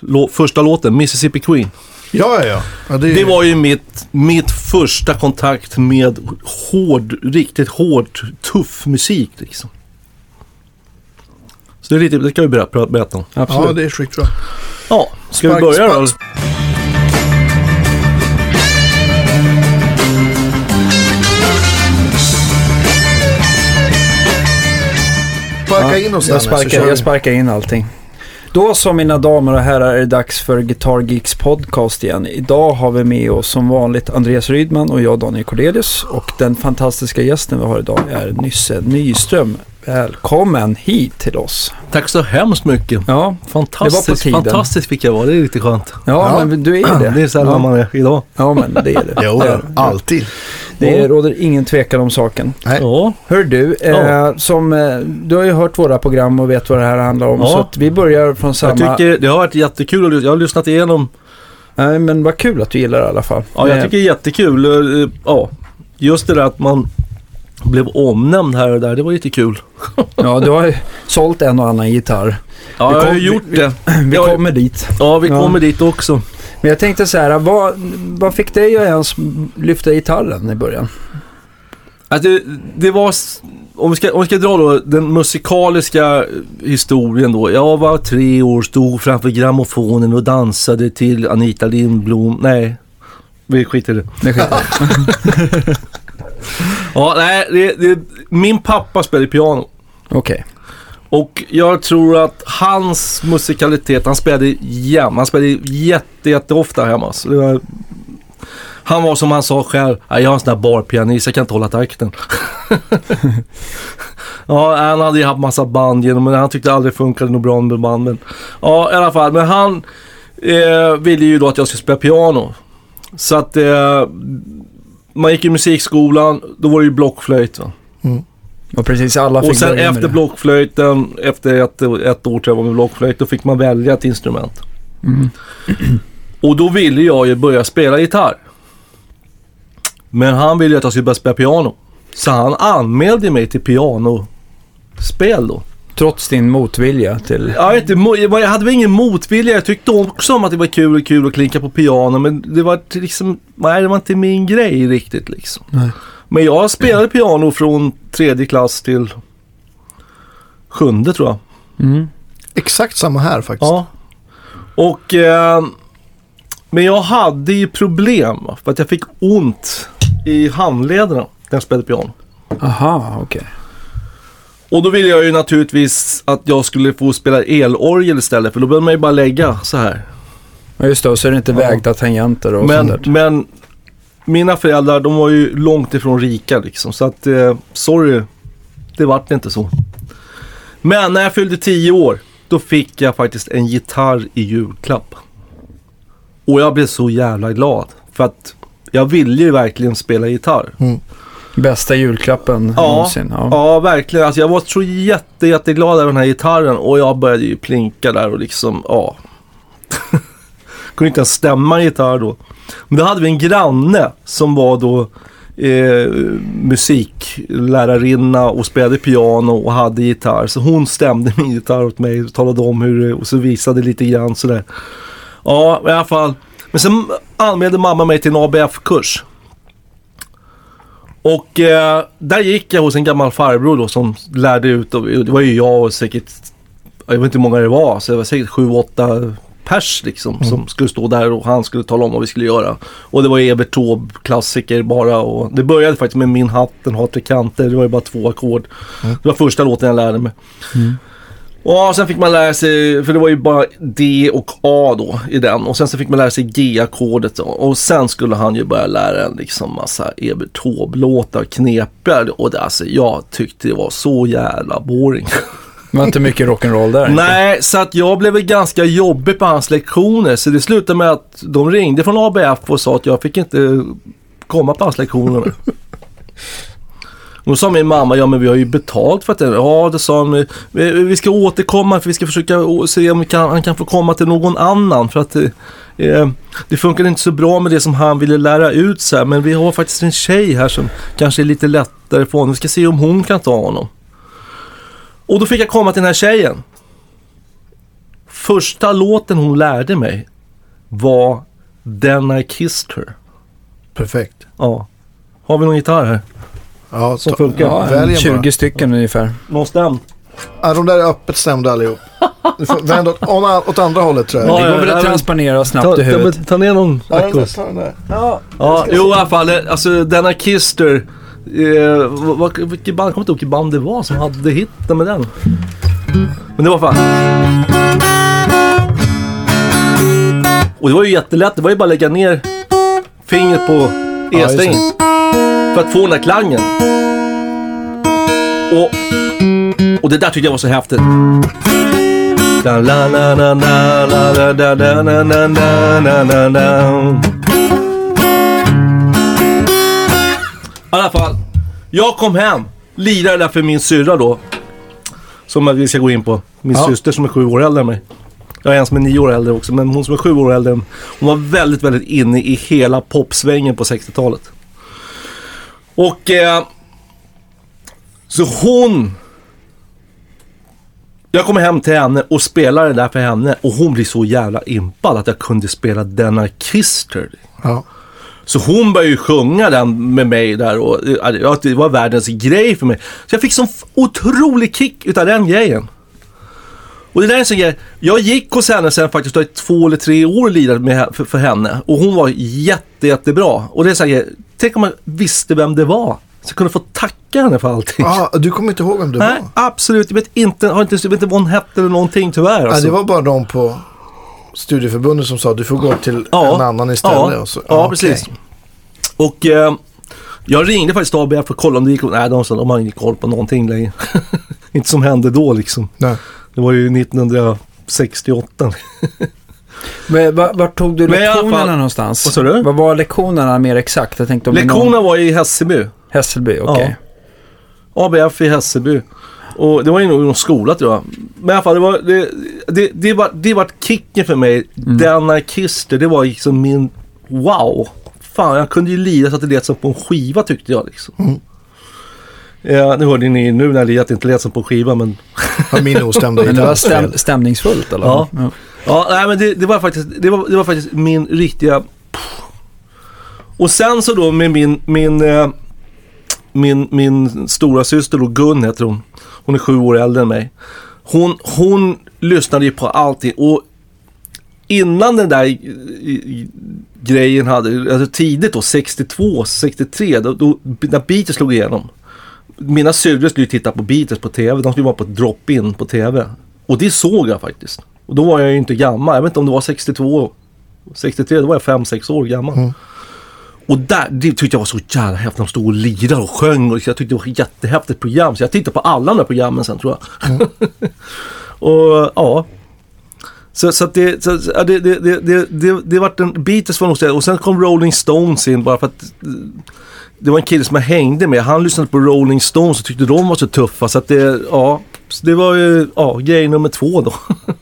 Lå, första låten, Mississippi Queen. Ja, ja, ja. ja det, Det var ju mitt, mitt första kontakt med hård, riktigt hård, tuff musik liksom. Så det, är lite, det kan vi berätta, berätta om. Absolut. Ja, det är skitbra. Ja, ska Spark- vi börja då? spark- Sparka in oss jag, Danne, så sparkar, jag sparkar in allting. Då så mina damer och herrar är det dags för Guitar Geeks podcast igen. Idag har vi med oss som vanligt Andreas Rydman och jag Daniel Cordelius. Och den fantastiska gästen vi har idag är Nysse Nyström. Välkommen hit till oss. Tack så hemskt mycket. Ja, Det var på Fantastiskt, tiden. fantastiskt fick jag vara. Det är riktigt skönt. ja, Ja. men du är det. Det är sällan ja. man är idag. Ja, men det är det. Jo, det, är, alltid. Det råder ingen tvekan om saken. Nej. Ja, Hör du, eh, Ja. som, eh, du har ju hört våra program och vet vad det här handlar om. Ja. Så att vi börjar från samma... jag tycker det har varit jättekul att lyssna. Jag har lyssnat igenom. Nej, men vad kul att du gillar det i alla fall. Ja, jag Eh, tycker det är jättekul. Eh, Ja, just det där att man blev omnämnd här och där. Det var lite kul. Ja, du har ju sålt en och annan gitarr. Ja, Vi jag har kom- ju gjort vi- det. Vi Ja. kommer dit. Ja, vi Ja. kommer dit också. Men jag tänkte så här, vad, vad fick dig att ens lyfta gitarren i början? Alltså, det, det var, om vi, ska, om vi ska dra då den musikaliska historien då. Jag var tre år, stod framför grammofonen och dansade till Anita Lindblom. Nej, vi skiter i det. Det skiter Ja, nej, det, det, min pappa spelade piano. Okej. Och jag tror att hans musikalitet, han spelade jämt. Han spelade jätte, jätteofta hemma. Så det var, han var som han sa själv, jag är en sån där barpianist, jag kan inte hålla takten. ja, han hade ju haft massa band genom, men han tyckte aldrig det funkade något bra med band. Men, ja, i alla fall. Men han eh, ville ju då att jag skulle spela piano. Så att eh, man gick i musikskolan, då var det ju blockflöjt. Va? Mm. Och precis alla fick Och sen med efter blockflöjten, efter ett, ett år tror jag var med blockflöjt, då fick man välja ett instrument. Mm. Och då ville jag ju börja spela gitarr. Men han ville ju att jag skulle börja spela piano. Så han anmälde mig till pianospel då. Trots din motvilja till... Vet inte, jag hade väl ingen motvilja. Jag tyckte också om att det var kul och kul att klinka på piano. Men det var liksom, nej det var inte min grej riktigt liksom. Nej. Men jag spelade piano från tredje klass till sjunde tror jag. Mm. Exakt samma här faktiskt. Ja. Och... Eh, men jag hade ju problem för att jag fick ont i handlederna när jag spelade piano. Aha, okej. Och då ville jag ju naturligtvis att jag skulle få spela elorgel istället för då behöver man ju bara lägga så här. Ja, just det. Och så är det inte Ja. vägda tangenter och sånt Men, där. men mina föräldrar de var ju långt ifrån rika liksom så att eh, sorry, det vart inte så. Men när jag fyllde 10 år då fick jag faktiskt en gitarr i julklapp. Och jag blev så jävla glad för att jag ville ju verkligen spela gitarr. Bästa julklappen Ja, någonsin. Ja. Ja, verkligen. Alltså jag var så jätte, jätteglad över den här gitarren och jag började ju plinka där och liksom, ja. Kunde inte ens stämma en gitarr då. Men då hade vi en granne som var då eh, musiklärarinna och spelade piano och hade gitarr. Så hon stämde min gitarr åt mig och talade om hur det, och så visade lite grann sådär. Ja, i alla fall. Men sen anmälde mamma mig till en ABF-kurs. Och eh, där gick jag hos en gammal farbror då som lärde ut. Och, det var ju jag och säkert, jag vet inte hur många det var, så det var säkert sju, åtta pers liksom som skulle stå där och han skulle tala om vad vi skulle göra. Och det var Evert Taube, klassiker bara. Och det började faktiskt med Min hatt, den har tre kanter. Det var ju bara två ackord. Det var första låten jag lärde mig. Och sen fick man lära sig, för det var ju bara D och A då i den. Och sen så fick man lära sig G-ackordet. Och sen skulle han ju börja lära en liksom massa Evert Taube-låtar, knepiga. Och det, alltså jag tyckte det var så jävla boring. Det var inte mycket rock'n'roll där. inte. Nej, så att jag blev väl ganska jobbig på hans lektioner. Så det slutade med att de ringde från ABF och sa att jag fick inte komma på hans lektioner. Då sa min mamma, ja men vi har ju betalt för att det. Ja, det sa hon. vi, ska återkomma för vi ska försöka se om kan, han kan få komma till någon annan. För att eh, det funkar inte så bra med det som han ville lära ut så här. Men vi har faktiskt en tjej här som kanske är lite lättare för honom. Vi ska se om hon kan ta honom. Och då fick jag komma till den här tjejen. första låten hon lärde mig var Then I Kissed Her. Perfekt. Ja. Har vi någon gitarr här? Ja, Som ta- funkar? Ja, Välj en en bara. 20 stycken ungefär. Någon stämd? Ja, de där är öppet stämda allihop. Du får vända åt, åt, andra hållet tror jag. Ja, Det går väl ja, att men- transponera Ta, snabbt i ta, huvudet. men ta ner någon Ja, den där, akkus. ta den där. Ja, jo i alla fall. eh, Alltså denna Kister. Eh, vad, vilket band, jag kommer inte ihåg vilket band det var som hade hitten med den. Men det var fan. Och det var ju jättelätt. Det var ju bara att lägga ner fingret på Ja, E-strängen. för att få den där klangen. Och, och det där tyckte jag var så häftigt. Da, la, la, la, la, la, da, da, na, na, na, na, na, na. I alla fall. Jag kom hem. Lirade där för min syrra då. Som vi ska gå in på. Min Ja. syster som är sju år äldre än mig. Jag är en som är nio år äldre också. Men hon som är sju år äldre. Hon var väldigt, väldigt inne i hela popsvängen på 60-talet. Och... Eh, så hon... Jag kommer hem till henne och spelar det där för henne. Och hon blir så jävla impad att jag kunde spela Denna Kister. Ja. Så hon började ju sjunga den med mig där och ja, det- var världens grej för mig. Så jag fick sån otrolig kick utav den grejen. Och det där är en sån grej. Jag gick hos henne sen faktiskt i två eller tre år och med, för, för henne. Och hon var jätte, jättebra. Och det är så här, tänk om man visste vem det var. Så jag kunde få tacka henne för allting. Ah, du kommer inte ihåg vem det Nej, var? absolut. Jag vet inte, har inte, jag vet inte vad hon hette eller någonting tyvärr. Nej, Alltså. det var bara de på studieförbundet som sa du får gå till Ja. en annan istället. Ja, Och så, ja okej. precis. Och eh, jag ringde faktiskt ABF för att kolla om det gick. Nej, de sa de har ingen koll på någonting längre. inte som hände då liksom. Nej. Det var ju 1968. Men va- Vart tog du lektionerna fall- någonstans? Vad sa du? Vad var lektionerna mer exakt? Jag tänkte om är någon- var i Hässelby. Hässelby, okej. ABF i Hässelby. Och det var ju nog någon skola tror jag. Men i alla fall, det var, det, det, det var, det var kicken för mig. Mm. Denna Kister, det var liksom min wow. Fan, jag kunde ju lira så att det lät som på en skiva tyckte jag liksom. Mm. Ja, nu hörde ni nu när jag det inte lät som på en skiva men... Ja, min ostämda Men det var stäm, stämningsfullt eller? Ja. Ja, nej men det, det, var faktiskt, det, var, det var faktiskt min riktiga... Och sen så då med min, min, eh, min, min stora syster då, Gun heter hon. Hon är sju år äldre än mig. Hon, hon lyssnade ju på allting och innan den där eh, grejen hade, alltså tidigt då, 62, 63, då, då, när Beatles slog igenom. Mina syrror skulle ju titta på Beatles på TV, de skulle vara på drop-in på TV. Och det såg jag faktiskt. Och då var jag ju inte gammal, jag vet inte om det var 62, 63, då var jag 5-6 år gammal. Mm. Och där, det tyckte jag var så jävla häftigt. De stod och lirade och sjöng och jag tyckte det var ett jättehäftigt program. Så jag tittade på alla de där programmen sen tror jag. och ja. Så, så att det, så, ja, det, det, det, det, det, det vart en Beatles var nog Och sen kom Rolling Stones in bara för att eh, det var en kille som jag hängde med. Han lyssnade på Rolling Stones och tyckte de var så tuffa. Så att det, ja. Så det var ju, ja, grej nummer två då.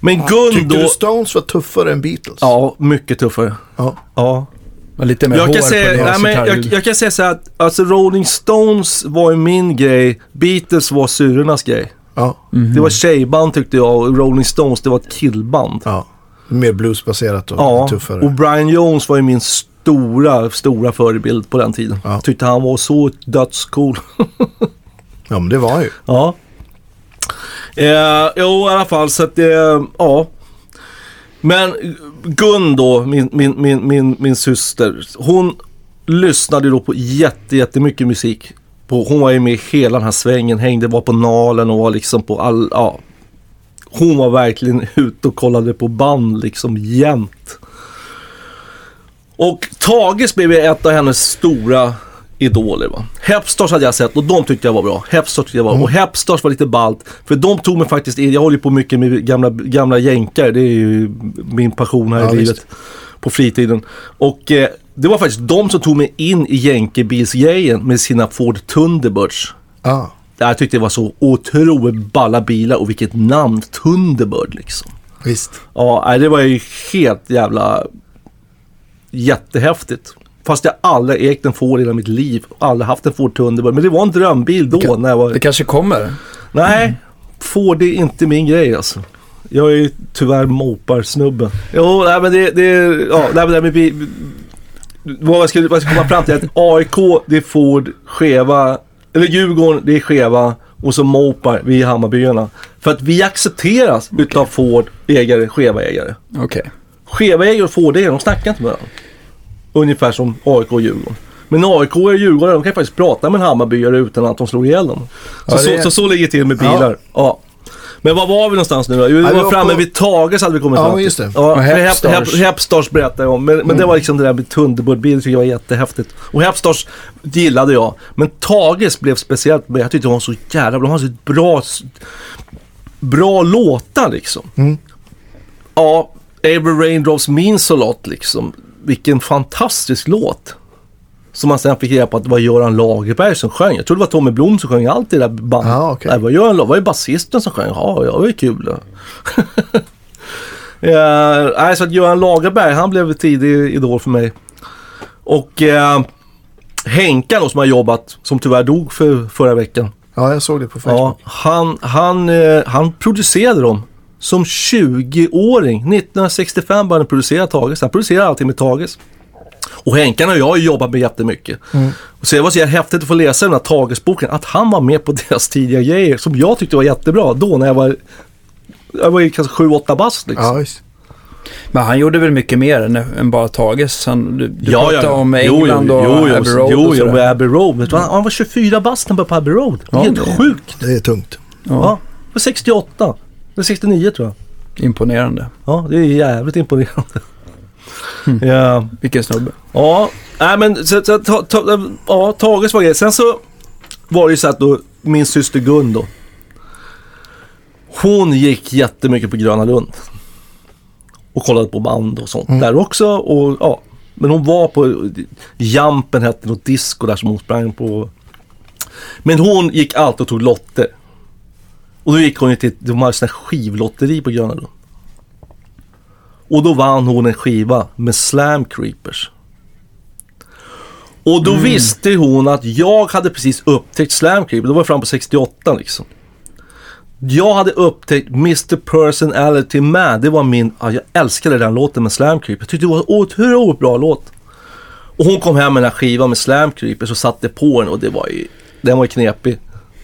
Men Gun Tyckte då. du Stones var tuffare än Beatles? Ja, mycket tuffare. Ja. Ja. Och lite mer Jag hår kan, på säga, nej, deras men jag, jag kan säga så här att alltså Rolling Stones var ju min grej. Beatles var syrornas grej. Ja. Mhm. Det var tjejband tyckte jag och Rolling Stones det var ett killband. ja. Mer bluesbaserat och Ja, tuffare. och Brian Jones var ju min stora, stora förebild på den tiden. Ja. Tyckte han var så dödscool. Ja, men det var ju. ja. Eh, jo, i alla fall så att det, ja. Men Gun då, min, min, min, min, min syster, hon lyssnade då på jätte, jättemycket musik. På, hon var ju med i hela den här svängen, hängde, var på Nalen och var liksom på all, ja. Hon var verkligen ute och kollade på band liksom jämt. Och Tages blev ju ett av hennes stora idoler. Va? Hepstars hade jag sett och de tyckte jag var bra. Hepstars tyckte jag var Och Hepstars var lite ballt. För de tog mig faktiskt in. Jag håller ju på mycket med gamla, gamla jänkare. Det är ju min passion här Ja, i visst. livet. På fritiden. Och eh, det var faktiskt de som tog mig in i jänkebilsgrejen med sina Ford Thunderbirds. Ja. Jag tyckte det var så otroligt balla bilar och vilket namn. Thunderbird liksom. Visst. Ja, det var ju helt jävla jättehäftigt. Fast jag aldrig ägt en Ford i hela mitt liv. Aldrig haft en Ford Thunderbird. Men det var en drömbil då kan- när jag var... Det kanske kommer. Nej, Ford är inte min grej alltså. Jag är ju tyvärr moparsnubben. Jo, nej men det, det ja, nej, men det, men vi, vad jag ska, vad jag ska komma fram till är att AIK, det är Ford, Skeva, eller Djurgården, det är Skeva och så Mopar, vi är Hammarbyarna. För att vi accepteras utav Ford, ägare, Skeva ägare. Okej. Skeva ägare och Ford ägare, de snackar inte med varandra. Ungefär som AIK och Djurgården. Men AIK och Djurgården, de kan faktiskt prata med en Hammarbyare utan att de slår ihjäl dem. Så, Ja, det så, så, så ligger det till med bilar. Ja. Men var var vi någonstans nu då? Jo, vi Ja, var framme på- vid Tages hade vi kommit Ja, fram till. just det. Ja, Och Hepstars. Hep, Hep, Hepstars berättade jag om. Men, men det var liksom det där med Thunderbird-bil tycker jag var jättehäftigt. Och Hepstars gillade jag. Men Tages blev speciellt med. Jag tyckte de var så jävla bra. De har så bra, bra låtar liksom. Mm. Ja, Every Raindrops Means a Lot liksom. Vilken fantastisk låt. Som man sen fick reda på att det var Göran Lagerberg som sjöng. Jag trodde det var Tommy Blom som sjöng allt i det där bandet. Okej. Nej, det var Göran Lagerberg, var ju basisten som sjöng. Ja, ja, det var ju kul. Eh, nej, så att Göran Lagerberg, han blev tidig idol för mig. Och eh, Henka då som har jobbat, som tyvärr dog för förra veckan. Ja, jag såg det på Facebook. Ja, han, han, eh, han producerade dem som 20-åring. 1965 började han producera Tages. Han producerade allting med Tages. Och Henkan och jag har jobbat med jättemycket. Mm. Och så det var så häftigt att få läsa den här Tagesboken. Att han var med på deras tidiga grejer som jag tyckte var jättebra. Då när jag var, jag var ju kanske 7-8 bast liksom. Ja. Men han gjorde väl mycket mer än, än bara Tages? Han, du du Ja, pratade ja. om England jo, och jo, jo, Abbey Road Jo, och jo, med Abbey Road. Vad? han var 24 bast när han började på Abbey Road. Ja, Helt det- sjukt. Det är tungt. Ja, Ja, det var 68. Det var 69 tror jag. Imponerande. Ja, det är jävligt imponerande. Mm. Ja, Vilken snubbe. ja, nej men så, så, ta, ta, ja, Tages var grejen. Sen så var det ju så att då, min syster Gun då. Hon gick jättemycket på Gröna Lund. Och kollade på band och sånt Mm. där också. Och, ja, men hon var på Jampen hette något disco där som hon sprang på. Men hon gick alltid och tog lotter. Och då gick hon ju till, de hade sån här skivlotteri på Gröna Lund. Och då vann hon en skiva med Slam Creepers. Och då visste hon att jag hade precis upptäckt Slam Creepers. Det var fram på 68 liksom. Jag hade upptäckt Mr Personality Man. Det var min, ja, jag älskade den låten med Slam Creepers. Jag tyckte det var en otroligt bra låt. Och hon kom hem med den här skivan med Slam Creepers och satte på den och det var ju, den var ju knepig.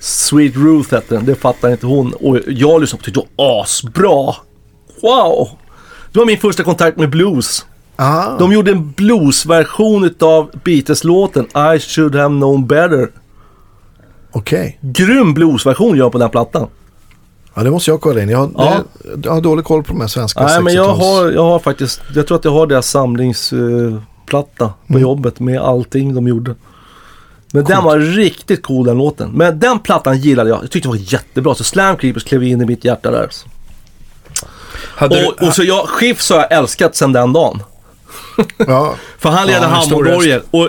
Sweet Ruth hette den, det fattar inte hon. Och jag lyssnade på det det var asbra. Wow! Det var min första kontakt med blues. Ah, De gjorde en bluesversion utav Beatles-låten I should have known better. okej. Grym bluesversion gör på den plattan. Ja, det måste jag kolla in. Jag har, Ja. det, jag har dålig koll på de här svenska Nej men jag 60-tals- har, jag har faktiskt, jag tror att jag har deras samlingsplatta på Mm. jobbet med allting de gjorde. Men den var riktigt cool den låten. Men den plattan gillade jag. Jag tyckte det var jättebra. Så Slam Creepers klev in i mitt hjärta där. Hade Och, du, och så jag, Schiffs har jag älskat sedan den dagen. Ja, För han leder Ja, handbollsorgel. Och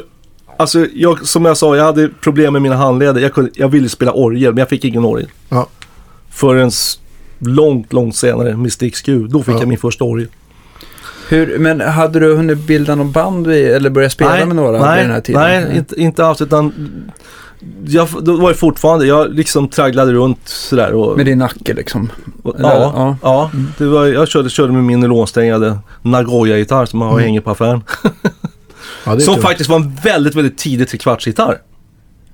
alltså, jag, som jag sa, jag hade problem med mina handleder. Jag, kunde, jag ville spela orgel, men jag fick ingen orgel. ja. Förrän långt, långt senare med Sticks Q. Då fick Ja. jag min första orgel. Hur, men hade du hunnit bilda någon band eller börja spela med några nej, vid den här tiden? Nej, inte, inte alls. Utan jag, då var det fortfarande, jag liksom tragglade runt sådär. Och, Med din nacke liksom? och, ja, ja. ja. Det var, jag körde, körde med min nylonsträngade Nagoya-gitarr som jag Mm. hänger på affären. ja Som faktiskt var en väldigt, väldigt tidig trekvartsgitarr.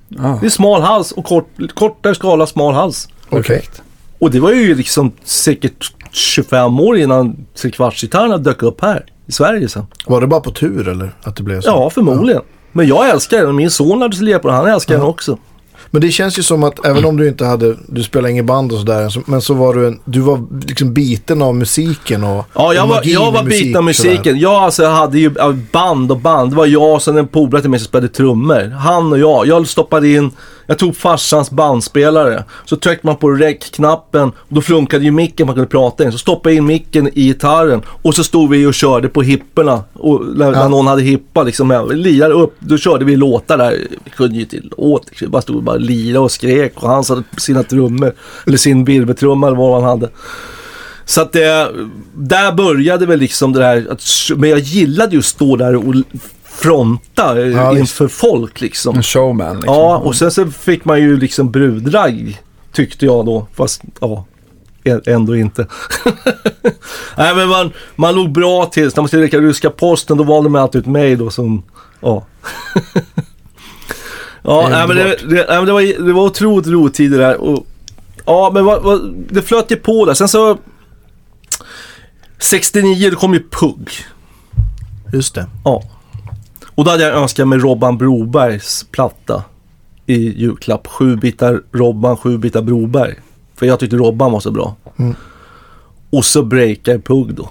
Ja, Det är smal hals och kort, kortare skala, smal hals. Perfekt. Och det var ju liksom säkert 25 år innan trekvartsgitarrerna dök upp här i Sverige sen. Var det bara på tur eller? Att det blev så? Ja, förmodligen. Men jag älskar den och min son lira på den. Han älskar den Ja. också. Men det känns ju som att även om du inte hade, du spelade ingen band och sådär, så- men så var du en, du var liksom biten av musiken och Ja, jag och var, jag var musik biten av sådär. musiken. Jag alltså, hade ju ja, band och band. Det var jag och sen en polare till mig som spelade trummor. Han och jag. Jag stoppade in, jag tog farsans bandspelare. Så tryckte man på rec-knappen och då flunkade ju micken man kunde prata in. Så stoppade jag in micken i gitarren och så stod vi och körde på hipporna. Och när, Ja. någon hade hippa liksom, lirade upp, då körde vi låtar där. Vi kunde ju till låt, vi bara stod och bara lirade och skrek och han hade sina trummor. Eller sin virveltrumma eller vad han hade. Så att det, där började väl liksom det där, att, men jag gillade ju att stå där och fronta eh, Ja, inför folk liksom. En showman liksom. Ja, och sen så fick man ju liksom brudragg tyckte jag då. Fast ja, ä- ändå inte. Nej men man, man låg bra till. När man skulle räcka ryska posten då valde man alltid ut mig då som, ja. ja, nej, men det, det, nej, det, var, det var otroligt roligt tid det där. Och, ja men vad, vad, det flöt ju på där. Sen så 69 då kom ju PUG. Just det. Ja. Och då hade jag önskat mig Robban Brobergs platta i julklapp. Sju bitar Robban, sju bitar Broberg. För jag tyckte Robban var så bra. Mm. Och så breakade Pugg då.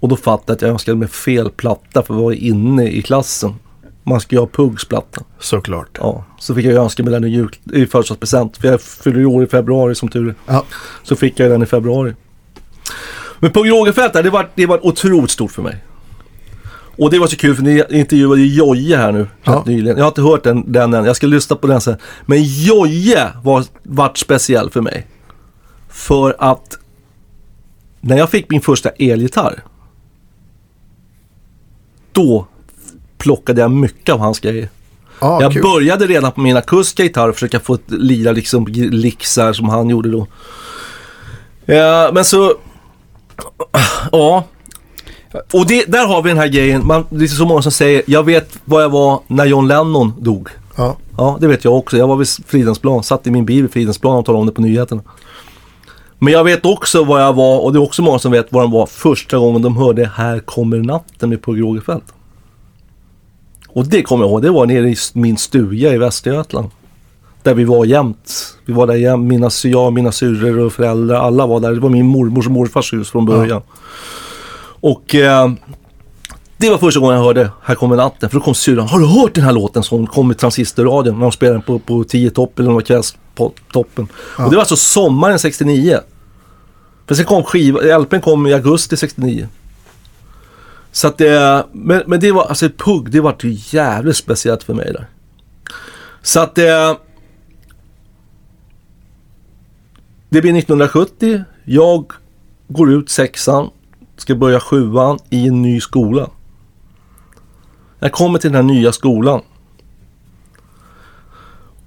Och då fattade jag att jag önskade mig fel platta för jag var inne i klassen. Man ska ju ha Puggs platta. Såklart. Ja, så fick jag önska mig den i, jul, i födelsedagspresent. För jag fyller ju år i februari som tur är. Ja. Så fick jag den i februari. Men Pugh Rogefeldt, det var, det var otroligt stort för mig. Och det var så kul för ni intervjuade ju Jojje här nu Ja. nyligen. Jag har inte hört den, den än, jag ska lyssna på den sen. Men Jojje var, vart speciell för mig. För att när jag fick min första elgitarr. Då plockade jag mycket av hans grejer. Ja, Jag kul. började redan på min akustiska gitarr försöka få ett lira liksom lixar som han gjorde då. Ja, men så... Ja. Och det, där har vi den här grejen. Man, det är så många som säger, jag vet vad jag var när John Lennon dog. Ja. Ja, det vet jag också. Jag var vid Fridhemsplan, satt i min bil vid Fridhemsplan och talade om det på nyheterna. Men jag vet också vad jag var, och det är också många som vet vad de var första gången de hörde Här kommer natten med Pugh Rogefeldt. Och det kommer jag ihåg, det var nere i min stuga i Västergötland. Där vi var jämt. Vi var där jämt, mina, jag, mina syrror och föräldrar, alla var där. Det var min mormors och morfars hus från början. Och eh, det var första gången jag hörde Här kommer natten. För då kom syrran, har du hört den här låten som kom i transistorradion när de spelade den på, på 10 topp eller någon kvällstoppen. Och det var alltså sommaren 69. För sen kom skiva, LPn kom i augusti 69. Så att det, men, men det var, alltså Pugg, det var ju jävligt speciellt för mig där. Så att det... Det blir 1970. Jag går ut sexan, ska börja sjuan i en ny skola. Jag kommer till den här nya skolan.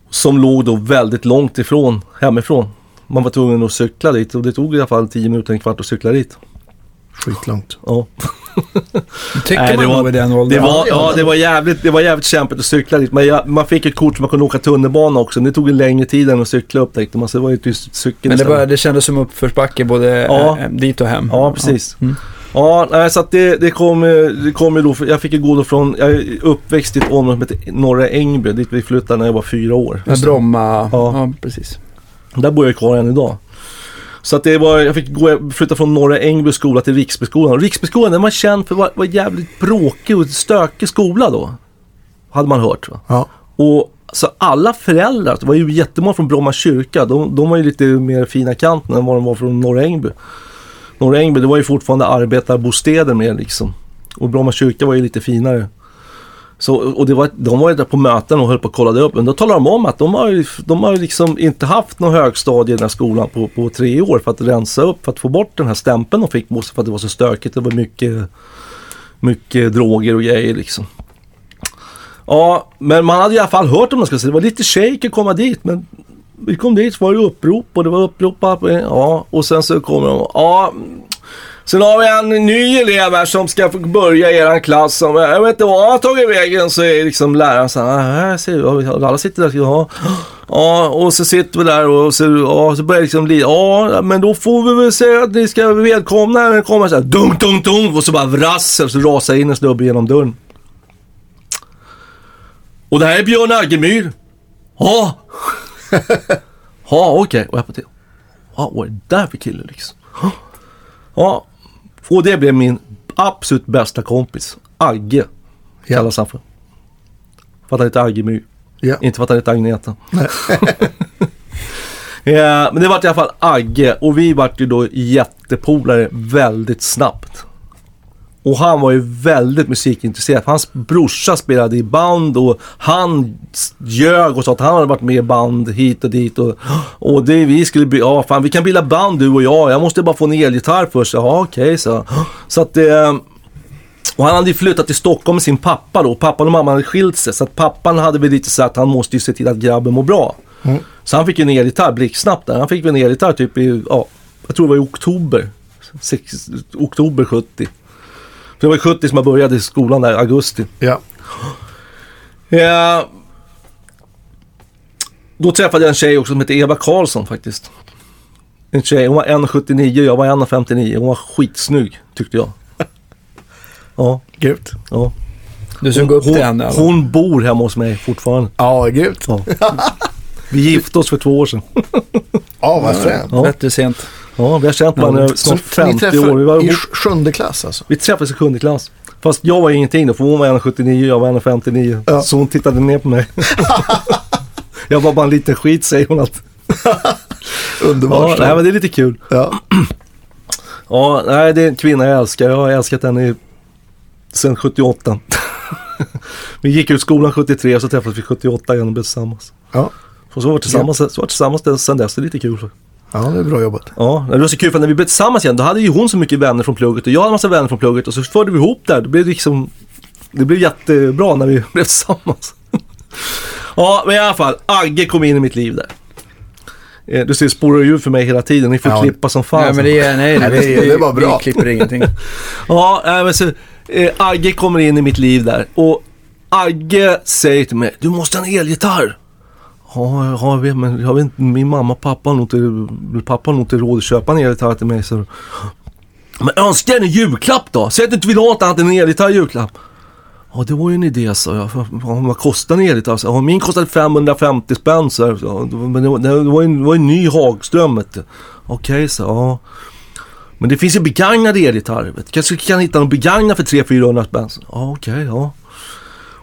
Som låg då väldigt långt ifrån hemifrån. Man var tvungen att cykla dit och det tog i alla fall 10 minuter, en kvart att cykla dit. Skitlångt. Ja. Tycker Nej, man det var- nog i den åldern. Det var, ja, det var jävligt, det var jävligt kämpigt att cykla dit. Men jag, man fick ett kort så man kunde åka tunnelbana också. Men det tog en längre tid än att cykla upptäckte man. Så det var ju tyst cykel Men det, var, det kändes som uppförsbacke både Ja. eh, dit och hem. Ja, precis. Mm. Ja, så att det, det kom, det kom ju då, jag fick ju gå då från, jag är uppväxt i ett område som heter Norra Ängby, dit vi flyttade när jag var fyra år. Bromma. Ja. Ja. precis. Där bor jag kvar än idag. Så att det var, jag fick gå, flytta från Norra Ängby skola till Riksbyskolan. Riksbyskolan den var känd för att vara, jävligt bråkig och stökig skola då. Hade man hört va. Ja. Och så alla föräldrar, det var ju jättemånga från Bromma kyrka, de, de var ju lite mer fina kanten än vad de var från Norra Ängby. Norra Ängby, det var ju fortfarande arbetarbostäder med liksom. Och Bromma kyrka var ju lite finare. Så, och det var, de var ju där på möten och höll på att kolla det upp. Men då talade de om att de har ju, de har liksom inte haft någon högstadie i den här skolan på, på tre år för att rensa upp, för att få bort den här stämpeln de fick på sig för att det var så stökigt. Det var mycket, mycket droger och grejer liksom. Ja, men man hade i alla fall hört om det ska säga. Det var lite shake att komma dit, men vi kom dit så var det upprop och det var upprop ja, och sen så kommer de, ja, sen har vi en ny elev här som ska få börja i eran klass. Som, eh, jag vet inte vad han har tagit vägen, så är liksom läraren så här, ah, här ser vi, alla sitter där, ja, ja, och så sitter vi där och så, ja, så börjar liksom, li- ja, men då får vi väl säga att ni ska välkomna när kommer så här, dunk, dunk, dunk, och så bara vrassel, så rasar in en snubbe genom dörren. Och det här är Björn Aggemyr. Ja. Ja, okej. Och jag bara till. Ja, vad är det där för kille liksom? Ja. Och det blev min absolut bästa kompis. Agge kallas han för. För att han heter Aggemyr. Ja. Inte för att han heter Agneta. ja, men det var i alla fall Agge och vi vart ju då jättepolare väldigt snabbt. Och han var ju väldigt musikintresserad. Hans brorsa spelade i band och han ljög och sa att han hade varit med i band hit och dit. Och, och det vi skulle bli, ja fan vi kan bilda band du och jag. Jag måste bara få en elgitarr först. Ja okej så. Så att eh, och han hade ju flyttat till Stockholm med sin pappa då. Pappan och mamman hade skilt sig. Så att pappan hade väl lite så att han måste ju se till att grabben mår bra. Så han fick ju en elgitarr blixtsnabbt där. Han fick väl en elgitarr typ i, ja, jag tror det var i oktober. Sex, oktober 70. För det var ju 70 som jag började i skolan där, augusti. Ja. Ja, då träffade jag en tjej också som hette Eva Karlsson faktiskt. En tjej, hon var 1,79 jag var 1,59. Hon var skitsnygg tyckte jag. Ja, Grymt. ja. Du såg upp hon, till henne? eller? hon bor hemma hos mig fortfarande. Ja, grymt. Ja. Vi gifte oss för två år sedan. Ja, vad fränt. Ja. Bättre sent. Ja, vi har känt varandra Ja, snart Så ni 50 år. Vi, var i sjunde klass alltså? vi träffades i sjunde klass. Fast jag var ingenting då, för hon var 1,79 jag var 1,59. Ja. Så hon tittade ner på mig. jag var bara en liten skit säger hon alltid. Underbart. Ja, nej, men det är lite kul. ja. Ja, nej, det är en kvinna jag älskar. Jag har älskat henne i, sedan 78. vi gick ut skolan 73 och så träffades vi 78 igen och blev tillsammans. Ja. Och så var vi tillsammans, så var vi tillsammans sen dess. Det är lite kul. Ja, det är bra jobbat. Ja, det var så kul för när vi blev tillsammans igen då hade ju hon så mycket vänner från plugget och jag hade en massa vänner från plugget och så förde vi ihop där. Det blev liksom, det blev jättebra när vi blev tillsammans. ja, men i alla fall, Agge kom in i mitt liv där. Eh, Du ser, spårar ju för mig hela tiden. Ni får Ja. klippa som fan. Nej, men det är, nej, Nej, det är- det bara bra. Vi klipper ingenting. Ja, men så, eh, Agge kommer in i mitt liv där och Agge säger till mig, du måste ha en elgitarr. Ja, ja, jag vet, men jag vet inte, min mamma och pappa har nog inte, pappa har nog inte råd att köpa en elgitarr till mig. Så. Men önska en julklapp då. Säg att du inte vill ha något annat än en elgitarr i julklapp. Ja, det var ju en idé, sa jag. Ja, vad kostar en elgitarr? Ja, min kostade 550 spänn, så här. Ja, Men det var, det var, en, det var en ny Hagström, Okej, okay, Okej, så ja. Men det finns ju begagnade elgitarrer. du. Kanske kan hitta någon begagnad för 300-400 spänn. Ja, okej, ja.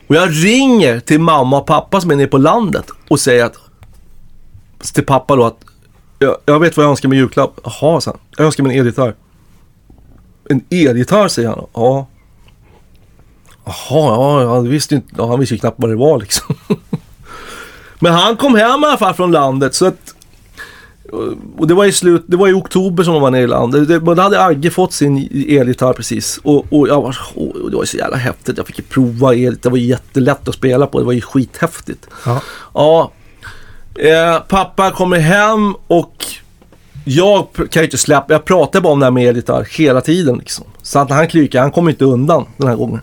Och jag ringer till mamma och pappa som är nere på landet och säger att till pappa då att jag, jag vet vad jag önskar mig i julklapp. Jaha, så Jag önskar mig en elgitarr. En elgitarr säger han. Ja. Jaha, ja, han visste ju inte, ja, han visste ju knappt vad det var liksom. Men han kom hem i alla fall från landet så att och det var i slut, det var i oktober som de var nere i land. Det, det, då hade Agge fått sin elgitarr precis. Och, och jag var, och det var så jävla häftigt. Jag fick prova el. Det var jättelätt att spela på. Det var ju skithäftigt. Ja. Ja. Eh, pappa kommer hem och jag kan ju inte släppa. Jag pratar bara om det här med elgitarr hela tiden liksom. Så att han klyker, han kommer inte undan den här gången.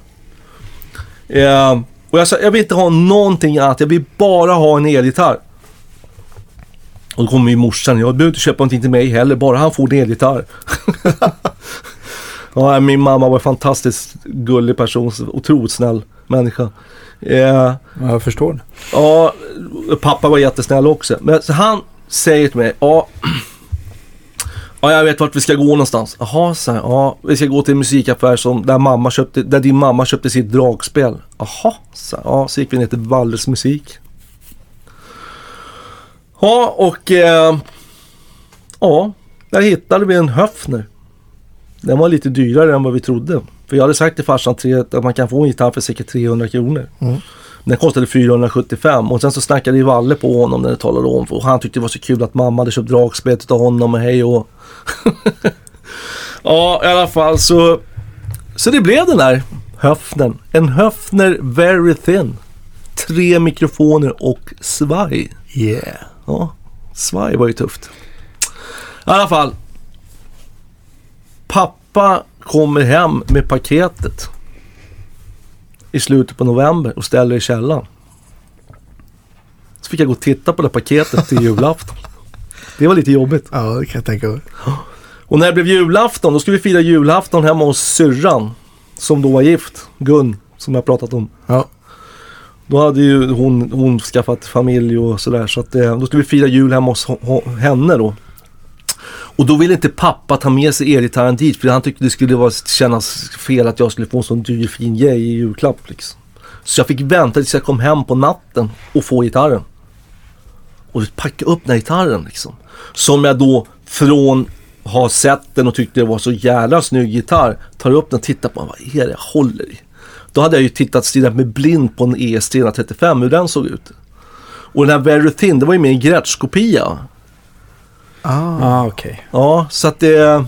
Eh, och jag sa, jag vill inte ha någonting annat. Jag vill bara ha en elgitarr. Och då kommer ju morsan. Jag behöver inte köpa någonting till mig heller. Bara han får en elgitarr. ja, min mamma var en fantastiskt gullig person. Otroligt snäll människa. Eh, Ja, Jag förstår. Ja, pappa var jättesnäll också. Men så han säger till mig, ja, ja jag vet vart vi ska gå någonstans. Jaha, så här, ja, vi ska gå till en musikaffär som, där, mamma köpte, där din mamma köpte sitt dragspel. Jaha, så, här, ja, så gick vi ner till Wallers musik. Ja, och eh, ja, där hittade vi en Höfner. Den var lite dyrare än vad vi trodde. För jag hade sagt till farsan att man kan få en gitarr för säkert 300 kronor. Den kostade 475 och sen så snackade ju Valle på honom när det talade om och han tyckte det var så kul att mamma hade köpt dragspelet av honom och hej och... ja, i alla fall så... Så det blev den där Höfnern. En Höfner Very Thin. Tre mikrofoner och svaj. Yeah. Ja, svaj var ju tufft. I alla fall. Pappa kommer hem med paketet. I slutet på november och ställer i källaren. Så fick jag gå och titta på det paketet till julafton. Det var lite jobbigt. Ja, det kan jag tänka mig. Och när det blev julafton, då skulle vi fira julafton hemma hos syrran. Som då var gift, Gun, som jag pratat om. Ja. Då hade ju hon, hon skaffat familj och sådär. Så att, eh, då skulle vi fira jul hemma hos henne då. Och då ville inte pappa ta med sig elgitarren dit för han tyckte det skulle vara, kännas fel att jag skulle få en sån dyr fin grej i julklapp. Liksom. Så jag fick vänta tills jag kom hem på natten och få gitarren. Och packa upp den här gitarren liksom. Som jag då från ha sett den och tyckte det var så jävla snygg gitarr. Tar upp den och tittar på den. Vad är det jag håller i? Då hade jag ju tittat stirrat med blind på en ES 335 hur den såg ut. Och den här Very Thin, det var ju mer en Gretsch-kopia. Ah. Ah, okej. Ja, så att det...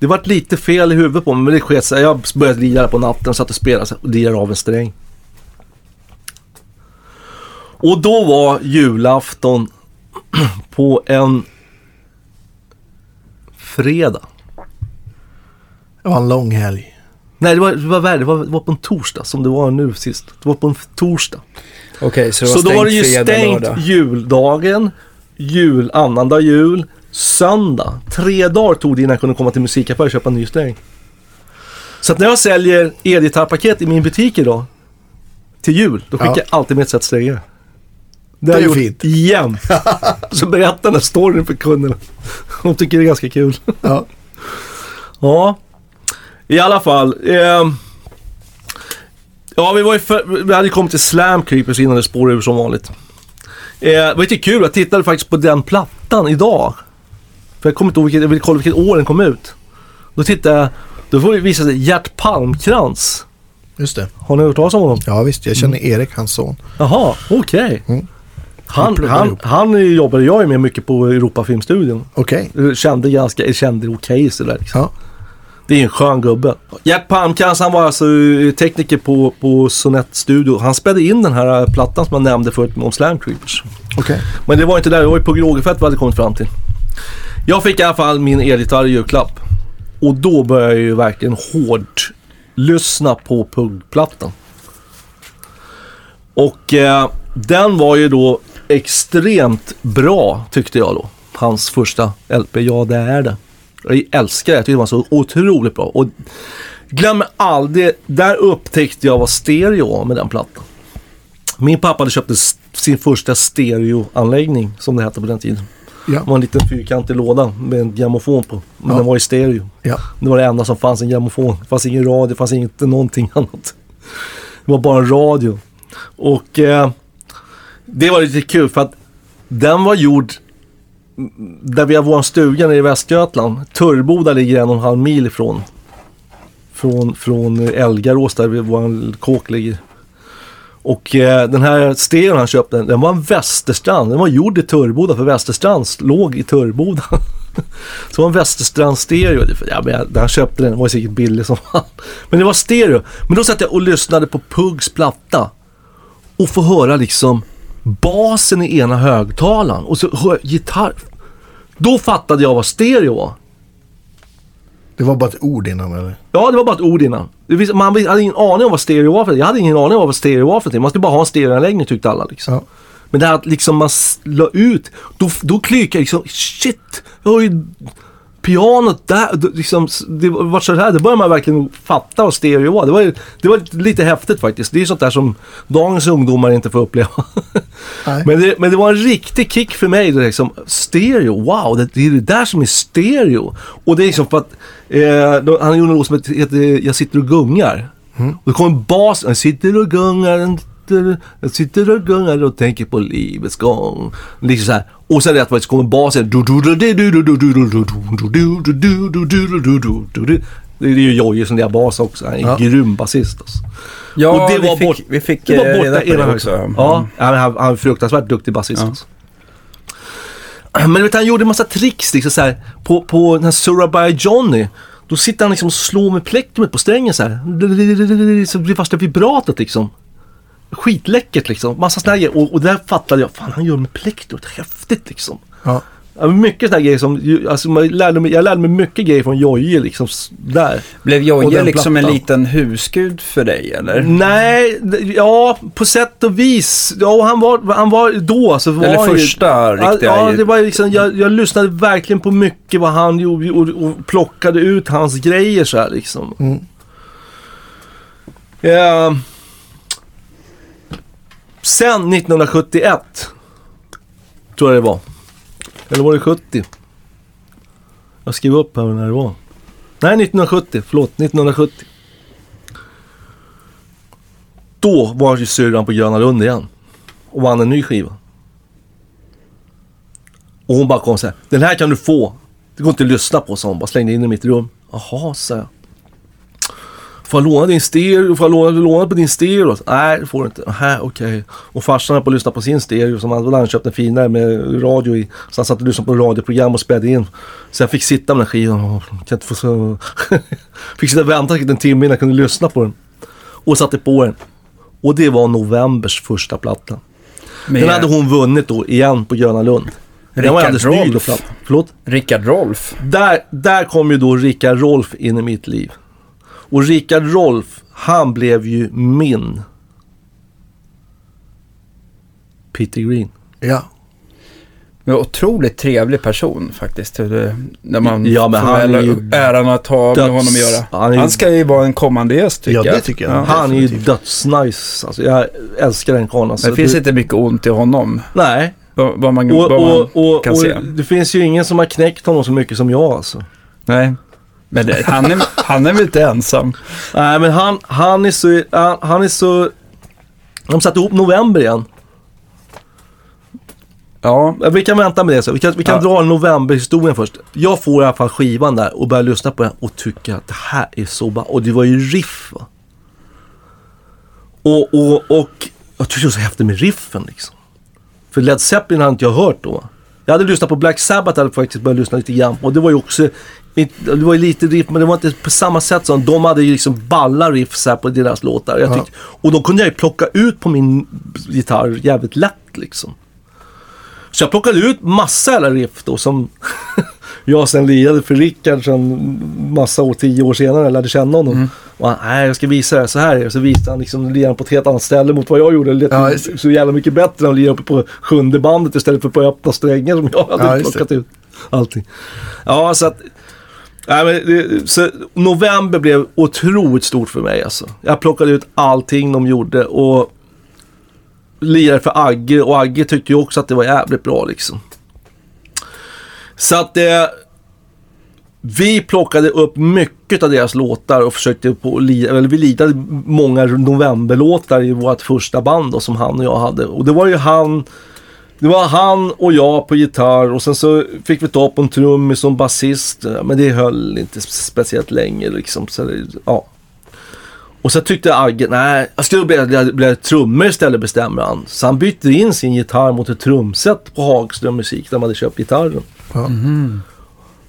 Det vart lite fel i huvudet på mig, men det sket sig. Jag började lira på natten, satt och spelade och lirade av en sträng. Och då var julafton på en fredag. Det var en lång helg. Nej, det var, det var värre. Det var, det var på en torsdag som det var nu sist. Det var på en torsdag. Okej, så det var Så då var det ju fredag, stängt lördag. juldagen, jul, annandag jul, söndag. Tre dagar tog det innan jag kunde komma till musikaffär och köpa en ny sträng. Så att när jag säljer elgitarrpaket i min butik idag till jul, då skickar Ja. jag alltid med ett set strängar. Det har är jag gjort fint. jämt. Så berättar den här storyn för kunderna. De tycker det är ganska kul. Ja. Ja, i alla fall. Eh, ja, vi, var ju för, vi hade ju kommit till Slam Creepers innan det spårade ur som vanligt. Eh, det var lite kul, jag tittade faktiskt på den plattan idag. För jag kommer inte ihåg vilket, jag ville kolla vilket år den kom ut. Då tittade jag, då får det sig Gert Palmkrans. Just det. Har ni hört talas om honom? Ja visst, jag känner Erik, hans son. Jaha, okej. Mm. Vi Han, han, han jobbade jag ju med mycket på Europafilmstudion. Okej. Kände ganska, kände okej sådär liksom. Ja. Det är en skön gubbe. Gert Palmkrans han var alltså eh, tekniker på, på Sonett Studio. Han spelade in den här eh, plattan som jag nämnde förut om Slam Creepers. Okej. Men det var inte där, det var ju på Grågefält vi hade kommit fram till. Jag fick i alla fall min elgitarr i julklapp. Och då började jag ju verkligen hårt lyssna på Pugg-plattan. Och eh, den var ju då extremt bra tyckte jag då. Hans första LP, Ja det är det. Jag älskar det, jag tyckte det var så otroligt bra. Och glöm aldrig, där upptäckte jag vad stereo var med den plattan. Min pappa hade köpt sin första stereoanläggning som det hette på den tiden. Det Ja. var en liten fyrkantig låda med en grammofon på. Men Ja. den var i stereo. Ja. Det var det enda som fanns, en grammofon. Det fanns ingen radio, det fanns inte någonting annat. Det var bara en radio. Och eh, det var lite kul för att den var gjord där vi har vår stuga nere i Västergötland. Törboda ligger en och en halv mil ifrån. Från, från Elgarås där vår kåk ligger. Och eh, den här stereon han köpte, den var en Västerstrand. Den var gjord i Törboda för Västerstrand låg i Törboda. Så det var en Västerstrand stereo. Ja, men jag, han köpte den, den var säkert billig som fan. Men det var stereo. Men då satt jag och lyssnade på Pugs platta. Och få höra liksom basen i ena högtalaren och så hör jag gitarr. Då fattade jag vad stereo var. Det var bara ett ord innan eller? Ja, det var bara ett ord innan. Det Man hade ingen aning om vad stereo var för Jag hade ingen aning om vad stereo var för. Man skulle bara ha en stereoanläggning tyckte alla liksom. Ja. Men det här att liksom man la ut, då, då klickade jag liksom, shit, jag har ju pianot där, liksom, det var så här, det började man verkligen fatta vad stereo var. Det var, det var lite häftigt faktiskt. Det är sånt där som dagens ungdomar inte får uppleva. Men det, men det var en riktig kick för mig. Det liksom, stereo, wow, det, det är det där som är stereo. Och det är liksom för att eh, då, han gjorde en låt som heter Jag sitter och gungar. Och då kommer basen, jag sitter och gungar, sitter, jag sitter och gungar och tänker på livets gång. Liksom så här. Och sen rätt det kommer basen. Det är ju Jojje som är bas också. Han är en ja. grym basist. Alltså. Ja, och det vi, fick, bort, vi fick det var borta reda på det också. Ja, han, är en fruktansvärt duktig basist. Ja. Alltså. Men vet, han gjorde en massa tricks liksom så här, på, på den här Surabaya Johnny. Då sitter han liksom och slår med plektrumet på strängen så här. Så blir fasta vibratet liksom. Skitläckert liksom. Massa här grejer. Och, och där fattade jag, fan han gör med plektrumet. Häftigt liksom. Ja. Mycket här grejer som, ju- alltså, man lärde mig, jag lärde mig mycket grejer från Jojje liksom. Där. Blev Och Jojje liksom en plattan. liten husgud för dig eller? Nej, ja på sätt och vis. Ja, han var, han var då så var Eller ju- första Ja, riktiga... ja, det var liksom, jag, jag lyssnade verkligen på mycket vad han gjorde och, och plockade ut hans grejer så här liksom. Mm. Ja. Sen 1971 tror jag det var. Eller var det 70? Jag skrev upp här när det var. Nej, 1970. Förlåt, 1970. Då var ju syrran på Gröna Lund igen. Och vann en ny skiva. Och hon bara kom så här. Den här kan du få. Det går inte att lyssna på, sa hon. Bara slängde in i mitt rum. Jaha, sa jag. Får jag låna din stereo? Får jag låna, låna på din stereo? Nej, det får du inte. Okej. Och farsan höll på att lyssna på sin stereo som han hade köpt en finare med radio i. Så han satt och lyssnade på radioprogram och spelade in. Så jag fick sitta med den skivan. Kan inte få så... fick sitta och vänta en timme innan jag kunde lyssna på den. Och satte på den. Och det var novembers första platta. med, Den hade hon vunnit då igen på Gröna Lund. Rickard ny. Rolf. fram- Förlåt? Rickard Rolf. Där, där kom ju då Rickard Rolf in i mitt liv. Och Rickard Rolf, han blev ju min Peter Green. Ja. Men otroligt trevlig person faktiskt. det- När man Ja, men får han är ju äran att ha med döds- honom att göra. han är Han ska ju vara en kommande gäst tycker Ja, jag. det tycker jag. Han är ju definitivt. dödsnice. Alltså, jag älskar den karln. Alltså. Men det finns det, inte mycket ont i honom. Nej. Vad, vad man, Och, vad man och, och, kan och se. det finns ju ingen som har knäckt honom så mycket som jag alltså. Nej. Men det, han, är, han är väl inte ensam. Nej, men han, han är så... Han, han är så... De satte ihop november igen. Ja, Vi kan vänta med det så. Vi kan, vi kan Ja. dra novemberhistorien först. Jag får i alla fall skivan där och börjar lyssna på den och tycker att det här är så bra. Och det var ju riff va. Och, och, och jag tyckte det var så häftigt med riffen liksom. För Led Zeppelin hade inte jag hört då. Jag hade lyssnat på Black Sabbath, hade faktiskt börjat lyssna lite grann. Och det var ju också, det var ju lite riff, men det var inte på samma sätt som de hade ju liksom balla riff så här på deras låtar. Jag Ja. tyckte, och de kunde jag ju plocka ut på min gitarr jävligt lätt liksom. Så jag plockade ut massa jävla riff då som jag sen lirade för Rickard sen massa år, tio år senare, lärde känna honom. Mm. Och han, nej jag ska visa det, så här är. Så visade han liksom lirade på ett helt annat ställe mot vad jag gjorde. Det Ja, just så jävla mycket bättre än att lira uppe på sjunde bandet istället för på öppna strängar som jag hade Ja, plockat ut. Allting. Ja, så att... Nej, men det, så november blev otroligt stort för mig alltså. Jag plockade ut allting de gjorde och lirade för Agge och Agge tyckte ju också att det var jävligt bra liksom. Så att det... Vi plockade upp mycket av deras låtar och försökte på lira, eller vi lirade många novemberlåtar i vårt första band då, som han och jag hade. Och det var ju han, det var han och jag på gitarr och sen så fick vi ta på en trummis en basist. Men det höll inte speciellt länge liksom. Så ja. Och så tyckte Agge, nej, jag skulle bli, bli trummor istället bestämmer han. Så han bytte in sin gitarr mot ett trumset på Hagström Musik där man hade köpt gitarren. Ja.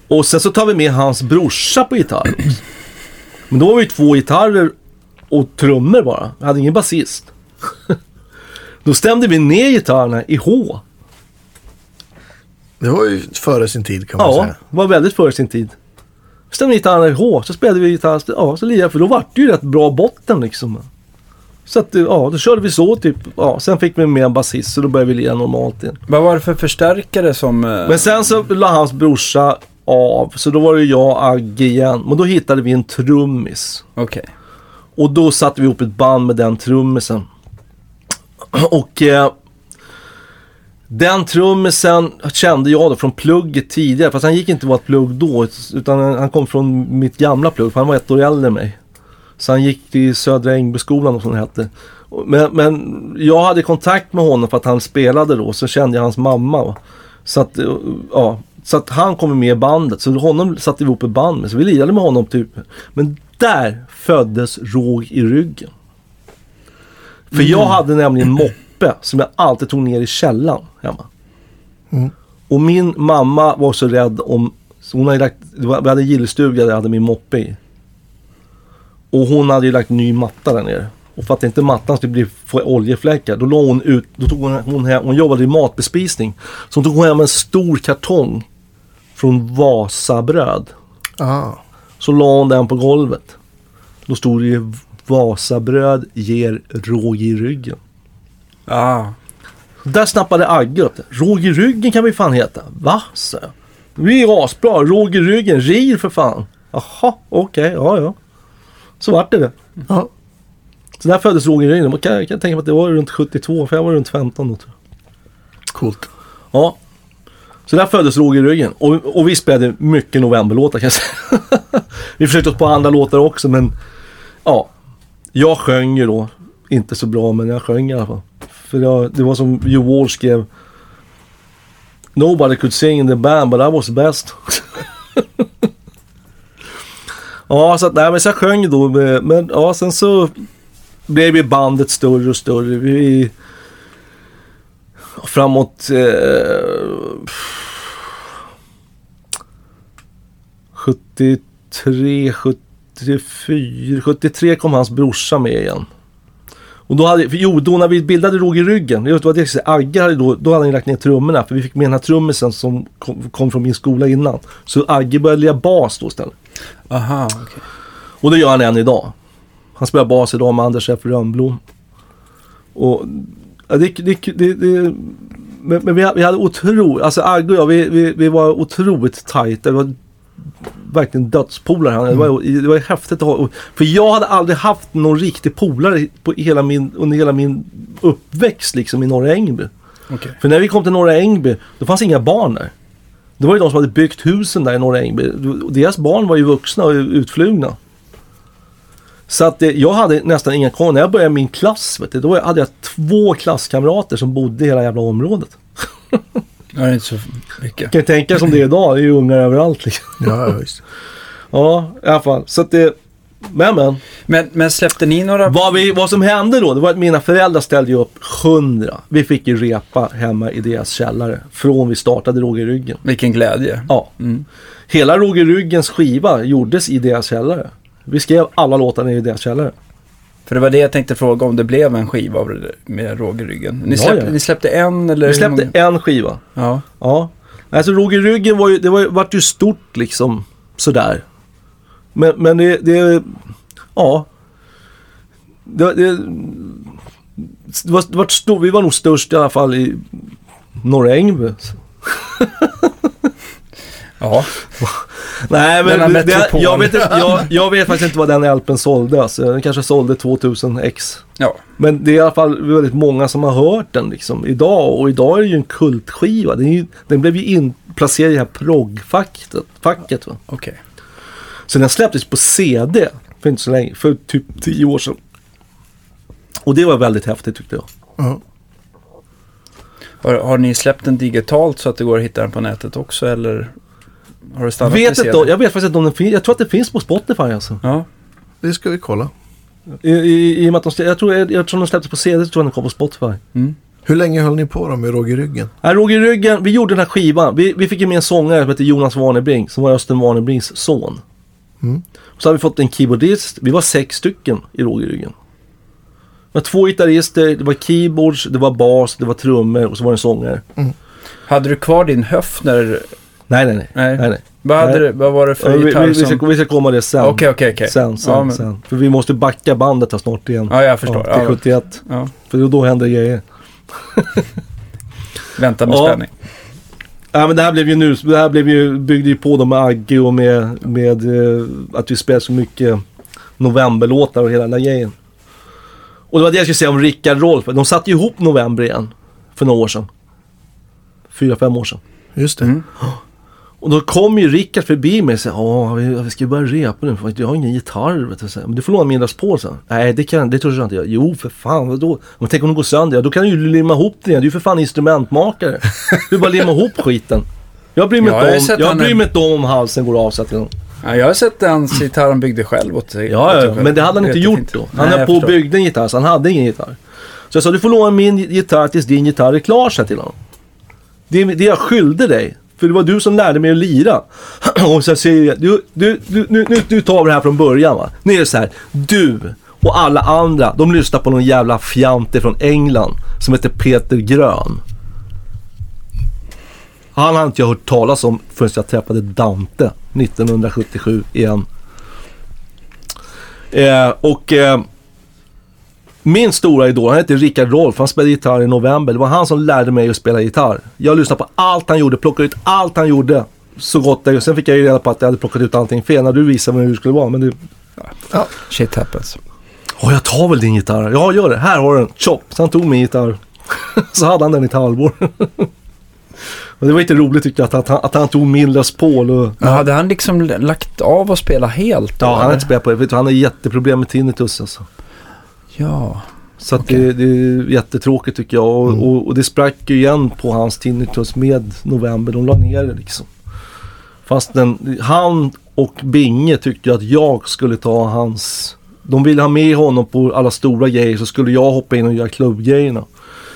Och sen så tar vi med hans brorsa på gitarr. Men då var vi två gitarrer och trummor bara. Vi hade ingen basist. Då stämde vi ner gitarrerna i H. Det var ju före sin tid kan man Ja, säga. det var väldigt före sin tid. Stämde gitarrerna i H, så spelade vi gitarr, ja så lirade jag, för då vart det ju rätt bra botten liksom. Så att, ja, då körde vi så typ. Ja, sen fick vi med en basist så då började vi lira normalt igen. vad var det för förstärkare som... eh, Men sen så la hans brorsa av, så då var det jag och Agge igen. Men då hittade vi en trummis. Okej. Och då satte vi ihop ett band med den trummisen. Och eh, den trummisen kände jag då från plugget tidigare. Fast han gick inte vårt plugg då. Utan han kom från mitt gamla plugg. För han var ett år äldre än mig. Så han gick till Södra Ängbyskolan och som det hette. Men, men jag hade kontakt med honom för att han spelade då. Så kände jag hans mamma. va. Så att, eh, ja, så att han kom med i bandet. Så honom satte vi ihop ett band med. Så vi lirade med honom typ. Men där föddes råg i ryggen. För jag hade nämligen moppe som jag alltid tog ner i källaren hemma. Mm. Och min mamma var så rädd om, så hon hade lagt, vi hade gillstuga där jag hade min moppe i. Och hon hade ju lagt ny matta där nere. Och för att inte mattan skulle bli, få oljefläckar, då la hon ut, då tog hon, hon, hem, hon jobbade i matbespisning. Så hon tog hem en stor kartong från Vasabröd. Ah. Så la hon den på golvet. Då stod det ju Vasabröd ger råg i ryggen. Ah. Där snappade Agge upp det. Råg i ryggen kan vi fan heta. Va? jag. Vi är asbra. Råg i ryggen. Rir för fan. Jaha, okej. ja, ja. Så vart det det. Ja. Så där föddes råg i ryggen. Jag kan, jag kan tänka mig att det var runt 72, för jag var runt 15 då tror jag. Coolt. Ja. Så där föddes råg i ryggen. Och, och vi spelade mycket novemberlåtar kan jag säga. vi försökte oss på andra låtar också men ja. Jag sjöng ju då. Inte så bra men jag sjöng i alla fall. För jag, det var som Joe Wall skrev. Nobody could sing in the band but I was best. ja, så att, nej, men så jag sjöng ju då. Med, men ja, sen så blev ju bandet större och större. Vi, framåt eh, 73, 74, 73 kom hans brorsa med igen. Och då hade, jo, då när vi bildade Råg i ryggen, det var det jag Agge hade då, då hade han lagt ner trummorna för vi fick med den här trummisen som kom, kom från min skola innan. Så Agge började lira bas då istället. Aha, okej. Och det gör han än idag. Han spelar bas idag med Anders F. Rönnblom. Och ja, det, det, det, det men, men vi, vi hade otroligt, alltså Agge och jag, vi, vi, vi var otroligt tajta. Vi var verkligen dödspolare. Han. Det, var, det var häftigt att ha. För jag hade aldrig haft någon riktig polare på hela min, under hela min uppväxt liksom i Norra Ängby. Okej. För när vi kom till Norra Ängby, då fanns inga barn där. Det var ju de som hade byggt husen där i Norra Ängby. Deras barn var ju vuxna och utflugna. Så att det, jag hade nästan inga kvar. När jag började min klass, vet du, då hade jag två klasskamrater som bodde i hela jävla området. Ja, det är inte så mycket. Kan tänka som det är idag, det är ju ungar överallt liksom. Ja, ja, visst. Ja, i alla fall. Så att det... Men men. Men, men släppte ni några... Vad, vi, vad som hände då, det var att mina föräldrar ställde ju upp 100. Vi fick ju repa hemma i deras källare. Från vi startade Råg i ryggen. Vilken glädje. Ja. Mm. Hela Råg i ryggens skiva gjordes i deras källare. Vi skrev alla låtarna i deras källare. För det var det jag tänkte fråga om det blev en skiva med råg i ryggen. Ni Ja, släppte, ja. ni släppte en eller? Vi släppte en skiva. Ja. Ja. Alltså Råg i ryggen var ju, det var, ju- vart ju stort liksom sådär. Men, men det, det, ja. Det, det, det var, det var stor, vi var nog störst i alla fall i Norra Ängby. Ja. Nej men det, jag, vet, inte- jag, jag vet faktiskt inte vad den LPn sålde. Alltså, den kanske sålde 2000 ex. Ja. Men det är i alla fall väldigt många som har hört den liksom idag. Och idag är det ju en kultskiva. Den, ju, den blev ju inplacerad i det här proggfacket. Facket, va? Okej. Så den släpptes på CD för inte så länge. För typ 10 år sedan. Och det var väldigt häftigt tyckte jag. Ja. Har, har ni släppt den digitalt så att det går att hitta den på nätet också eller? Har det stannat Vet inte, jag vet faktiskt inte om den finns. Jag tror att det finns på Spotify alltså. Ja. Det ska vi kolla. I, i, i och med att de, jag tror, jag, jag tror de släpptes på CD så tror jag den kom på Spotify. Mm. Hur länge höll ni på då med råg i ryggen? Nej, Roger i ryggen, vi gjorde den här skivan. Vi, vi fick ju med en sångare som heter Jonas Warnerbring, som var Östen Warnerbrings son. Mm. Så hade vi fått en keyboardist. Vi var sex stycken i Roger i ryggen. Det var två gitarrister, det var keyboards, det var bas, det var trummor och så var det en sångare. Hade du kvar din höft när... Nej, nej, nej. Nej. nej, nej. Vad, hade du, vad var det för Ja, vi, gitarr vi, vi, som... ska, vi ska komma det sen. Okej, okej, okej. Sen, sen, Ja, men- sen. För vi måste backa bandet här snart igen. Ja, jag förstår. Ja, till Ja, 71. ja. För då händer grejer. Vänta med Ja. spänning. Ja men det här blev ju nu, det här blev ju, byggde ju på då med Agge och med, med eh, att vi spelade så mycket novemberlåtar och hela den där grejen. Och det var det jag skulle säga om Rickard Rolf. De satte ju ihop November igen. För några år sedan. Fyra, fem år sedan. Just det. Mm. Och då kom ju Rickard förbi mig och sa Ja, vi, ska ju börja repa nu jag har ingen gitarr. Vet du. Men du får låna min Les Paul, så. Nej, det, kan, det tror jag inte jag. Jo, för fan, vadå? Men tänk om den går sönder? Ja, då kan du ju limma ihop den igen. Du är ju för fan instrumentmakare. Du bara limma ihop skiten. Jag bryr mig, Ja, inte, om, jag han bryr är- mig inte om halsen går av. Så att Ja, jag har sett hans gitarr han byggde själv åt sig. ja, ja, men det hade han inte gjort då. Han Nej, höll på och byggde en gitarr, så han hade ingen gitarr. Så jag sa, du får låna min gitarr tills din gitarr är klar, jag till honom. Det, det jag skyllde dig. För det var du som lärde mig att lira. Och så säger jag, du, du, du, nu, nu, nu tar vi det här från början va. Nu är det så här, du och alla andra, de lyssnar på någon jävla fjante från England som heter Peter Grön. Han har inte jag hört talas om förrän jag träffade Dante 1977 igen. Eh, och eh, min stora idol, han heter Rickard Rolf, han spelade gitarr i november. Det var han som lärde mig att spela gitarr. Jag lyssnade på allt han gjorde, plockade ut allt han gjorde. Så gott det Sen fick jag ju reda på att jag hade plockat ut allting fel när du visade mig hur det skulle vara. Men det, Shit happens. Åh, jag tar väl din gitarr. Ja, gör det. Här har du den. Chop. Så han tog min gitarr. så hade han den i ett halvår. och det var inte roligt tyckte jag att, att, han, att han tog min Les Paul. Och, Ja, hade han liksom lagt av och spela helt? då, ja, han har inte spelat på det. Han har jätteproblem med tinnitus alltså. Ja. Så att Okej. det, det är jättetråkigt tycker jag. Och, Mm. och, och det sprack ju igen på hans tinnitus med november. De la ner det liksom. Fast den, han och Binge tyckte att jag skulle ta hans... De ville ha med honom på alla stora grejer så skulle jag hoppa in och göra klubbgrejerna.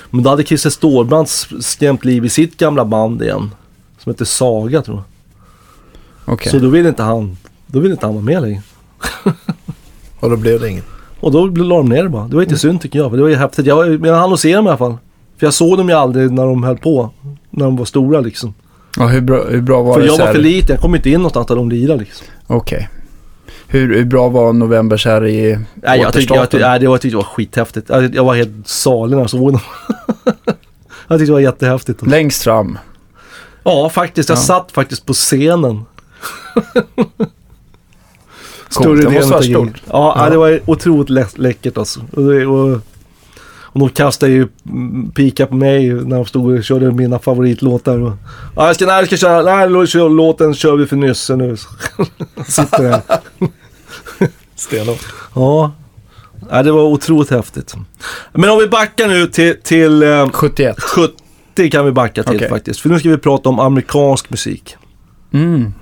Men då hade Christer Stålbrant skrämt liv i sitt gamla band igen. Som heter Saga tror jag. Okej. Så då ville inte han, då ville inte han vara med längre. Och då blev det inget. Och då la de ner det bara. Det var inte synd tycker jag. För det var ju häftigt. Jag, men jag hann se dem i alla fall. För jag såg dem ju aldrig när de höll på. När de var stora liksom. Ja, hur bra, hur bra var För det? jag så var för liten. Jag kom inte in någonstans där de lirade liksom. Okej. Hur, hur bra var November här i Nej, jag tyckte, jag, tyckte, nej, det var, jag tyckte det var skithäftigt. Jag, jag var helt salig när jag såg dem. jag tyckte det var jättehäftigt. Längst fram. Ja, faktiskt. Jag Ja. satt faktiskt på scenen. Coolt. Det måste delen vara av giget. stort. Ja, Ja. det var otroligt lä läckert alltså. Och, det, och, och de kastade ju mm, pika på mig när de stod och körde mina favoritlåtar. Och, ja, jag ska, nej, jag ska köra, nej, lå- kör, låten kör vi för Nysse nu. Sitter där. Stenhårt. Ja. ja, det var otroligt häftigt. Men om vi backar nu till, till eh, 71. 70 kan vi backa till Okej. faktiskt. För nu ska vi prata om amerikansk musik. Mm.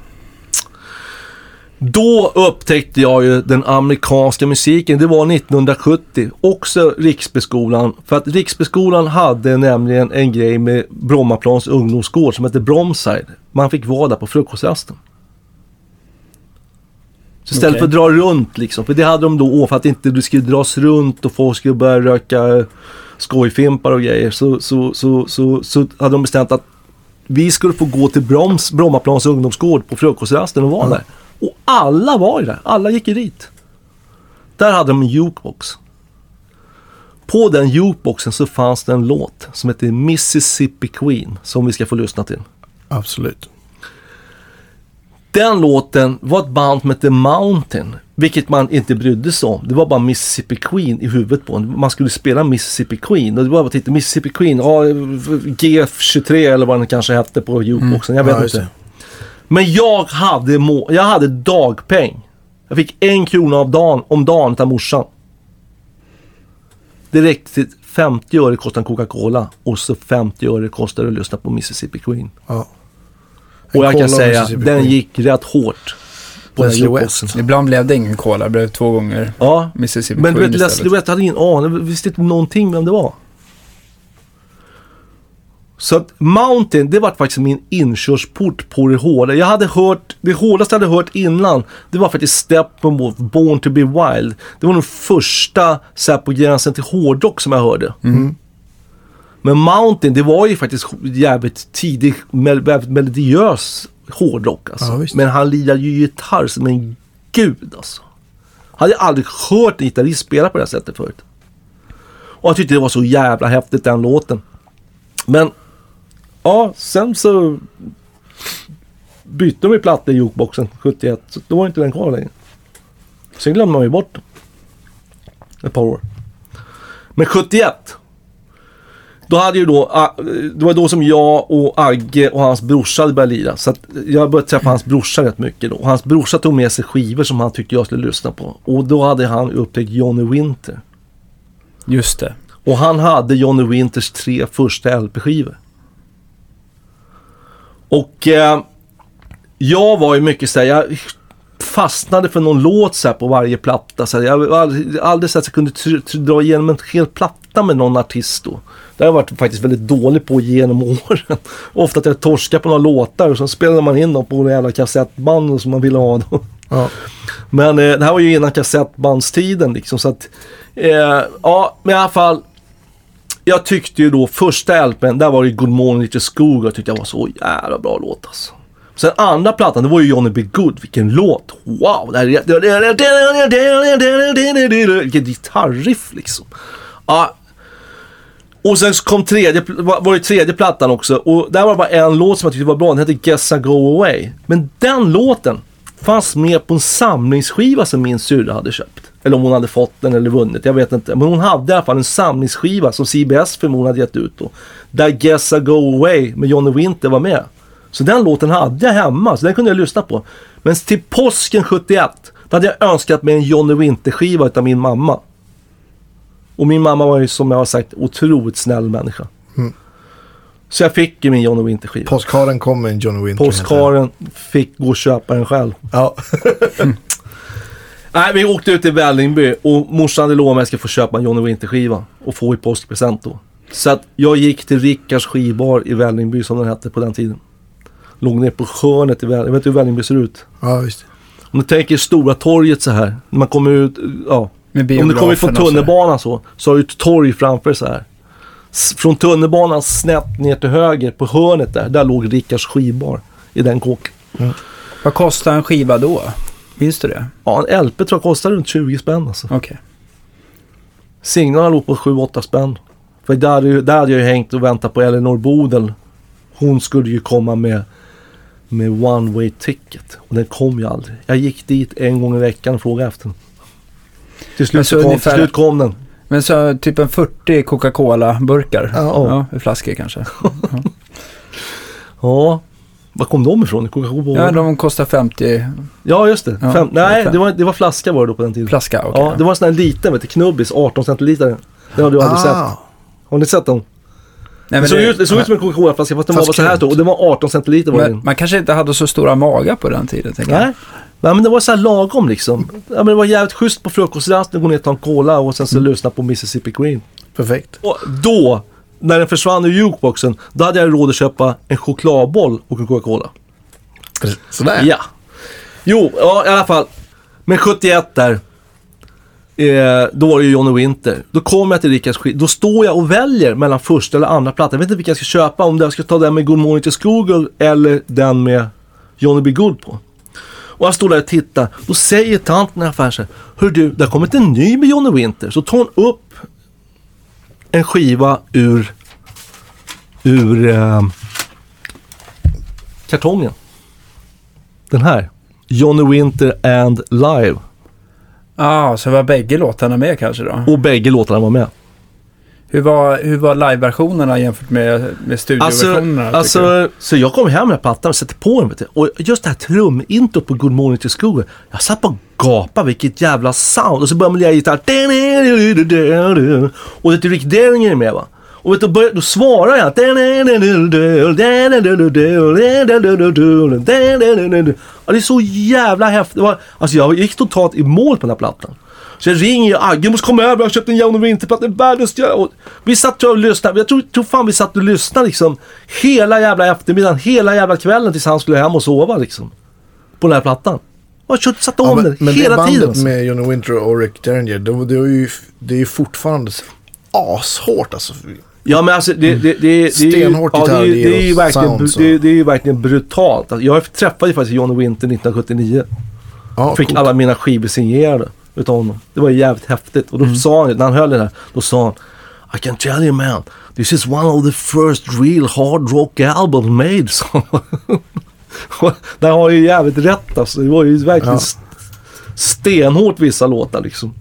Då upptäckte jag ju den amerikanska musiken. Det var 1970. Också Riksbyskolan. För att Riksbyskolan hade nämligen en grej med Brommaplans ungdomsgård som hette Bromside. Man fick vara där på frukostrasten. Så istället Okej. för att dra runt liksom. För det hade de då för att inte du skulle dras runt och folk skulle börja röka skojfimpar och grejer. Så, så, så, så, så hade de bestämt att vi skulle få gå till Broms, Brommaplans ungdomsgård på frukostrasten och vara där. Och alla var ju där. Alla gick ju dit. Där hade de en jukebox. På den jukeboxen så fanns det en låt som heter Mississippi Queen som vi ska få lyssna till. Absolut. Den låten var ett band som hette Mountain, vilket man inte brydde sig om. Det var bara Mississippi Queen i huvudet på en. Man skulle spela Mississippi Queen och det var bara titta Mississippi Queen, ja, GF23 eller vad den kanske hette på jukeboxen, jag vet Ja, inte. Men jag hade, må- jag hade dagpeng. Jag fick en krona av dagen, om dagen av morsan. Det räckte till 50 öre kostade en Coca-Cola och så 50 öre kostade att lyssna på Mississippi Queen. Ja. Och jag kan säga, den gick rätt hårt. På Leslie. West. Ibland blev det ingen cola. Det blev två gånger Ja, Mississippi men du Queen vet, Leslie. West, hade ingen aning. Visste inte någonting vem det var. Så att Mountain, det var faktiskt min inkörsport på det hårda. Jag hade hört, det hårdaste jag hade hört innan, det var faktiskt Steppenwolf, Born to be Wild. Det var nog första så här, på gränsen till hårdrock som jag hörde. Men Mountain, det var ju faktiskt jävligt tidig, mel- melodiös hårdrock alltså. Ja. Men han lirar ju gitarr som en gud alltså. Hade jag aldrig hört en gitarrist spela på det här sättet förut. Och jag tyckte det var så jävla häftigt den låten. Men ja, sen så bytte de ju platta i jukeboxen 71. Så då var inte den kvar längre. Sen glömde man ju bort. Ett par år. Men 71. Då hade ju då, ah, det var då som jag och Agge och hans brorsa hade börjat lira. Så jag började träffa hans brorsa rätt mycket då. Och hans brorsa tog med sig skivor som han tyckte jag skulle lyssna på. Och då hade han upptäckt Johnny Winter. Just det. Och han hade Johnny Winters tre första LP-skivor. Och eh, jag var ju mycket såhär, jag fastnade för någon låt så på varje platta. Så jag var aldrig, aldrig så att jag kunde dra igenom en hel platta med någon artist då. Det har jag varit faktiskt väldigt dålig på genom åren. Ofta att jag torskar på några låtar och så spelade man in dem på en jävla kassettband som man ville ha. Då. Ja. Men eh, det här var ju innan kassettbandstiden liksom så att eh, ja, men i alla fall. Jag tyckte ju då första LPn, där var det ju Good Morning Little Skog jag tyckte jag var så jävla bra låt alltså. Sen andra plattan, det var ju Johnny B. Good, vilken låt! Wow! Det här. Vilket gitarriff liksom. Ja. Och sen så kom tredje, var det tredje plattan också och där var det bara en låt som jag tyckte var bra, den hette Guess I Go Away. Men den låten fanns med på en samlingsskiva som min syrra hade köpt. Eller om hon hade fått den eller vunnit, jag vet inte. Men hon hade i alla fall en samlingsskiva som CBS förmodligen hade gett ut då. Där Guess I Go Away med Johnny Winter var med. Så den låten hade jag hemma, så den kunde jag lyssna på. Men till påsken 71, då hade jag önskat mig en Johnny Winter-skiva utav min mamma. Och min mamma var ju som jag har sagt otroligt snäll människa. Så jag fick ju min Johnny Winter-skiva. Postkaren kom med en Johnny Winter. Postkaren fick gå och köpa den själv. Ja. Nej, vi åkte ut till Vällingby och morsan hade lovat mig att jag skulle få köpa en Johnny Winter-skiva och få i påskpresent då. Så att jag gick till Rickards skivbar i Vällingby som den hette på den tiden. Låg ner på hörnet i Vällingby. Jag vet hur Vällingby ser ut. ja, visst. Om du tänker Stora torget så här. När man kommer ut, ja, Om du kommer från tunnelbanan så, så har du ett torg framför så här. S- Från tunnelbanan snett ner till höger på hörnet där, där låg Rickards skivbar i den kåken. Vad kostar en skiva då? Minns du det? Ja, en LP tror jag kostar runt 20 spänn alltså. Okej. Singlarna låg på 7-8 spänn. För där, där hade jag ju hängt och väntat på Elinor Bodel. Hon skulle ju komma med, med one way ticket. Och den kom ju aldrig. Jag gick dit en gång i veckan och frågade efter den. Till slut, så så kom, ungefär- till slut kom den. Men så typ en 40 Coca-Cola-burkar? Ja. ja. flaskor kanske. Ja, var kom de ifrån? Coca-Cola? Ja, de kostar 50 Ja, just det. Ja, Fem, nej, det var, det var flaska var det då på den tiden. flaska. okej. Ja, det var en sån här liten, vet du, knubbis, 18 centiliter. Den har du aldrig sett. Ah, Har ni sett den? Nej, Det men såg, det- ut, det såg ut som en Coca-Cola-flaska fast den var Fast så här stor och den var 18 centiliter var men den. man kanske inte hade så stora magar på den tiden. tänker jag. Nej. Nej men det var så här lagom liksom. Ja, men det var jävligt schysst på frukostrasten, gå ner och ta en cola och sen så Mm. lyssna på Mississippi Green. perfekt. Och då, när den försvann ur jukeboxen, då hade jag råd att köpa en chokladboll och en Coca-Cola. Sådär. Ja. Jo, ja i alla fall. Men 71 där. Eh, då var det ju Johnny Winter. Då kommer jag till Rickards skit. Då står jag och väljer mellan första eller andra plattan. Jag vet inte vilken jag ska köpa. Om jag ska ta den med Good Morning to Google eller den med Johnny B. Good på. Och jag står där och tittar. Då säger tanten i affären så här. Hör du, det har kommit en ny med Johnny Winter. Så tar hon upp en skiva ur, ur eh, kartongen. Den här. Johnny Winter and Live. Ja, så var bägge låtarna med kanske då? Och bägge låtarna var med. Hur var, hur var live-versionerna jämfört med, med Alltså, studioversionerna? du? alltså så jag kom hem med plattan och satte på den. Och just det här trumintrot på Good Morning to School. Jag satt och gapade vilket jävla sound. Och så började man lira gitarr. Och du, Rick Derringer är med va. Och vet du, då, började, då svarar jag. Ja, det är så jävla häftigt. Alltså jag gick totalt i mål på den här plattan. Så jag ringer ju Agge, måste komma över, jag har köpt en Winter-platta, det är världens och Vi satt och lyssnade, jag tror, tror fan vi satt och lyssnade liksom hela jävla eftermiddagen, hela jävla kvällen tills han skulle hem och sova liksom. På den här plattan. Och jag satte Ja, om men, den men hela det bandet tiden. alltså. med Johnny Winter och Rick Derringer, det, det, är ju, det är ju fortfarande ashårt alltså. Ja men alltså det, det, det, Stenhårt ja, det, är ju- det, är ju verkligen, och sound, så. det, det är ju verkligen brutalt. Jag träffade ju faktiskt Johnny Winter 1979. Ja, Fick coolt. alla mina skivor signerade utav honom. Det var jävligt häftigt. Och då Mm. sa han, när han höll det där, då sa han I can tell you man, this is one of the first real hard rock albums made. Där har ju jävligt rätt alltså. Det var ju verkligen Ja. st- stenhårt vissa låtar liksom.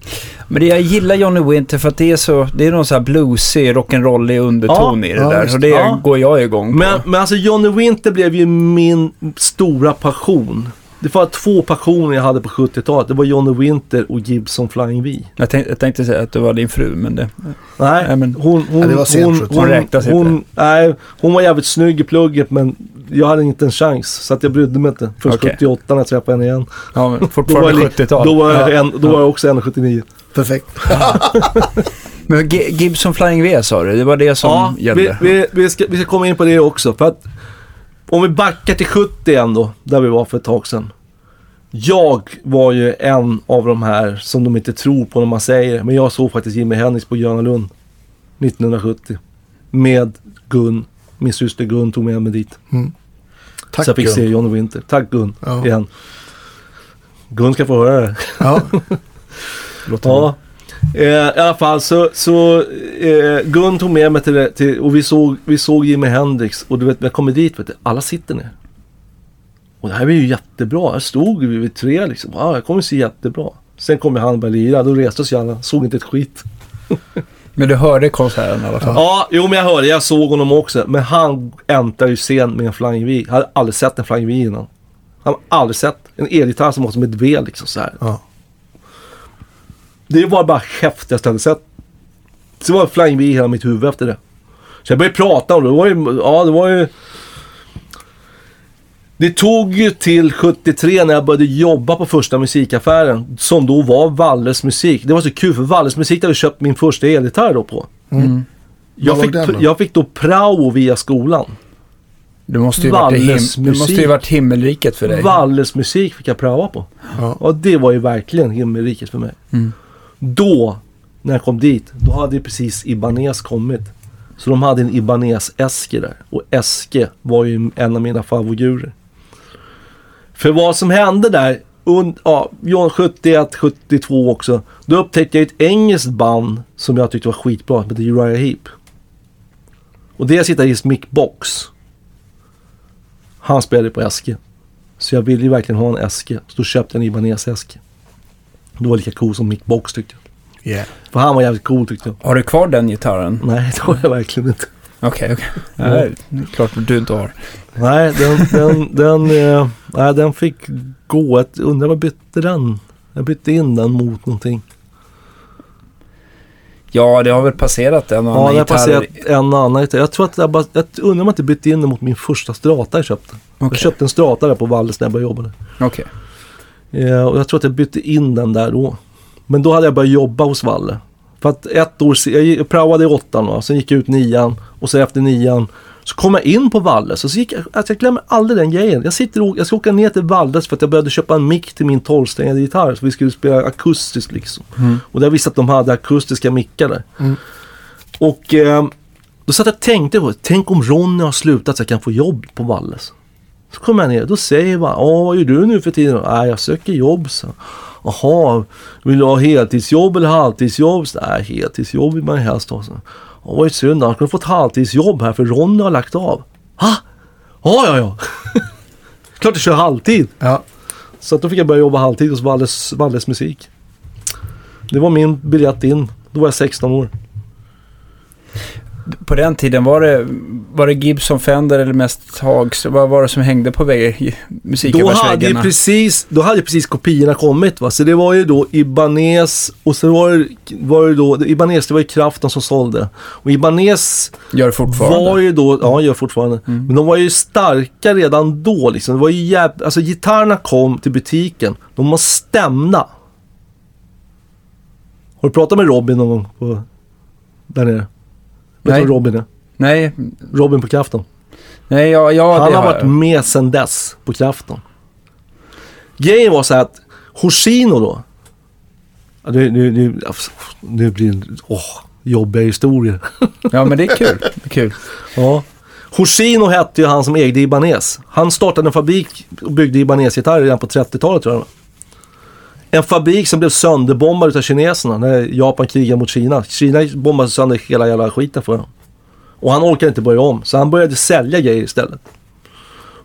Men det jag gillar Johnny Winter för att det är så, det är någon sån här bluesig, rock'n'rollig underton Ja, i det ja, där. Och det Ja. går jag igång på. Men, men alltså Johnny Winter blev ju min stora passion. Det var två passioner jag hade på 70-talet. Det var Johnny Winter och Gibson Flying V. jag, tänkte, jag tänkte säga att det var din fru, men det... Nej, Nej, men- hon, hon, Ja, det var sent hon, 70. hon, Hon räknas inte. hon, nej, hon var jävligt snygg i plugget men jag hade inte en chans. Så att jag brydde mig inte. Först Okej. 78 när jag träffade henne igen. Ja, men Då var, fortfarande jag, li- 70-tal. då var, jag ja. en, då var jag också 1,79. Perfekt. Men G- Gibson Flying V sa du, det var det som Ja, gällde? vi, vi, vi, ska, vi ska komma in på det också. För att om vi backar till 70 igen då, där vi var för ett tag sedan. Jag var ju en av de här som de inte tror på när man säger. Men jag såg faktiskt Jimi Hendrix på Gröna Lund 1970. Med Gun. Min syster Gun tog med mig dit. Tack så jag fick Gun. se Johnny Winter. Tack Gun, Ja. igen. Gun ska få höra det. Ja, Ja. Eh, I alla fall så, så eh, Gun tog med mig till det till, och vi såg, vi såg Jimi Hendrix och du vet när jag kommer dit vet du, alla sitter ner. Och det här var ju jättebra. Här stod vi vid tre liksom. Ja, jag kommer se jättebra. Sen kom ju han och började lira. Då reste sig alla. Såg inte ett skit. Men du hörde konserten i alla fall? Ja, jo men jag hörde. Jag såg honom också. Men han äntrar ju scen med en Flying V. Jag hade aldrig sett en Flying V innan. Han har aldrig sett en elgitarr som var som ett V liksom så här. Ja. Det var bara häftigaste jag hade sett. Så var det Flying V i hela mitt huvud efter det. Så jag började prata om det. Det var ju, ja det var ju... Det tog ju till 73 när jag började jobba på första musikaffären. Som då var Walles musik. Det var så kul för Walles musik hade jag köpt min första elgitarr då på. Mm. Jag Vad fick, jag fick då prao via skolan. Du måste ju varit him- det måste ju varit himmelriket för dig. Walles musik fick jag praoa på. Ja. Och det var ju verkligen himmelriket för mig. Mm. Då, när jag kom dit, då hade ju precis Ibanez kommit. Så de hade en Ibanez-Eske där. Och Eske var ju en av mina favoriter. För vad som hände där, und, ja, 71, 72 också. Då upptäckte jag ett engelskt band som jag tyckte var skitbra, som hette Uriah Heep. Och deras gitarrist Mick Box. Han spelade på Eske. Så jag ville ju verkligen ha en Eske. Så då köpte jag en Ibanez-Eske. Det var lika cool som Mick Box tyckte jag. Yeah. För han var jävligt cool tyckte jag. Har du kvar den gitarren? Nej, det har jag verkligen inte. Okej, okej. Nej, Det är klart du inte har. Nej, den, den, den, eh, nej, den fick gå. Jag undrar vad bytte den? Jag bytte in den mot någonting. Ja, det har väl passerat en och Ja, annan det har gitarr. passerat en annan gitarr. Jag tror att jag bara, jag undrar om jag inte bytte in den mot min första strata jag köpte. Jag Okej. köpte en strata där på Valles när jag började jobba där. Okej. Eh, och jag tror att jag bytte in den där då. Men då hade jag börjat jobba hos Valle. För att ett år, jag jag praoade i åttan va, sen gick jag ut nian och sen efter nian så kom jag in på Valles och så gick jag, alltså jag glömmer aldrig den grejen. Jag sitter och, jag ska åka ner till Valles för att jag började köpa en mick till min 12-strängade gitarr så vi skulle spela akustiskt liksom. Och jag visste att de hade akustiska mickar där. Mm. Och eh, då satt jag och tänkte på, tänk om Ronny har slutat så jag kan få jobb på Valles. Så kommer jag ner, då säger jag bara, "Ja, vad gör du nu för tiden? Nej, jag söker jobb, så. Jaha, vill du ha heltidsjobb eller halvtidsjobb? Så, Nej, heltidsjobb vill man ju helst ha. Ja, vad synd, skulle du fått halvtidsjobb här för Ronny har lagt av. Ha? Ja, ja, ja. Klart jag kör halvtid. Ja. Så att då fick jag börja jobba halvtid hos Valles, Valles Musik. Det var min biljett in. Då var jag 16 år. På den tiden, var det, var det Gibson Fender eller mest Hags? Vad var det som hängde på vägg, Då hade, ju precis, då hade precis kopiorna kommit va. Så det var ju då Ibanez och så var det, var det då, Ibanez det var ju Kraften som sålde. Och Ibanez Gör fortfarande? var ju då, ja gör fortfarande. Mm. Men de var ju starka redan då liksom. Det var ju jäv, alltså gitarrerna kom till butiken. De var stämda. Har du pratat med Robin någon gång på, där nere? Vet du vem Robin är? Nej, Robin på Kraften. nej, ja, ja Han har varit jag. med sedan dess på Kraften. Grejen var så här att Hoshino då. Nu, nu, nu, nu blir det åh, jobbiga historier. Ja, men det är kul. Det är kul. Ja. Hoshino hette ju han som ägde Ibanez. Han startade en fabrik och byggde Ibanez-gitarrer redan på 30-talet tror jag. En fabrik som blev sönderbombad av kineserna när Japan krigade mot Kina. Kina bombade sönder hela jävla skiten för dem. Och han orkade inte börja om, så han började sälja grejer istället.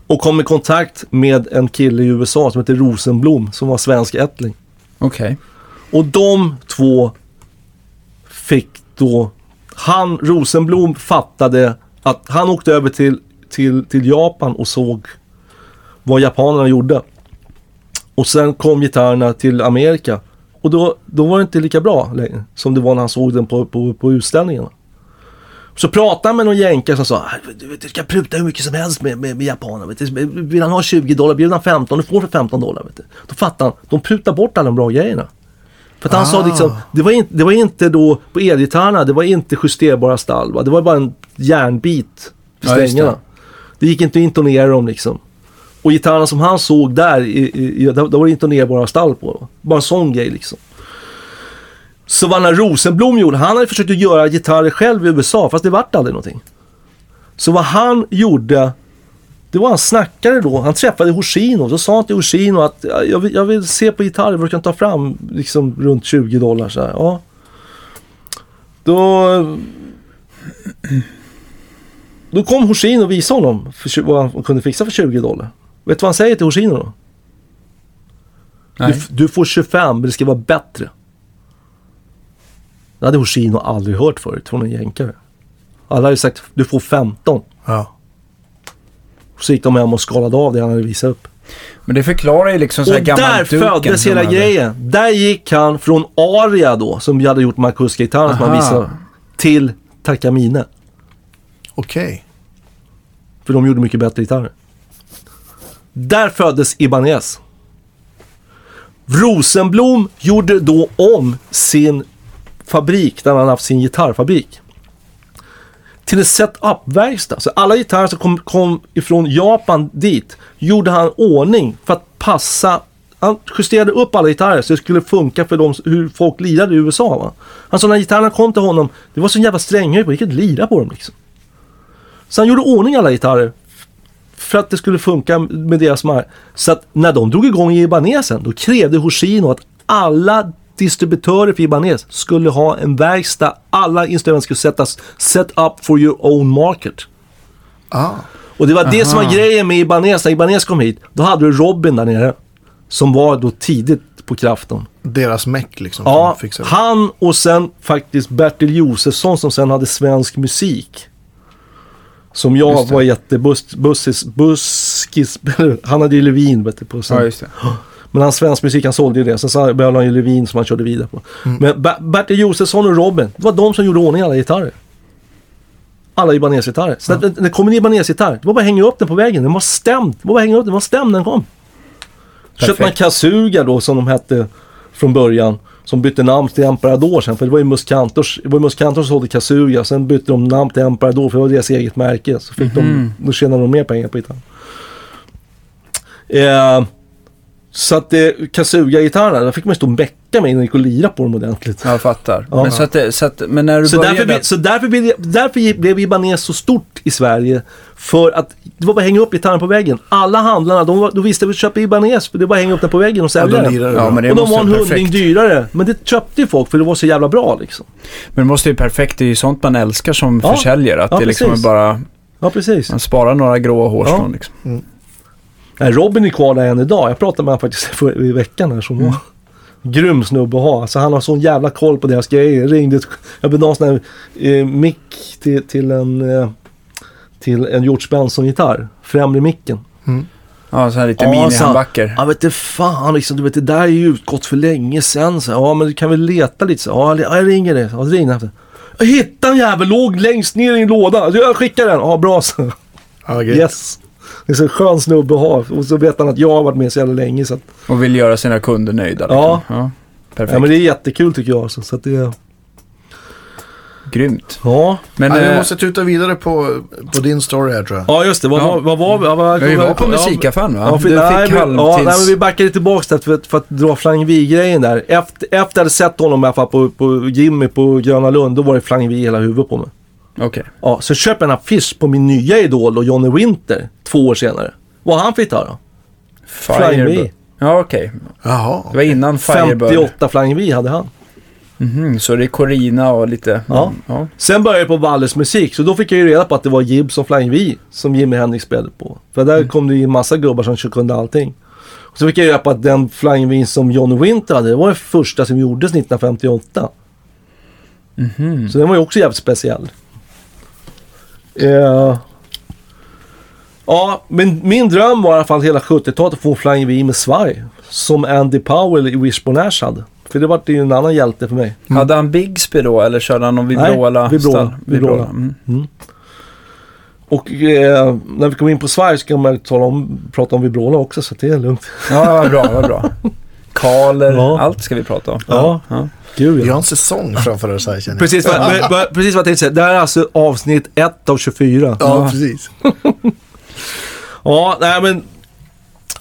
Och kom i kontakt med en kille i USA som heter Rosenblom, som var svensk ättling. Okej. Och de två fick då... Han, Rosenblom, fattade att han åkte över till, till, till Japan och såg vad japanerna gjorde. Och sen kom gitarrerna till Amerika. Och då, då var det inte lika bra längre som det var när han såg den på, på, på utställningarna. Så pratade han med någon jänkare som sa "Ah, du, du ska pruta hur mycket som helst med, med, med. Vet du. Vill han ha 20 dollar, bjuder han 15, du får för 15 dollar. Vet du. Då fattar han, de prutar bort alla de bra grejerna. För att han sa Ah. liksom, det var, inte, det var inte då på elgitarrerna, det var inte justerbara stall. Va? Det var bara en järnbit för Ja, strängarna. det. Det. gick inte att intonera dem liksom. Och gitarrerna som han såg där, i, i, i, där var det intonerbara stall på. Då. Bara en sån grej liksom. Så vad Rosenblom gjorde, han hade försökt att göra gitarrer själv i USA fast det vart aldrig någonting. Så vad han gjorde, det var han snackade då, han träffade Hoshino, då sa han till Hoshino att jag vill, jag vill se på gitarrer vad du kan ta fram liksom runt 20 dollar så här. Ja. Då, då kom Hoshino och visade honom för, vad han kunde fixa för 20 dollar. Vet du vad han säger till Hoshino då? Du, du får 25 men det ska vara bättre. Det hade Hoshino aldrig hört förut från en jänkare. Alla hade sagt du får 15. Ja. Så gick de hem och skalade av det han hade visat upp. Men det förklarar ju liksom så här Och där föddes hela grejen. Där gick han från Aria då, som vi hade gjort med akustiska som han visade, till Takamine. Okej. För de gjorde mycket bättre gitarrer. Där föddes Ibanez. Rosenblom gjorde då om sin fabrik, där han haft sin gitarrfabrik. Till en setup-verkstad. Så alla gitarrer som kom, kom ifrån Japan dit gjorde han ordning för att passa han justerade upp alla gitarrer så det skulle funka för dem, hur folk lirade i USA. Va? Han sa när gitarrerna kom till honom, det var så jävla stränghöjd på, det gick inte att lira på dem liksom. Så han gjorde ordning alla gitarrer. För att det skulle funka med deras mark. Så att när de drog igång i Ibanesen, då krävde Hoshino att alla distributörer för Ibanez skulle ha en verkstad. Alla instrument skulle sättas set up for your own market. Ah. Och det var det som var Aha. grejen med Ibanez. När Ibanez kom hit, då hade du Robin där nere. Som var då tidigt på kraften. Deras meck liksom. Ja, han och sen faktiskt Bertil Josefsson som sen hade svensk musik. Som jag var jättebusskis, buskis, han hade ju Levin vet du, på sen. Ja. Men hans svensk musik, han sålde ju det. Sen så behövde han ju Levin som han körde vidare på. Mm. Men Ba- Bertil Josefsson och Robin, det var de som gjorde ordning alla gitarrer. Alla Ibanez-gitarrer. Så att, när det kom en Ibanez-gitarr, det var bara att hänga upp den på väggen. Den var stämd. Det var bara att hänga upp den. Den var stämd när den kom. Köpte man Perfekt. Kasuga då som de hette från början. Som bytte namn till Emperador sen. För det var ju Muskantors, det var Muskantors som sålde Kasuga. Sen bytte de namn till Emperador för det var deras eget märke. Så fick Mhm. de, då tjänade de mer pengar på gitarren. Eh, så att det, Kasuga-gitarrerna, där fick man ju stå och mecka med innan det gick och lira på dem ordentligt. Jag fattar. Ja. Men, så att det, så att, men när du Så började... därför, blev- så därför, blev, därför blev Ibanez så stort i Sverige. För att det var bara att hänga upp gitarren på väggen. Alla handlarna, de, var, de visste att vi köpa Ibanez. För det var bara att hänga upp den på väggen och Ja, sälja de den. lirar det Ja, bra. men det Och de måste var en vara hundring perfekt. dyrare. Men det köpte ju folk för det var så jävla bra liksom. Men det måste ju perfekt, det är ju sånt man älskar som Ja. försäljare. Att Ja, det liksom är precis. bara, Ja, precis. man sparar några gråa hårstrån Ja. liksom. Robin är kvar där än idag. Jag pratade med honom faktiskt för, i veckan här som var grym snubbe att ha. Alltså han har sån jävla koll på deras grejer. Jag ringde, jag ha en sån här eh, mick till, till en eh, till en George Benson-gitarr. Främre micken. Ja, så här lite Ja, mini-handbacker. Ja, vet du fan liksom. Du vet, det där är ju utgått för länge sedan. Så. Ja, men du kan väl leta lite. Så. Ja, ja, jag ringer det. Ja, det ringer efter. Jag hittade en jävel. Låg längst ner i en låda. Jag skickar den. Ja, bra så. Gött. Yes. Det är så en skön snubbe att ha. Och så vet han att jag har varit med så jävla länge. Så att, Och vill göra sina kunder nöjda. Liksom. Ja. ja. Perfekt. ja, men det är jättekul tycker jag. Så, så att det, Grymt. ja. Men ja, vi eh, måste tuta vidare på, på din story här tror jag. ja, just det. Vad, Ja. var- vad var vi? Ja, vad- vi var på ja, musikaffären va? Ja, för, du nej, fick men, halv ja, tills... nej, men vi backade tillbaka där för, att- för att dra Flying V-grejen där. Efter, efter jag hade sett honom i alla fall på, på Jimmy på Gröna Lund, då var det Flying V i hela huvudet på mig. Okej. Ja, så köper jag en affisch på min nya idol och Johnny Winter två år senare. Vad har han för gitarr då? Flying V. Firebird. Ja, okej. Jaha. Det var innan Firebird. 58 Flying V hade han. Mhm, så det är Corina och lite... Ja. ja. Sen började jag på Walles musik, så då fick jag ju reda på att det var Gibson Flying V som Jimi Hendrix spelade på. För där kom det ju en massa gubbar som kunde allting. Och så fick jag reda på att den Flying V som Johnny Winter hade, det var den första som gjordes 1958. Mhm. Så den var ju också jävligt speciell. Eh, ja, men min dröm var i alla fall hela 70-talet att få en Flying V med svaj. Som Andy Powell i Wishbone Ash hade. För det var ju en annan hjälte för mig. Hade han Bigsby då eller körde han någon Vibrola? Nej, Vibrola. Vibrola. Mm. Och eh, när vi kommer in på svaj så kan man tala om, prata om Vibrola också så det är lugnt. Ja, vad bra, vad bra. Kaler, Ja. allt ska vi prata om. Ja. ja. Gud Vi har en säsong framför oss här känner jag. Precis vad, precis jag tänkte säga. Det här är alltså avsnitt 1 av 24. Ja, precis. Ja, nej men.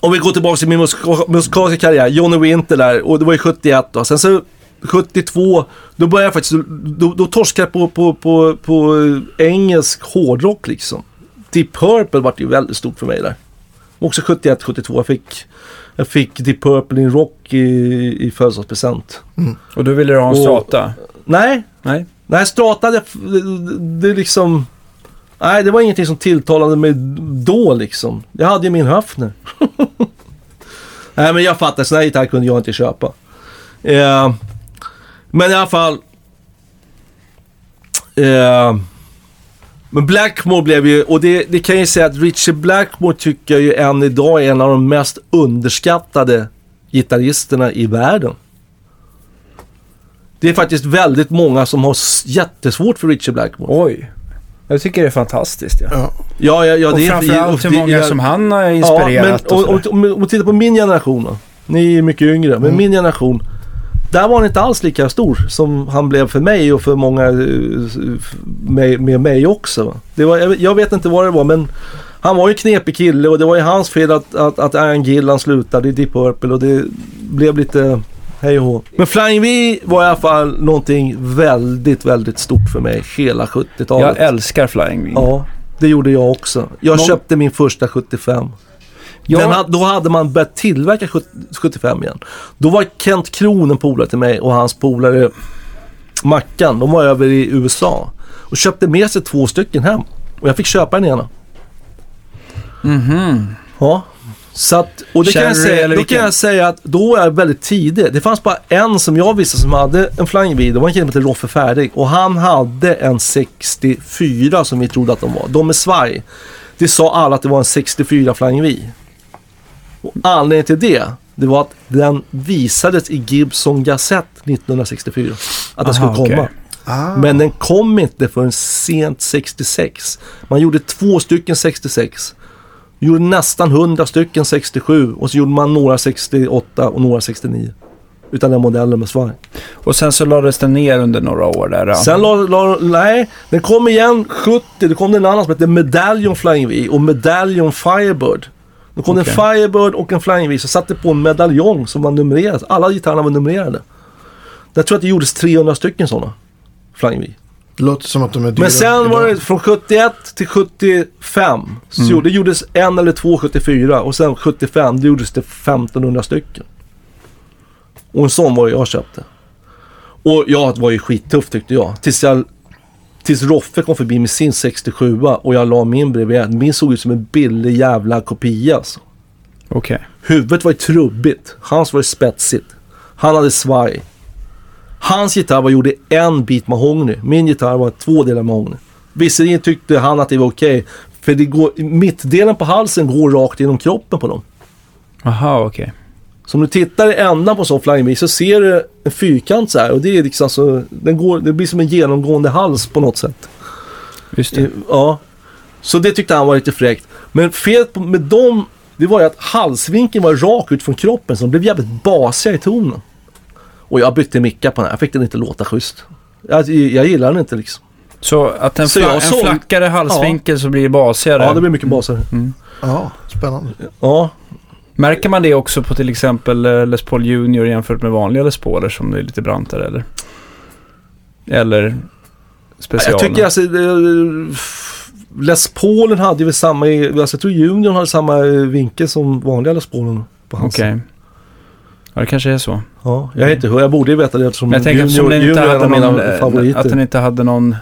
Om vi går tillbaka till min musika- musikaliska karriär. Johnny Winter där. Och det var ju 71 då. Sen så 72. Då började jag faktiskt. Då, då torskade jag på, på, på, på engelsk hårdrock liksom. Deep Purple vart ju väldigt stort för mig där. Också 71, 72. Jag fick, jag fick Deep Purple in rock i, i födelsedagspresent. Och då ville du ha en Och- strata? Nej, Nej? Nej, Strata, det, det är liksom... Nej, det var ingenting som tilltalade mig då liksom. Jag hade ju min Höfner. Nej, men jag fattar. Sån här gitarr kunde jag inte köpa. Eh, men i alla fall... Eh, men Blackmore blev ju, och det, det kan jag ju säga att Richie Blackmore tycker jag ju än idag är en av de mest underskattade gitarristerna i världen. Det är faktiskt väldigt många som har jättesvårt för Richie Blackmore. Oj. Jag tycker det är fantastiskt. Ja. Ja. Ja, ja, ja. och det är, framförallt hur många jag- som han har Ja, men inspirerat. och sådär. om, om, tittar på min generation då. Ni är mycket yngre, men Mm. min generation. Där var han inte alls lika stor som han blev för mig och för många eh, med, med mig också. Det var, jag, vet inte vad det var men Han var ju en knepig kille och det var ju hans fel att, att, att Ian Gillan slutade i Deep Purple och det blev lite hej och. Men Flying V var i alla fall någonting väldigt, väldigt stort för mig hela 70-talet. Jag älskar Flying V. Ja, det gjorde jag också. Jag Mång- köpte min första 75. Den hade, då hade man börjat tillverka 70 75 igen. Då var Kent Kron en polare till mig och hans polare Mackan. De var över i USA. Och köpte med sig två stycken hem. Och jag fick köpa den ena. Mhm. Ja. Så att, och det kan, jag säga, då kan jag säga att då är jag väldigt tidig. Det fanns bara en som jag visste som hade en Flying V. Det var en kille som hette Roffe Färdig. Och han hade en 64 som vi trodde att de var. De med svaj. Det sa alla att det var en 64 Flying V. Och anledningen till det, det var att den visades i Gibson Gazette 1964. Att den Aha, skulle komma. okej. Ah. Men den kom inte förrän sent 66. Man gjorde två stycken 66. Gjorde nästan 100 stycken 67 och så gjorde man några 68 och några 69. Utan den modellen med svaj. Och sen så lades den ner under några år där. ja. Sen la, la, nej, den kom igen 70. Det kom en annan som hette Medallion Flying V och Medallion Firebird. Då kom Okej. en Firebird och en Flying V så satte på en medaljong som var numrerad. Alla gitarrerna var numrerade. Jag tror att det gjordes 300 stycken sådana. Flying V. Det låter som att de är dyra Men sen var det idag. från 71 till 75. Så Mm. det gjordes en eller två 74 och sen 75 det gjordes det 1500 stycken. Och en sån var jag köpte. Och ja, det var ju skittuff tyckte jag. Tills jag Tills Roffe kom förbi med sin 67 och jag la min bredvid. Min såg ut som en billig jävla kopia alltså. Okej. Huvudet var ju trubbigt. Hans var ju spetsigt. Han hade svaj. Hans gitarr var gjord i en bit mahogny. Min gitarr var två delar mahogny. Visserligen tyckte han att det var okej. för det går, mittdelen på halsen går rakt genom kroppen på dem. Aha, okej. Så om du tittar i ändan på en sån Flying så ser du en fyrkant så här. Och det är liksom så, den går, det blir som en genomgående hals på något sätt. Just det. Ja. Så det tyckte han var lite fräckt. Men felet med dem, det var ju att halsvinkeln var rak ut från kroppen så de blev jävligt basiga i tonen. Och jag bytte mickar på den här. Jag fick den inte låta schysst. Jag, jag gillar den inte liksom. Så att en, Så jag en såg- flackare halsvinkel så blir det basigare. Ja, det blir mycket basigare. Ja, spännande. Ja. Märker man det också på till exempel eh, Les Paul Junior jämfört med vanliga Les Pauler som det är lite brantare eller? Eller specialen? Jag tycker alltså, eh, Les Paulen hade väl samma, alltså jag tror Junior hade samma eh, vinkel som vanliga Les Paulen på hans. Okej. Ja, det kanske är så. Ja, jag är inte jag borde ju veta det eftersom Men jag tänker eftersom den inte en hade någon, favoriter. att den inte hade någon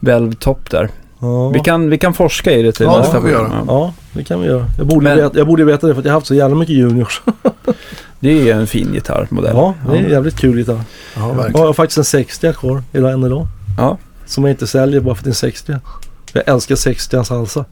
välvtopp där. Ja. Vi, kan, vi kan forska i det till Ja, det nästa program. göra. Ja. Ja, det kan vi göra. Jag borde, Men- veta, jag borde veta det för att jag har haft så jävla mycket juniors. Det är en fin gitarrmodell. Ja, det är jävligt kul gitarr. Ja, Jag har faktiskt en 60 kvar idag än idag. Ja. Som jag inte säljer bara för att det är en 60. Jag älskar 60 halsar.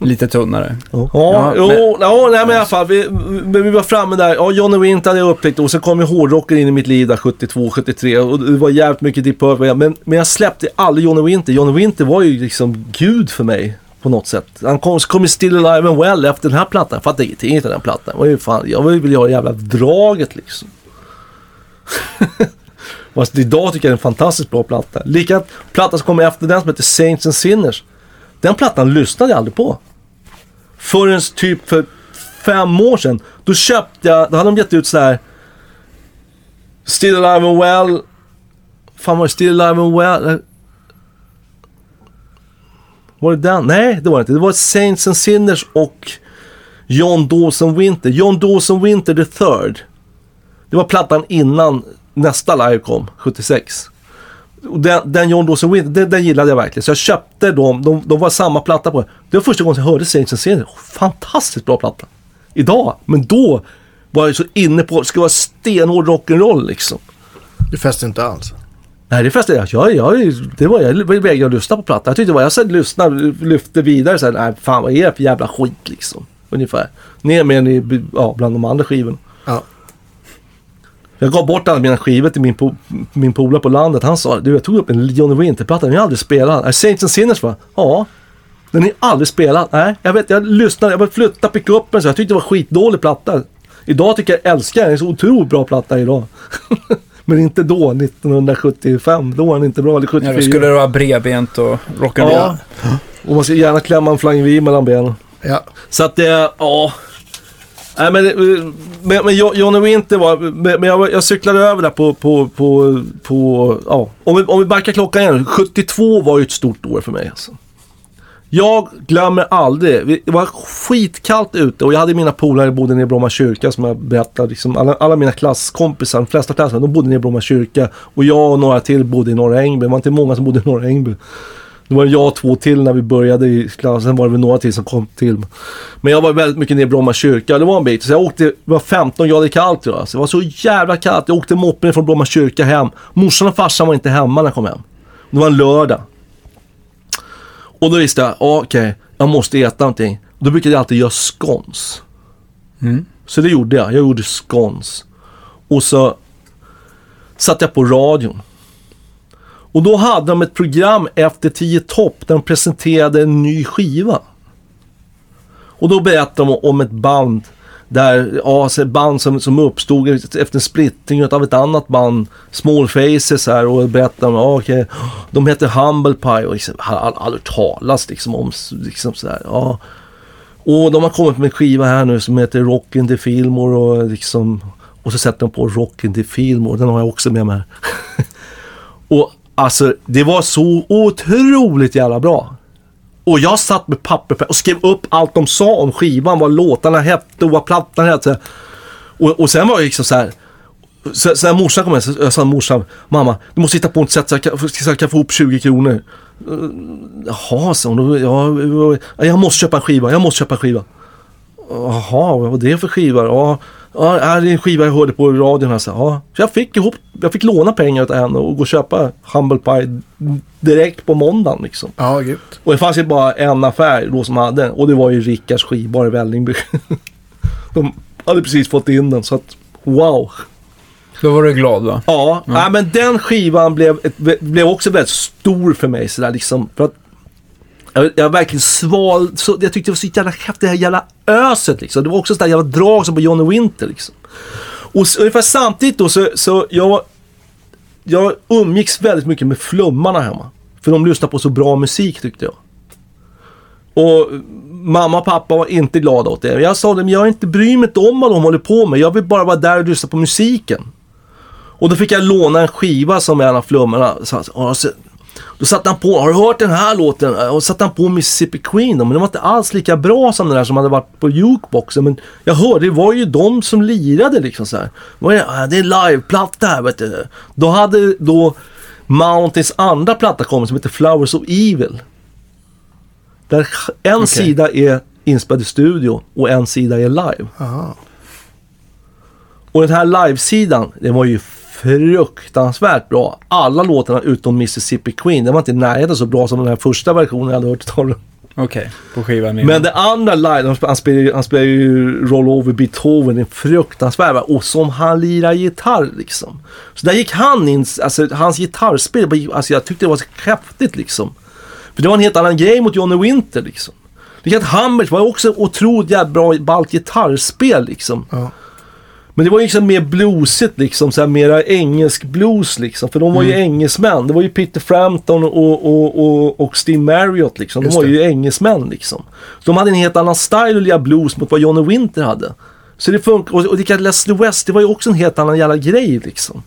Lite tunnare. Ja, Ja, jo, men- ja, nej, men i alla fall. Vi, vi, var framme där. Ja, Johnny Winter hade jag upptäckt och sen kom ju hårdrocken in i mitt liv där 72, 73 och det var jävligt mycket Deep Purple. Men, men jag släppte aldrig Johnny Winter. Johnny Winter var ju liksom gud för mig på något sätt. Han kom, kom ju Still Alive and Well efter den här plattan. Jag fattade ingenting av den plattan. Det var ju fan, jag ville ha det jävla draget liksom. Fast idag tycker jag det är en fantastiskt bra platta. Lika platta som kommer efter den som heter Saints and Sinners. Den plattan lyssnade jag aldrig på. Förrän typ för fem år sedan. Då köpte jag, då hade de gett ut sådär.. Still Alive and Well. Fan var det Still Alive and Well? Var det den? Nej, det var det inte. Det var Saints and Sinners och John Dawson Winter. John Dawson Winter the third. Det var plattan innan nästa live kom, 76. Den, den John Dawson Winter, den, den gillade jag verkligen. Så jag köpte dem, de, de var samma platta på. Det var första gången jag hörde Saints and Sinners. Fantastiskt bra platta. Idag, men då var jag så inne på, ska vara stenhård rock'n'roll liksom. Det fäster inte alls. Nej, det första jag, jag, jag, det var jag vägrade att lyssna på plattan. Jag tyckte bara, jag satt lyssnade, lyfte vidare så här, nej fan vad är det för jävla skit liksom. Ungefär. Ner med den i, ja, bland de andra skivorna. Ja. Jag gav bort alla mina skivor till min, po min polare på landet. Han sa, du jag tog upp en Johnny Winter-platta, den har jag aldrig spelat. Är Saints and Sinners va? Ja. Den är aldrig spelad. Nej, jag vet, jag lyssnade, jag började flytta pickuppen så jag tyckte det var skitdålig platta. Idag tycker jag älskar den, det är så otroligt bra platta idag. Men inte då, 1975. Då var den inte bra, eller Ja, 74. då skulle det vara bredbent och rock'n'roll. Ja. Och man ska gärna klämma en Flying V mellan benen. Ja. Så att det, ja. Nej men, men, men Johnny Winter var, men jag, jag cyklade över där på, på, på, på ja. Om vi, om vi backar klockan igen. 72 var ju ett stort år för mig alltså. Jag glömmer aldrig, det var skitkallt ute och jag hade mina polare bodde nere i Bromma kyrka som jag berättade. Liksom, alla, alla mina klasskompisar, de flesta klasskompisar, de bodde nere i Bromma kyrka. Och jag och några till bodde i Norra Ängby. Det var inte många som bodde i Norra Ängby. Det var jag och två till när vi började i klassen. Sen var det väl några till som kom till. Men jag var väldigt mycket nere i Bromma kyrka. Det var en bit. Så jag åkte, det var 15 grader kallt tror jag. Så det var så jävla kallt. Jag åkte moppen från Bromma kyrka hem. Morsan och farsan var inte hemma när jag kom hem. Det var en lördag. Och då visste jag, ja, okej, jag måste äta någonting. Då brukade jag alltid göra scones. Mm. Så det gjorde jag. Jag gjorde scones. Och så satte jag på radion. Och då hade de ett program efter 10 topp där de presenterade en ny skiva. Och då berättade de om ett band där, ja, alltså ett band som, som uppstod efter en splittring av ett annat band, Small Faces här och berättade om, ja okej, de hette Humble Pie och liksom, har all- aldrig talas liksom om, liksom sådär, ja. Och de har kommit med en skiva här nu som heter Rock in the Fillmore och liksom, och så sätter de på Rock in the Fillmore, den har jag också med mig här. och alltså, det var så otroligt jävla bra. Och jag satt med papper och skrev upp allt de sa om skivan, vad låtarna hette och vad plattan hette. Och, och sen var det liksom så här. Så, så när morsan kom hem så jag sa till morsan, mamma du måste hitta på ett sätt så jag kan, så jag kan få ihop 20 kronor. Mm, Jaha, sa hon. Ja, jag måste köpa en skiva, jag måste köpa en skiva. Jaha, vad var det för skiva? Ja, ja, det är en skiva jag hörde på radion. Här, så, ja. så jag fick ihop, jag fick låna pengar av henne och gå och köpa Humble Pie direkt på måndagen liksom. Ja, gud. Och det fanns ju bara en affär då som hade och det var ju Rickards skivbar i Vällingby. De hade precis fått in den så att wow. Då var du glad va? Ja, nej, men den skivan blev, blev också väldigt stor för mig sådär liksom. För att jag, jag verkligen sval, så, jag tyckte det var så jävla häftigt det här jävla öset liksom. Det var också sådär jävla drag som på Johnny Winter liksom. Och så, ungefär samtidigt då så, så jag, jag umgicks väldigt mycket med flummarna hemma. För de lyssnade på så bra musik tyckte jag. Och mamma och pappa var inte glada åt det. Jag sa det, men jag inte bryr mig inte om vad de håller på med. Jag vill bara vara där och lyssna på musiken. Och då fick jag låna en skiva som en av flummarna. sa. Då satte han på, har du hört den här låten? Och satte han på Mississippi Queen då, men den var inte alls lika bra som den där som hade varit på jukeboxen. Men jag hörde, det var ju de som lirade liksom så här. Det? "Ah, är en liveplatta här vet du. Då hade då Mountains andra platta kommit som heter Flowers of Evil. Där en Okej. sida är inspelad i studio och en sida är live. Aha. Och den här livesidan, den var ju fruktansvärt bra. Alla låtarna utom Mississippi Queen, den var inte i närheten så bra som den här första versionen jag hade hört talas om. Okej, på skivan innan. Men det andra live, han spelar, han spelar ju Roll Over Beethoven, är fruktansvärd. Och som han lirar gitarr liksom. Så där gick han in, alltså hans gitarrspel, alltså jag tyckte det var så häftigt liksom. För det var en helt annan grej mot Johnny Winter liksom. Likadant Hammers var också otroligt bra ballt gitarrspel liksom. Ja. Men det var ju liksom mer bluesigt liksom, så här mera engelsk blues liksom. För de var ju Mm. engelsmän. Det var ju Peter Frampton och, och, och, och Steve Marriott liksom. De var ju engelsmän liksom. Så de hade en helt annan style att lira blues mot vad Johnny Winter hade. Så det funkar. Och, och det Leslie West, det var ju också en helt annan jävla grej liksom.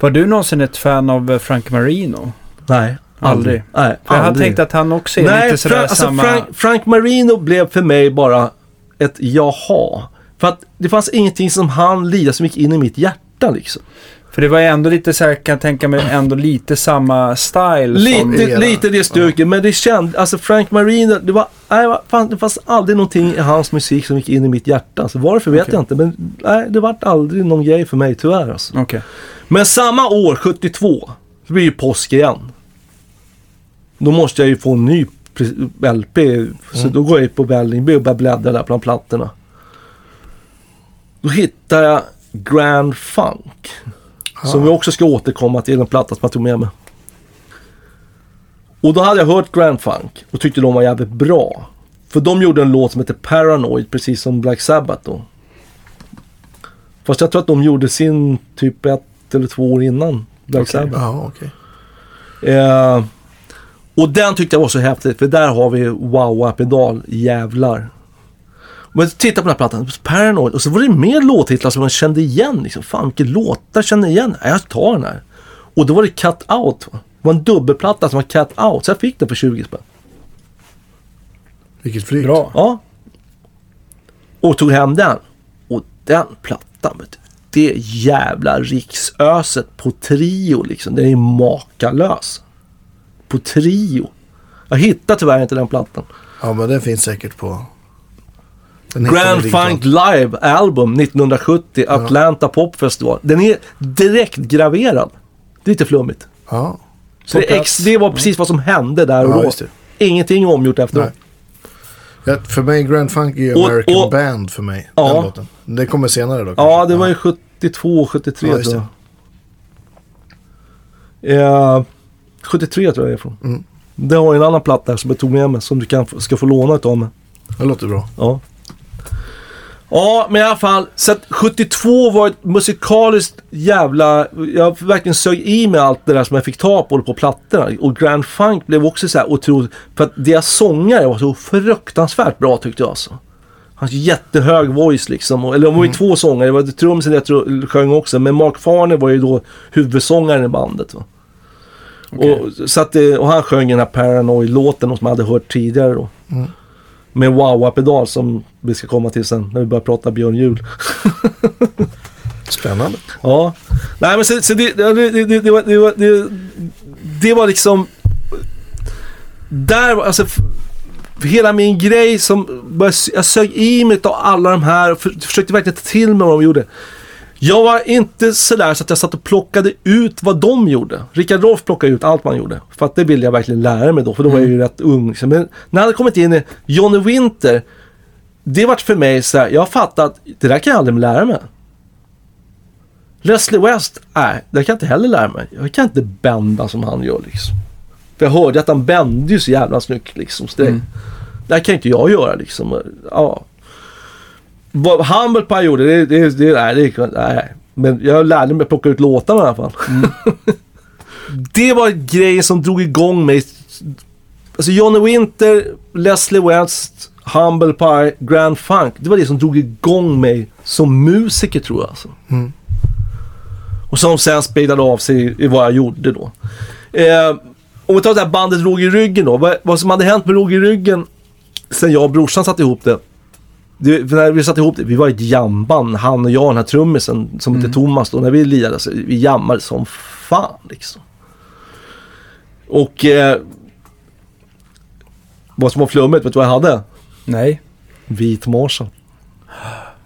Var du någonsin ett fan av eh, Frank Marino? Nej, Aldrig. Nej, För jag hade aldrig. tänkt att han också är Nej, lite sådär Frank, alltså samma... Frank, Frank Marino blev för mig bara ett jaha. För att det fanns ingenting som han lirade som gick in i mitt hjärta liksom. För det var ju ändå lite så här, kan jag tänka mig, ändå lite samma style som... Lite, era. lite det stuket, men det kände, alltså Frank Marino, det var, nej, fan, det fanns aldrig någonting i hans musik som gick in i mitt hjärta. Så varför vet Okej. jag inte, men nej, det vart aldrig någon grej för mig tyvärr alltså. Okej. Men samma år, 72, så blir det påsk igen. Då måste jag ju få en ny LP, så då går jag på Vällingby och börjar bläddra där bland plattorna. Då hittar jag Grand Funk. Som vi också ska återkomma till, en platta som jag tog med mig. Och då hade jag hört Grand Funk och tyckte de var jävligt bra. För de gjorde en låt som heter Paranoid, precis som Black Sabbath då. Fast jag tror att de gjorde sin typ ett eller två år innan Black Okej. Sabbath. Ja, okej. Eh, Och den tyckte jag var så häftig för där har vi wow-pedal, jävlar. Men titta på den här plattan, Paranoid, och så var det mer låttitlar som man kände igen. Liksom. Fan vilka låtar känner jag igen? Jag tar den här. Och då var det Cut Out. Va? Det var en dubbelplatta som var Cut Out, så jag fick den för 20 spänn. Vilket flyt. Bra. Ja. Och tog hem den. Och den plattan, vet du, det jävla riksöset på trio liksom. Den är makalös. På trio. Jag hittar tyvärr inte den plattan. Ja, men den finns säkert på... Den Grand. Funk Live Album 1970, Atlanta Pop Festival. Den är direkt graverad. Det är lite flummigt. Ja, Så det, ex, det var precis vad som hände där och ja då. Ingenting omgjort efteråt. Ja, för mig, Grand Funk är ju Och- American och- Band för mig. Ja. Den låten. Det kommer senare då. Ja, kanske. det var ju 72, 73 Ja, tror jag. Eh, 73 tror jag det är från. Mm. Det har en annan platta som jag tog med mig som du kan, ska få låna utav mig. Det låter bra. Ja. Ja, men i alla fall. Så att 72 var ett musikaliskt jävla... Jag verkligen sög i mig allt det där som jag fick ta på på plattorna. Och Grand Funk blev också så här otroligt... För att deras sångare var så fruktansvärt bra tyckte jag alltså. Hans jättehög voice liksom. Eller de var ju två sångare. Det var trummisen jag tror sjöng också. Men Mark Farner var ju då huvudsångaren i bandet. Va? Och, så att, det- och han sjöng den här Paranoid-låten som jag hade hört tidigare då. Mm. Med Wawa-pedal som vi ska komma till sen när vi börjar prata Björn Juhl. Spännande. Ja. Nej men så, så det, det, det, det, var, det, var, det, det var liksom... Där alltså... Hela min grej som... Jag sög i mig av alla de här och för, försökte verkligen ta till mig vad de gjorde. Jag var inte sådär så att jag satt och plockade ut vad de gjorde. Rickard Rolf plockade ut allt man gjorde. För att det ville jag verkligen lära mig då. För då var jag ju rätt ung. liksom. Men när jag hade kommit in i Johnny Winter. Det vart för mig så här, jag fattat att det där kan jag aldrig lära mig. Leslie West, nej, det kan jag inte heller lära mig. Jag kan inte bända som han gör liksom. För jag hörde att han bände ju så jävla snyggt liksom. Så det, Mm. det här kan inte jag göra liksom. Ja. Vad Humble Pie gjorde, det, det, det, nej, det, nej. Men jag lärde mig att plocka ut låtarna i alla fall. det var grejer som drog igång mig. Alltså Johnny Winter, Leslie West, Humble Pie, Grand Funk. Det var det som drog igång mig som musiker tror jag. Alltså. Mm. Och som sen speedade av sig i vad jag gjorde då. Eh, om vi tar det här bandet Råg i ryggen då. Vad, vad som hade hänt med Råg i ryggen sen jag och brorsan satte ihop det. Det när vi satte ihop det, vi var ett jamband. Han och jag, den här trummisen som hette Thomas då. När vi lirade, så vi jammade som fan liksom. Och eh, vad som var flummigt, vet du vad jag hade? Nej. Vit Marshall.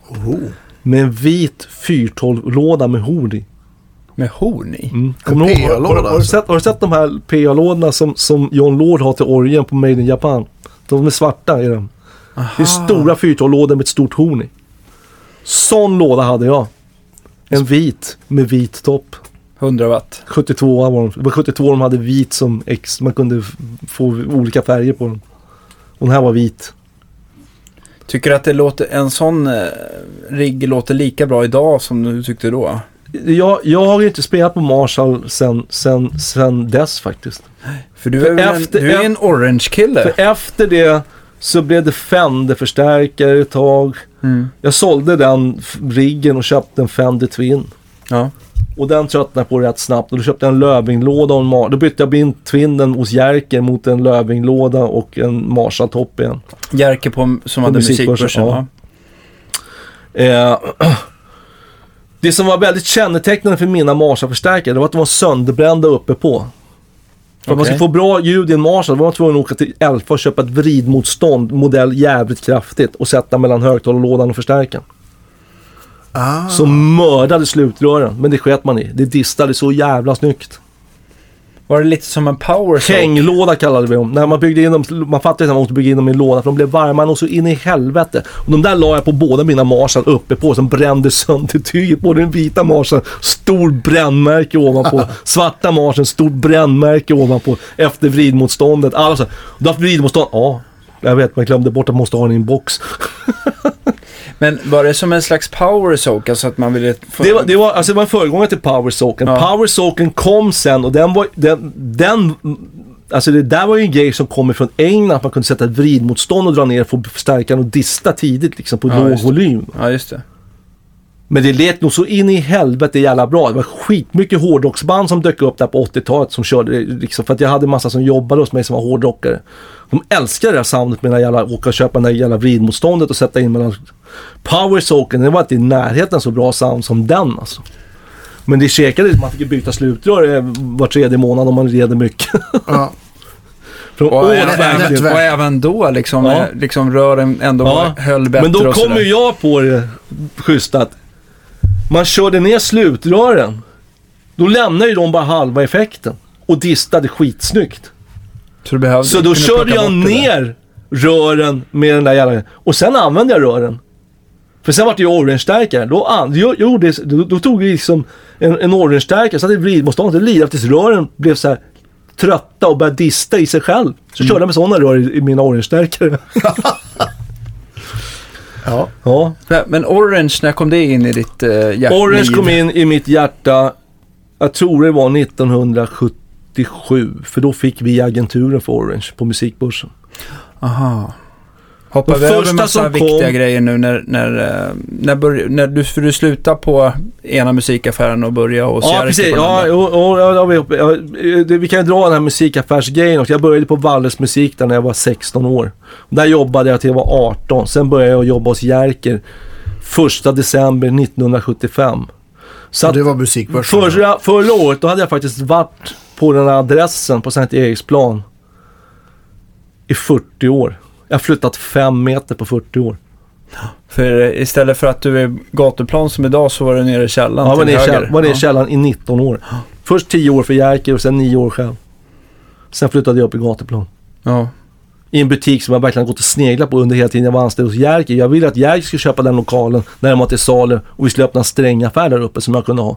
Oh. Med en vit 412-låda med horn i. Med horn i? Mm. PA-låda har, har, alltså? sett, har du sett de här PA-lådorna som, som John Lord har till orgeln på Made in Japan? De är svarta i dem. Det är stora 412-lådor med ett stort horn i. Sån låda hade jag. En vit med vit topp. 100 watt. 72 var de. Det var 72 de hade vit som ex. Man kunde få olika färger på dem. Och den här var vit. Tycker du att det låter, en sån eh, rigg låter lika bra idag som du tyckte då? Jag, jag har ju inte spelat på Marshall sen, sen, sen dess faktiskt. För du För är, efter- en, du är en orange-kille? För efter det så blev det Fender-förstärkare ett tag. Mm. Jag sålde den riggen och köpte en Fender Twin. Ja. Och den tröttnade jag på rätt snabbt. Och då köpte jag en Lövinglåda och en Mar- Då bytte jag in Twinnen hos Jerker mot en Lövinglåda och en Marshall-topp igen. Jerker på, som hade musikbörsen, ja. Ja. Eh, det som var väldigt kännetecknande för mina Marshall-förstärkare det var att de var sönderbrända uppe på. För att man skulle få bra ljud i en Marshall var man tvungen att åka till Elfa och köpa ett vridmotstånd, modell jävligt kraftigt och sätta mellan högtalarlådan och förstärkaren. Ah. Som mördade slutrören, men det sket man i. Det distade så jävla snyggt. Var det lite som en power soak? Hänglåda kallade vi dem. När man byggde in dem, man fattade att man måste bygga in dem i en låda för de blev varma och så in i helvete. Och de där la jag på båda mina Marshall uppe på som brände sönder tyget. Både den vita Marshall, stor brännmärke ovanpå. Svarta Marshall, stort brännmärke ovanpå. Efter vridmotståndet. Alla så, du har haft vridmotstånd? Ja. Jag vet, jag glömde bort att man måste ha den i en box. Men var det som en slags power soak? Alltså att man ville... Få... Det var, det var, alltså det var en föregångare till Power Soaken. Ja. Power Soaken kom sen och den var, den, den Alltså det där var ju en grej som kommer från England. Att man kunde sätta ett vridmotstånd och dra ner för förstärkaren och dista tidigt liksom på Ja, låg volym. Ja, just det. Men det lät nog så in i helvete jävla bra. Det var skitmycket hårdrocksband som dök upp där på 80-talet som körde liksom. För att jag hade massa som jobbade hos mig som var hårdrockare. De älskade det här soundet med den jävla, åka och köpa det där jävla vridmotståndet och sätta in mellan powersoken. Det var inte i närheten så bra sound som den alltså. Men det käkade, man fick byta slutrör eh, var tredje månad om man red mycket. Ja. Från Och, även, och även då liksom, Ja. eh, liksom rören ändå Ja, höll bättre Men då kommer jag på det schysst att man körde ner slutrören. Då lämnar ju de bara halva effekten. Och distade skitsnyggt. Så, du behövde, Så då körde jag ner rören med den där jävla... Och sen använde jag rören. För sen var det ju orange-stärkare. Då, då, då tog vi liksom en, en orange-stärkare, satte i vridmotståndet lirade tills rören blev så här trötta och började dista i sig själv. Så körde jag med sådana rör i, i mina orange-stärkare. Ja. ja. Men- Orange, när kom det in i ditt uh, hjärtliv? Orange kom in i mitt hjärta, jag tror det var 1977. För då fick vi agenturen för Orange på musikbörsen. Aha. Hoppar De vi över första massa viktiga kom- grejer nu när, när, eh, när, börj- när du, för du slutar på ena musikaffären och börjar hos Ja, precis. Ja, och, och, ja, ja, vi, vi kan ju dra den här musikaffärsgrejen också. Jag började på Walles musik där när jag var 16 år. Där jobbade jag till jag var 18. Sen började jag jobba hos Jerker 1 december 1975. Så Och att det var musikbörsen. förra, förra året då hade jag faktiskt varit på den här adressen på Sankt Eriksplan i 40 år. Jag har flyttat fem meter på 40 år. För istället för att du är gatuplan som idag så var du nere i källaren Ja, var nere käll- var nere i källaren i 19 år. Först 10 år för Jerker och sen 9 år själv. Sen flyttade jag upp i gatuplan. ja. I en butik som jag verkligen gått och sneglat på under hela tiden jag var anställd hos Jerker. Jag ville att Jerker skulle köpa den lokalen när den var till salu och vi skulle öppna en strängaffär där uppe som jag kunde ha.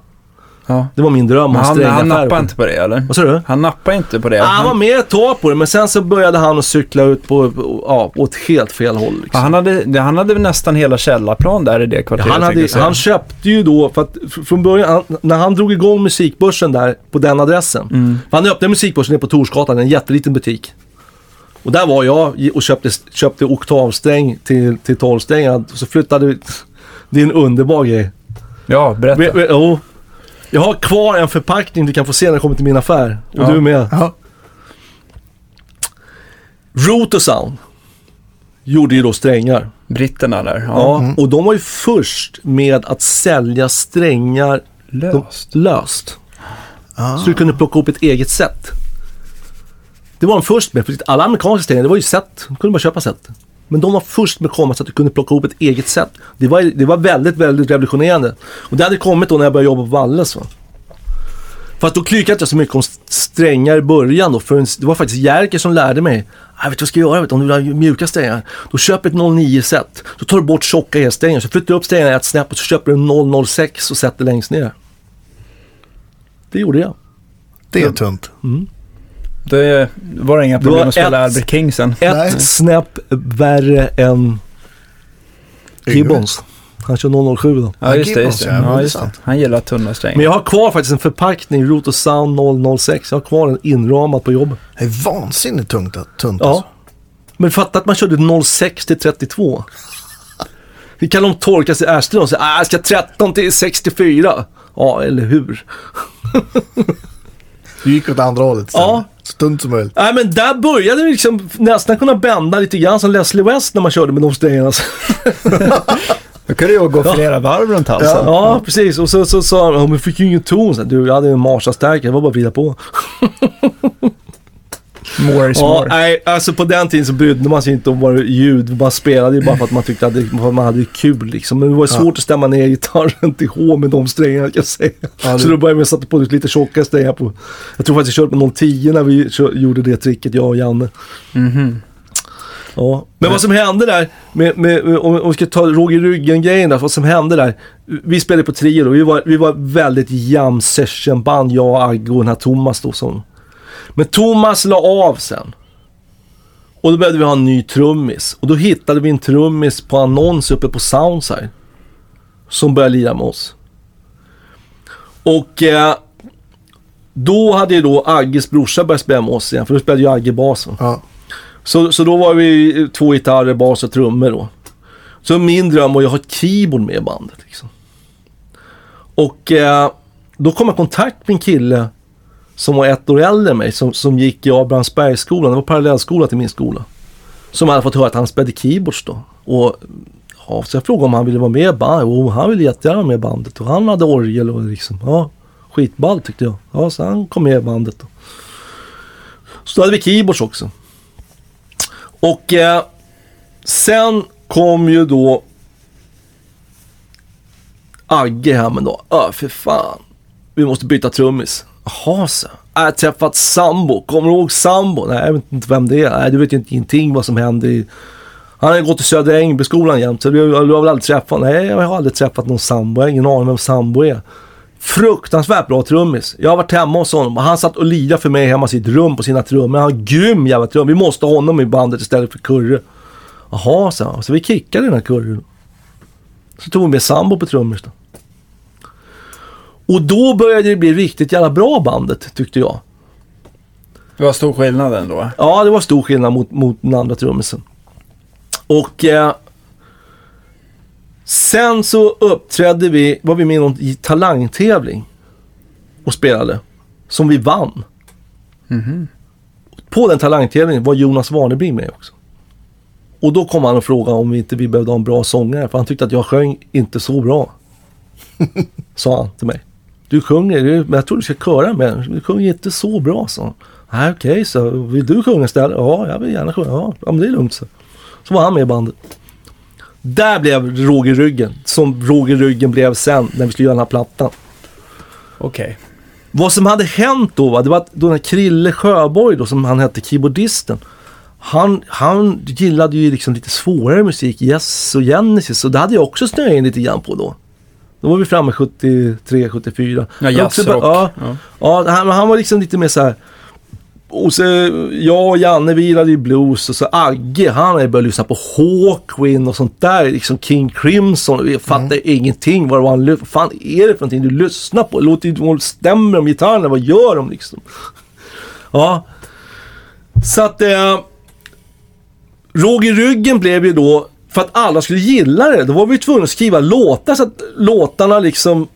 Ja. Det var min dröm, Men en han, han strängaffär. nappade inte på det eller? Vad sa du? Han nappade inte på det. Ah, han var han, med ett tag på det men sen så började han att cykla ut på, på, ja, åt helt fel håll. Liksom. han, hade, han hade nästan hela källarplan där i det Ja, kvarteret. han, hade, han köpte ju då, för att från början, han, när han drog igång musikbörsen där på den adressen. Mm. Han öppnade musikbörsen nere på Torsgatan, en jätteliten butik. Och där var jag och köpte, köpte oktavsträng till, till tolvsträngar. Så flyttade vi. Det är en underbar grej. Ja, berätta. Ve- ve- jo. Jag har kvar en förpackning du kan få se när jag kommer till min affär. Och Ja. du med. Ja. Rotosound gjorde ju då strängar. Britterna där. Ja. Ja, Mm. och de var ju först med att sälja strängar Löst. löst. Ah. Så du kunde plocka upp ett eget set. Det var de först med. För alla amerikanska strängar, det var ju set. Du kunde bara köpa set. Men de var först med att komma så att du kunde plocka upp ett eget set. Det var, det var väldigt, väldigt revolutionerande. Och det hade kommit då när jag började jobba på Walles. Va? För att då klykade jag så mycket om strängar i början då. För det var faktiskt Jerker som lärde mig. Jag vet du vad jag ska göra? Vet du, om du vill ha mjuka strängar. Då köper ett 09-set. Så tar du bort tjocka elsträngar. Så flyttar du upp strängarna ett snäpp och så köper du en 006 och sätter längst ner. Det gjorde jag. Det är tunt. Det var inga problem att spela Albert King sen. Ett Nej. snäpp värre än Gibbons. Han kör 007 då. Ja, just det. Just det. ja, just det. Han gillar tunna strängar. Men jag har kvar faktiskt en förpackning, Roto Sound 006. Jag har kvar den inramad på jobbet. Det är vansinnigt tungt, tunt Ja. alltså. Men fatta att man körde 06 till 32. Hur kan de torka sig i arslet och säga ah, jag ska 13 till 64? Ja, eller hur? Du gick åt andra hållet istället. Ja. Så tunt som möjligt. Nej men där började vi liksom nästan kunna bända lite grann som Leslie West när man körde med de strängarna. Då kunde jag gå flera varv runt halsen. Ja, precis. Och så sa han, ja, men fick ju ingen ton. Så, du, jag hade en Marshall-stärkare, det var bara att vrida på. More is Ja, more. nej, alltså på den tiden så brydde man sig inte om vad ljud. Man spelade ju bara för att man tyckte att det, man hade kul liksom. Men det var svårt att stämma ner gitarren till H med de strängarna kan jag säga. Ja, Så då började vi sätta på lite tjockare strängar på. Jag tror faktiskt jag körde på 010 när vi gjorde det tricket, jag och Janne. Mhm. Ja. Men vad som hände där, med, med, med, om vi ska ta i ryggen-grejen där, vad som hände där. Vi spelade på trio då, vi var, vi var väldigt jam session-band, jag, Agge och den här Thomas då som... Men Thomas la av sen. Och då behövde vi ha en ny trummis. Och då hittade vi en trummis på annons uppe på Soundside. Som började lira med oss. Och eh, då hade ju då Agges brorsa börjat spela med oss igen, för då spelade ju Agge bas. va. Ja. Så, så då var vi två gitarrer, bas och trummor då. Så min dröm var att ha ett keyboard med i bandet. Liksom. Och eh, då kom jag i kontakt med en kille som var ett år äldre än mig, som, som gick i Abrahamsbergsskolan. Det var parallellskola till min skola. Som hade fått höra att han spelade keyboards då. Och ja, så jag frågade om han ville vara med i bandet. Och han ville jättegärna vara med i bandet. Och han hade orgel och liksom, ja, skitball tyckte jag. Ja, så han kom med i bandet då. Så då hade vi keyboards också. Och eh, sen kom ju då Agge hem en dag. Öh, för fan. Vi måste byta trummis. Jaha, så. Jag har träffat Sambo. Kommer du ihåg Sambo? Nej, jag vet inte vem det är. Nej, du vet ju inte ingenting vad som hände i... Han har gått i Södra Ängbyskolan jämt, så du, du har väl aldrig träffat Nej, jag har aldrig träffat någon Sambo. Jag har ingen aning vem Sambo är. Fruktansvärt bra trummis. Jag har varit hemma hos honom och han satt och lirade för mig hemma i sitt rum på sina trummor. Han har en grym jävla trum. Vi måste ha honom i bandet istället för Kurre. Jaha, så. han. Så vi kickade den här Kurre. Så tog vi med Sambo på trummor. Och då började det bli riktigt jävla bra bandet, tyckte jag. Det var stor skillnad ändå. Ja, det var stor skillnad mot, mot den andra trummisen. Och eh, sen så uppträdde vi, var vi med i någon talangtävling och spelade. Som vi vann. På den talangtävlingen var Jonas Warnerbring med också. Och då kom han och frågade om vi inte vi behövde ha en bra sångare. För han tyckte att jag sjöng inte så bra. Sa han till mig. Du sjunger, men jag tror du ska köra med. Du sjunger inte så bra, han. Nej, okej, så vill du sjunga istället? Ja, jag vill gärna sjunga. Ja, men det är lugnt, så. Så var han med i bandet. Där blev Roger Ryggen, som Roger Ryggen blev sen när vi skulle göra den här plattan. Okej. Vad som hade hänt då, va, det var att då den här Krille Sjöborg då, som han hette, keyboardisten. Han, han gillade ju liksom lite svårare musik, Yes och Genesis. Och det hade jag också snöat in lite grann på då. Då var vi framme 73, 74. Ja, jazzrock. Ja, Ja. ja han, han var liksom lite mer så här. Och så jag och Janne vi gillade ju blues och så Agge han hade börjat lyssna på Hawkwind och sånt där. Liksom King Crimson. Jag fattar ingenting vad han fan är det för någonting du lyssnar på? Låter stämmer de gitarrerna? Vad gör de liksom? Ja. Så att eh, Roger Ryggen blev ju då, för att alla skulle gilla det, då var vi tvungna att skriva låtar så att låtarna liksom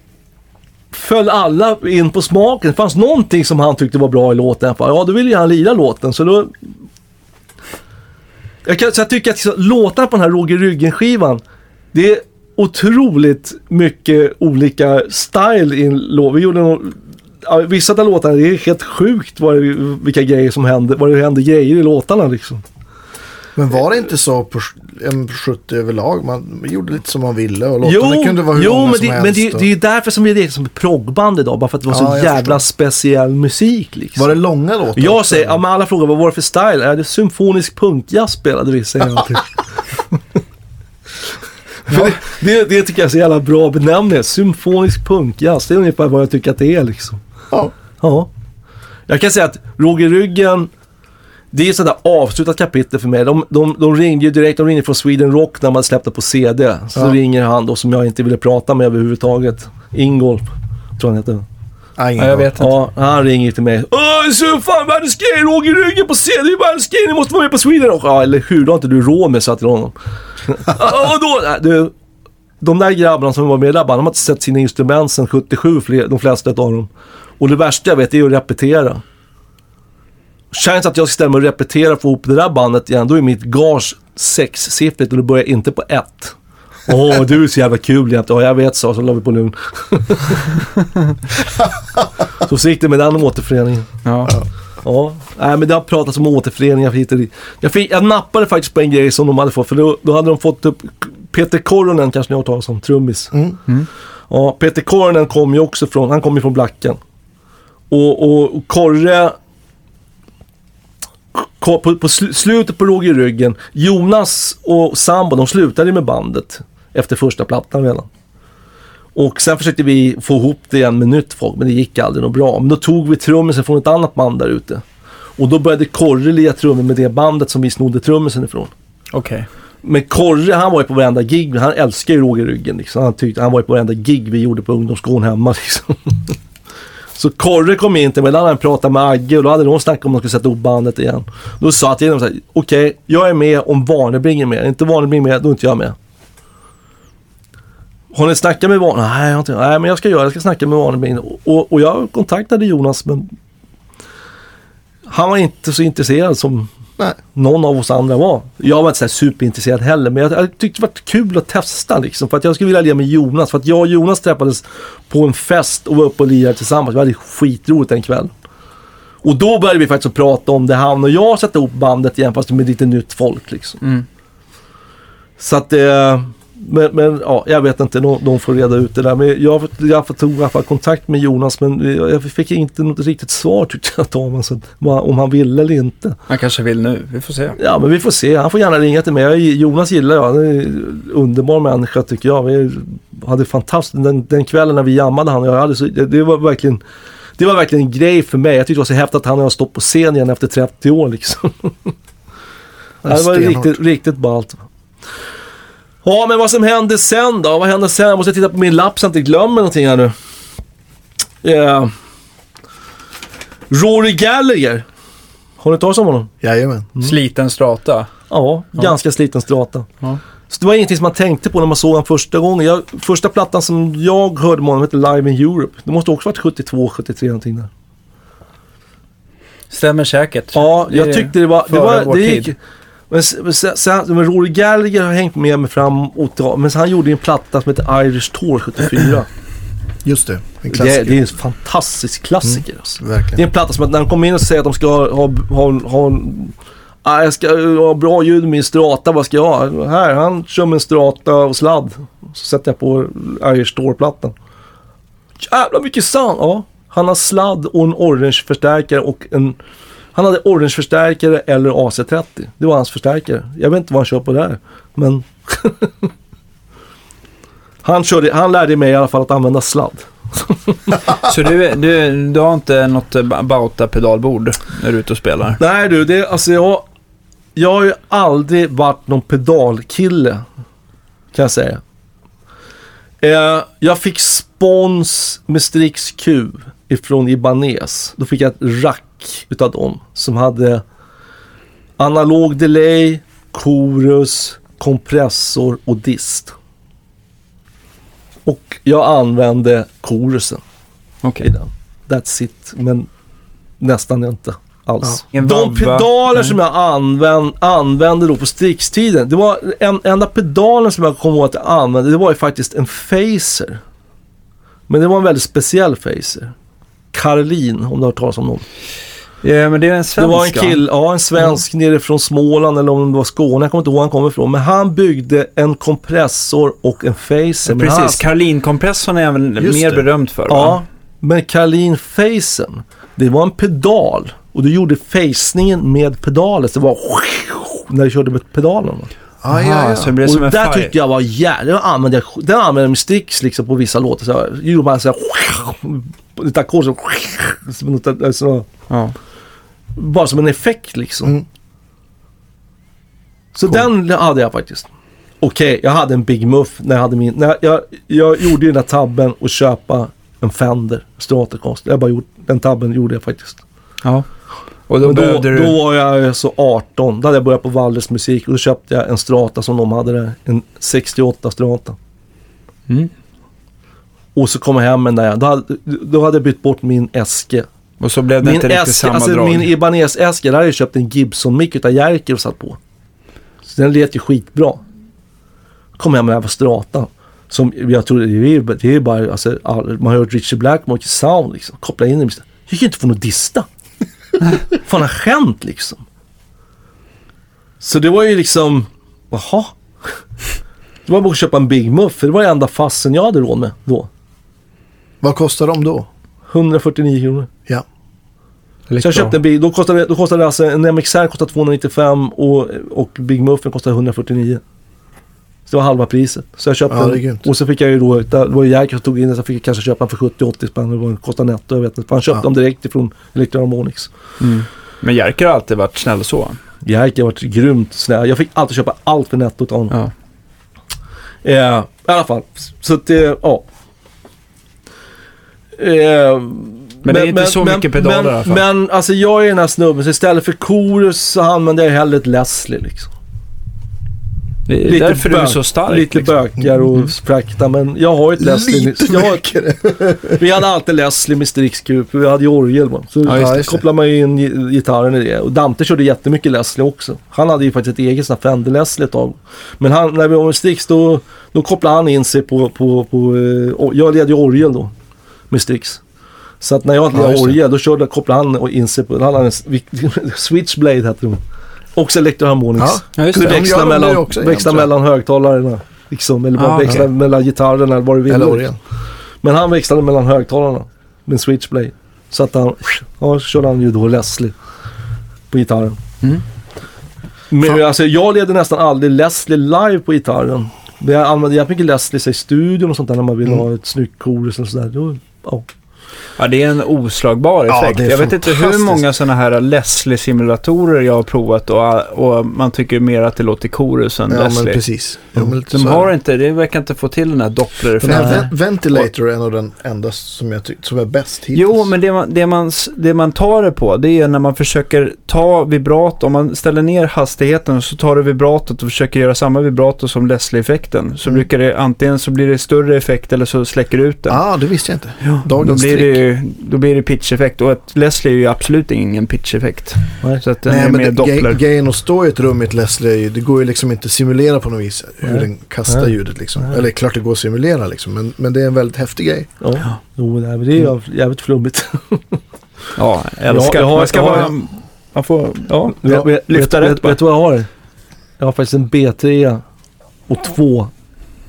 föll alla in på smaken. Det fanns någonting som han tyckte var bra i låten. Ja, då ville ju han lira låten. Så då... Jag, kan, så jag tycker att liksom låtarna på den här Roger Ryggen-skivan, det är otroligt mycket olika style i en låt. Vi gjorde någon, ja, vissa av låtarna, det är helt sjukt vad det, vilka grejer som händer. vad det händer grejer i låtarna liksom. Men var det inte så på M70 överlag? Man gjorde lite som man ville och låtarna kunde vara hur jo men, som det, helst. men det, och- det är ju därför som vi är som proggband idag. Bara för att det var Ja, så jävla förstår. speciell musik liksom. Var det långa låtar? Jag säger, ja, men alla frågar vad var det för style? Är det symfonisk punkjazz spelade vi, säger jag. För det, det, det tycker jag är så jävla bra benämning. Symfonisk punkjazz, det är ungefär vad jag tycker att det är liksom. Ja. Ja. Jag kan säga att Roger Ryggen, det är ett sådär avslutat kapitel för mig. De, de, de ringde ju direkt, de ringde från Sweden Rock när man släppte på CD. Så Ja. ringer han då som jag inte ville prata med överhuvudtaget. Ingolf, tror han heter. Ingen Ja, jag vet inte. Ja, han ringer till mig. Åh, så fan världens grej! Roger Ryggen på scen! Det är världens grej! Ni måste vara med på Sweden Rock! Ja, eller hur? Då har inte du råd med, sa jag till honom. Och då, nej, du, de där grabbarna som var med där de har inte sett sina instrument sedan 77, fler, de flesta av dem. Och det värsta jag vet är att repetera. Chans att jag ska ställa mig och repetera för att få ihop det där bandet igen, då är mitt gage sexsiffrigt och det börjar inte på ett. Åh, du är så jävla kul jämt. Ja, jag vet, så. Så la vi på lugn. så så gick det med den återföreningen. Ja. Ja, nej men det har pratats om återföreningar hit och dit. Jag, fick, jag nappade faktiskt på en grej som de hade fått, för då, då hade de fått upp Peter Koronen kanske ni har hört talas om, trummis. Mm. Ja, Peter Koronen kom ju också från, han kom ju från Blacken. Och, och, och Korre, ko- på, på sl- slutet på Roger Ryggen, Jonas och Sambo, de slutade med bandet efter första plattan redan. Och sen försökte vi få ihop det igen med nytt folk, men det gick aldrig något bra. Men då tog vi trummisen från ett annat band där ute. Och då började Korre lira trummor med det bandet som vi snodde trummisen ifrån. Okej. Men Korre, han var ju på varenda gig. Han älskar ju Roger Ryggen liksom. Han, tyckte, han var ju på varenda gig vi gjorde på ungdomsgården hemma liksom. Så Korre kom in till mig, då hade han pratat med Agge och då hade de snackat om att de skulle sätta upp bandet igen. Då sa jag till dem såhär, okej, okej, jag är med om Warnerbring är med. Är inte Warnerbring med, då är inte jag med. Har ni snackat med Warnerbring? Nej, jag inte, nej, men jag ska göra det. Jag ska snacka med Warnerbring. Och, och jag kontaktade Jonas, men han var inte så intresserad som Nej. någon av oss andra var. Jag var inte så superintresserad heller, men jag, jag tyckte det var kul att testa liksom. För att jag skulle vilja lira med Jonas. För att jag och Jonas träffades på en fest och var uppe och lirade tillsammans. Vi hade skitroligt en kväll. Och då började vi faktiskt prata om det, han och jag sätta ihop bandet igen fast med lite nytt folk liksom. Mm. Så att det... Men, men ja, jag vet inte, de, får reda ut det där. Men jag, jag tog i alla fall kontakt med Jonas men jag fick inte något riktigt svar tyckte jag av honom. Så att, vad- om han ville eller inte. Han kanske vill nu. Vi får se. Ja men vi får se, han får gärna ringa till mig. Jag, Jonas gillar jag, han är en underbar människa tycker jag. Vi hade fantastiskt, den, den kvällen när vi jammade han och jag hade så, det, det var verkligen det var verkligen en grej för mig. Jag tyckte det var så häftigt att han och jag stått på scen igen efter 30 år liksom. Ja, det var riktigt, riktigt ballt. Ja, men vad som hände sen då? Vad hände sen? Jag måste titta på min lapp så jag inte glömmer någonting här nu. Eh, Rory Gallagher. Har ni talat om honom? Jajamän. Sliten strata. Ja, ganska sliten strata. Ja. Så det var ingenting som man tänkte på när man såg honom första gången. Jag, första plattan som jag hörde med honom hette Live in Europe. Det måste också varit 72, 73 någonting där. Stämmer säkert. Ja, jag tyckte det var... Det var det gick, tid. Men, sen- sen, men Rory Gallagher har hängt med mig fram och ta, Men han gjorde en platta som heter Irish Tour 74. Just det. En det, klassiker. det är en fantastisk klassiker alltså. Det är en platta som att när de kommer in och säger att de ska ha, ha, ha, ha ah, jag ska ha bra ljud med min strata, vad ska jag ha? Här, han kör med en strata och sladd. Så sätter jag på Irish Store-plattan. Jävla mycket sound! Ja, han har sladd och en orange-förstärkare och en... Han hade orange-förstärkare eller AC30. Det var hans förstärkare. Jag vet inte vad han kör på där. Men... han, körde, han lärde mig i alla fall att använda sladd. Så du, du, du har inte något Bauta-pedalbord när du är ute och spelar? Nej du, det, alltså jag, jag har ju aldrig varit någon pedalkille. Kan jag säga. Eh, jag fick spons med Strix Q ifrån Ibanez. Då fick jag ett rack utav dem som hade analog delay, chorus, kompressor och dist. Och jag använde chorusen Okej. i den. That's it. Men nästan inte alls. Ingen De pedaler som jag använd, använde då på Strix-tiden. Det var en enda pedalen som jag kom ihåg att jag använde. Det var ju faktiskt en Phaser. Men det var en väldigt speciell Phaser. Karlin, om du har hört talas om någon. Ja, men det är en svensk Det var en kill, ja en svensk nere från Småland eller om det var Skåne. Jag kommer inte ihåg var han kommer ifrån. Men han byggde en kompressor och en. Men han- Precis, Karlin-kompressorn är även Just mer det. berömd för. Ja, Va? men Karlin Facen, det var en pedal. Och du gjorde facningen med pedalen. Så det var när du körde med pedalen. Ah, ja, ja. så det som och en där tyckte jag var jävligt... Den använde jag, den använde jag med sticks liksom på vissa låtar. Så jag gjorde man så här... Lite ackord så... som något- så- Ja. Bara som en effekt liksom. Mm. Så den hade jag faktiskt. Okej, jag hade en Big Muff när jag hade min... När jag, jag, jag gjorde ju den där tabben och köpa en Fender Stratocaster. Jag bara gjort, den tabben gjorde jag faktiskt. ja. Och då då, du... då var jag så 18. Då hade jag börjat på Walles musik och då köpte jag en Strata som de hade där. En 68 Strata. Mm. Och så kom jag hem med den där. Då hade, då hade jag bytt bort min Eske. Och så blev det Min inte riktigt Eske, samma alltså drag. min Ibanez-Eske, där hade jag köpt en Gibson-mick utav Jerker och satt på. Så den lät ju skitbra. Kom hem med den här Strata. Som jag tror, det är, det är bara, alltså, all- man har hört Richie Blackmore sound liksom. Koppla in den. Jag gick ju inte få något dista. fan har hänt liksom? Så det var ju liksom, jaha. Det var bara att köpa en Big Muff, för det var ju enda fassen jag hade råd med då. Vad kostar de då? 149 kronor. Ja. Så jag köpte en bil, då kostade, då kostade alltså en MXR kostade 295 och, och Big Muffin kostade 149. Så det var halva priset. Så jag köpte Ja, det är en, grymt. och så fick jag ju då, det var ju Jerker som tog in den så jag fick kanske köpa den för 70-80 spänn. Det var- kostade netto, jag vet inte. För han köpte Ja. dem direkt ifrån Electroharmonix. Mm. Men Jerker har alltid varit snäll så. Jerker har varit grymt snäll. Jag fick alltid köpa allt för nettot av honom. Ja. Eh, I alla fall, så att det, ja. Eh, Men det är inte så mycket pedaler men, i alla fall. Men alltså jag är den här snubben, så istället för chorus så använder jag hellre ett Leslie liksom. Det är Lite därför du är bök- så stark. Lite liksom. bökigare och spräckta, men jag har ju ett Leslie. Lite jag har, vi hade alltid Leslie med Strixkup, vi hade ju orgel. man. Så Ja, just det. kopplar man ju in gi- gitarren i det. Och Dante körde jättemycket Leslie också. Han hade ju faktiskt ett eget sånt Fender Leslie ett tag. Men han, när vi var med Strix då, då kopplade han in sig på, på, på eh, jag led ju orgel då med Strix. Så att när jag Ja, led det. orgel då körde, kopplade han in sig på, han hade en Switchblade hette de. Också Electroharmonix. Ja. Just det. växla, de mellan, också växla mellan högtalarna. Liksom, eller bara Ah, växla okej. mellan gitarrerna eller vad du vill. Eller orgel. Men han växlade mellan högtalarna med switchblade. Så att han, ja, så körde han ju då Leslie på gitarren. Mm. Men Fan. alltså jag leder nästan aldrig Leslie live på gitarren. Men jag använder jättemycket Leslie så i studion och sånt där när man vill Mm. ha ett snyggt chorus och sådär. Då, ja. Ja, det är en oslagbar Ja, effekt. det är jag vet inte hur många sådana här Leslie-simulatorer jag har provat och, och man tycker mer att det låter chorus än Ja, men Leslie. precis. Ja, men lite De så här. har inte, det verkar inte få till den här Den doppler-effekten. här. Ven- Ventilator är av den enda som jag tycker som är bäst hittills. Jo, men det man, det, man, det man tar det på, det är när man försöker ta vibrato. Om man ställer ner hastigheten så tar du vibratot och försöker göra samma vibrato som Leslie-effekten. Så Mm. brukar det, antingen så blir det större effekt eller så släcker du ut den. ah, det visste jag inte. Då Dagens blir, det trick. Ju, då blir det pitch-effekt och ett Leslie är ju absolut ingen pitch-effekt. Nej. Så att den Nej, är men mer det, doppler. ge- grejen att stå i ett rum i ett Leslie, det går ju liksom inte att simulera på något vis hur Nej. den kastar Nej. ljudet liksom. Nej. Eller klart det går att simulera liksom, men, men det är en väldigt häftig grej. Ja. Jo, det är, ju jävligt flummigt. Ja, jag älskar. jag har- man ska jag har- vara... Man får, ja. Vet, lyfta rätt vet, bara. vet du vad jag har? Jag har faktiskt en B3 och två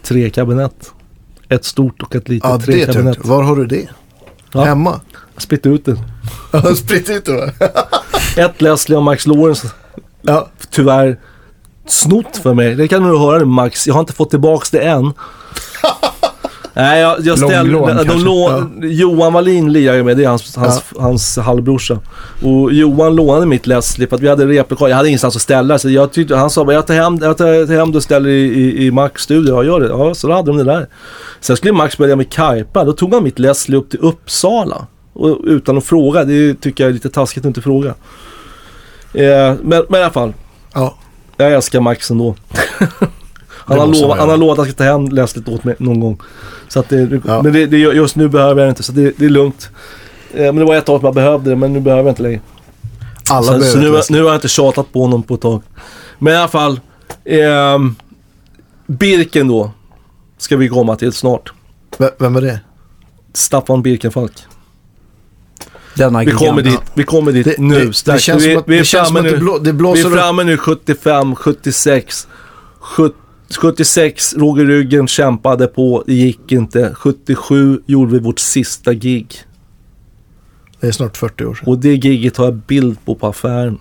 trekabinett. Ett stort och ett litet Ja, trekabinett. tungt. Var har du det? Ja. Hemma? Spritt ut det. Ja, Spritt ut det va? Ett Leslie och Max Lawrence Ja, tyvärr snott för mig. Det kan du höra nu Max. Jag har inte fått tillbaks det än. Nej, jag, jag ställde... Långlån de kanske. lån, Johan Wallin lirar ju med. Det är hans, hans, hans halvbrorsa. Och Johan lånade mitt Leslie för att vi hade replokal. Jag hade ingenstans att ställa. Så jag tyckte, han sa bara jag tar hem, jag tar, hem det och ställer i, i, i Max studio. Ja, gör det. Ja, så då hade de det där. Sen skulle Max börja med Kajpa. Då tog han mitt Leslie upp till Uppsala. Och, utan att fråga. Det tycker jag är lite taskigt att inte fråga. Eh, men, men i alla fall. ja. Jag älskar Max ändå. han, har lovat, han har lovat att han ska ta hem Leslie åt mig någon gång. Så att det, Ja. Men det, det, just nu behöver jag det inte, så det, det är lugnt. Eh, men det var ett tag som jag behövde det, men nu behöver jag inte längre. Alla så så nu, Leslie. nu har jag inte tjatat på honom på ett tag. Men i alla fall. ehm, Birken då. Ska vi komma till snart. V- Vem är det? Staffan Birkenfalk. Denna Vi kommer dit, vi kommer dit Det, nu. det, det känns vi, som att, vi är det, känns som framme att det, nu. blå, det Vi är upp. framme nu 75, 76. 70, 76, Roger Ryggen kämpade på, det gick inte. 77 gjorde vi vårt sista gig. Det är snart 40 år sedan. Och det giget har jag bild på på affären.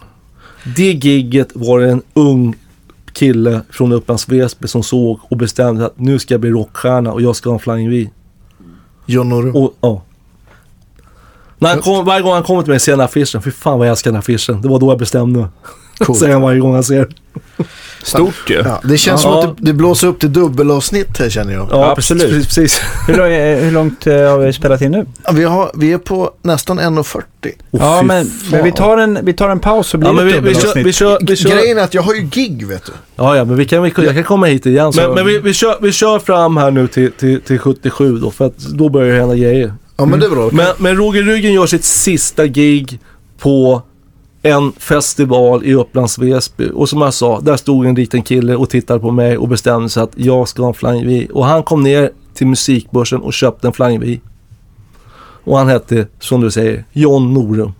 Det giget var en ung kille från Upplands Väsby som såg och bestämde att nu ska jag bli rockstjärna och jag ska ha en Flying V. John Norum. Ja. När han kom, varje gång han kommer till mig ser den här affischen, fy fan vad jag älskar den här affischen. Det var då jag bestämde. Coolt. Säger han varje gång han ser. Stort ju. Ja, det känns Ja. som att det, det blåser upp till dubbelavsnitt här känner jag. Ja, Absolut. Precis. Hur, lång- eh, hur långt eh, har vi spelat in nu? Ja, Vi, har, vi är på nästan 1.40. Oh, ja, men, men vi, tar en, vi tar en paus så blir Ja, det vi, vi, kör, vi kör, vi kör. Grejen är att jag har ju gig vet du. Ja, ja, men vi kan, vi, jag kan komma hit igen. Så- Men, men vi, vi, kör, vi kör fram här nu till, till, till 77 då, för att då börjar det hända grejer. Ja men det är bra. Men, men Roger Ryggen gör sitt sista gig på en festival i Upplands Väsby. Och som jag sa, där stod en liten kille och tittade på mig och bestämde sig att jag ska ha en Flying V. Och han kom ner till musikbörsen och köpte en Flying V. Och han hette, som du säger, John Norum.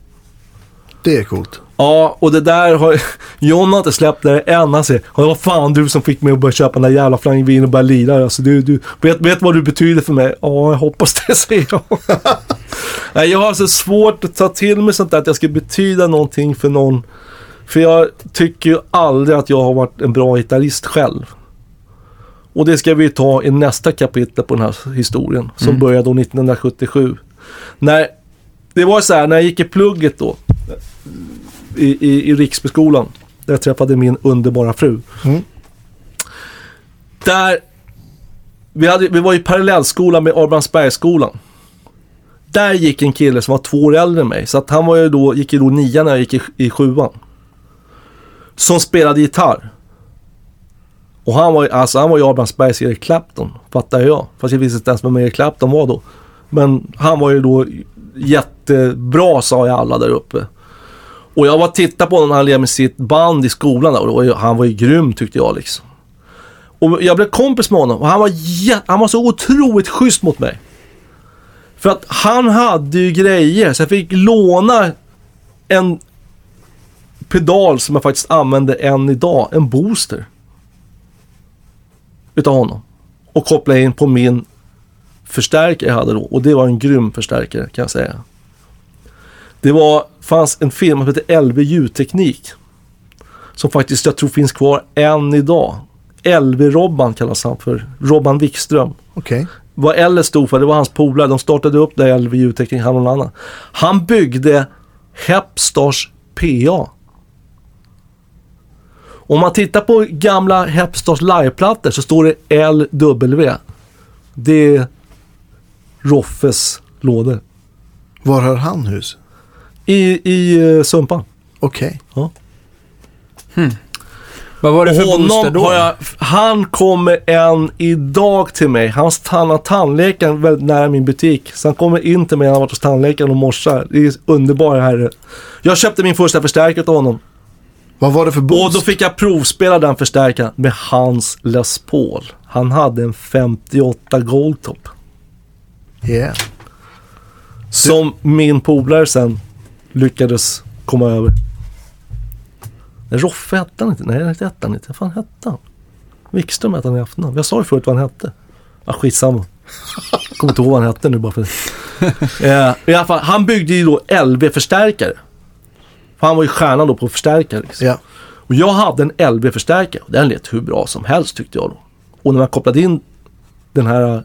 Det är coolt. Ja, och det där har... John har inte släppt det än. Han säger, "Ja, det var fan du som fick mig att börja köpa den där jävla Flying och börja lira. Alltså, du, du, vet, vet vad du betyder för mig? Ja, jag hoppas det, säger jag. Nej, jag har så svårt att ta till mig sånt där, att jag ska betyda någonting för någon. För jag tycker ju aldrig att jag har varit en bra gitarrist själv. Och det ska vi ta i nästa kapitel på den här historien. Som Mm. började då 1977. När, det var så här, när jag gick i plugget då i, i, i Riksbyskolan. Där jag träffade min underbara fru. Mm. Där, vi, hade, vi var i parallellskola med Arbransbergsskolan. där gick en kille som var två år äldre än mig. Så att han var ju då, gick ju då nian när jag gick i, i sjuan. Som spelade gitarr. Och han var ju, alltså han var ju Abrahamsbergs Eric Clapton, fattar jag. Fast jag visste inte ens vem Eric Clapton var då. Men han var ju då jättebra sa jag alla där uppe. Och jag var och tittade på honom när han levde med sitt band i skolan och var ju, han var ju grym tyckte jag liksom. Och jag blev kompis med honom och han var, han var så otroligt schysst mot mig. För att han hade ju grejer så jag fick låna en pedal som jag faktiskt använder än idag, en booster. Utav honom. Och koppla in på min förstärkare jag hade då. Och det var en grym förstärkare kan jag säga. Det var, fanns en firma som hette LV ljudteknik. Som faktiskt jag tror finns kvar än idag. LV-Robban kallas han för. Robban Wikström. Okej. Vad L stod för, det var hans polare. De startade upp det LV ljudteknik, han och någon annan. Han byggde Hepstars PA. Om man tittar på gamla Hepstars liveplattor så står det LW. Det är Roffes lådor. Var har han hus? I, i uh, Sumpan. Okej. Vad var det för booster Honom då? har jag, han kommer än idag till mig. Han, han har tandläkaren väldigt nära min butik. Så han kommer in till mig när han har varit hos tandläkaren och morsar. Det är underbar herre. Jag köpte min första förstärkare till honom. Vad var det för Och boost? då fick jag provspela den förstärkaren med hans Les Paul. Han hade en 58 Goldtop. Yeah. Som min polare sen lyckades komma över. Roffe hette han inte. Nej, det hette han inte. Vad fan hette han? Wikström hette han i efternamn. Jag sa ju förut vad han hette. Ja, skitsamma. Kommer inte ihåg vad han hette nu bara för eh, I alla fall, han byggde ju då LV-förstärkare. För han var ju stjärnan då på förstärkare. Liksom. Ja. Och jag hade en LB-förstärkare och den lät hur bra som helst tyckte jag då. Och när man kopplade in den här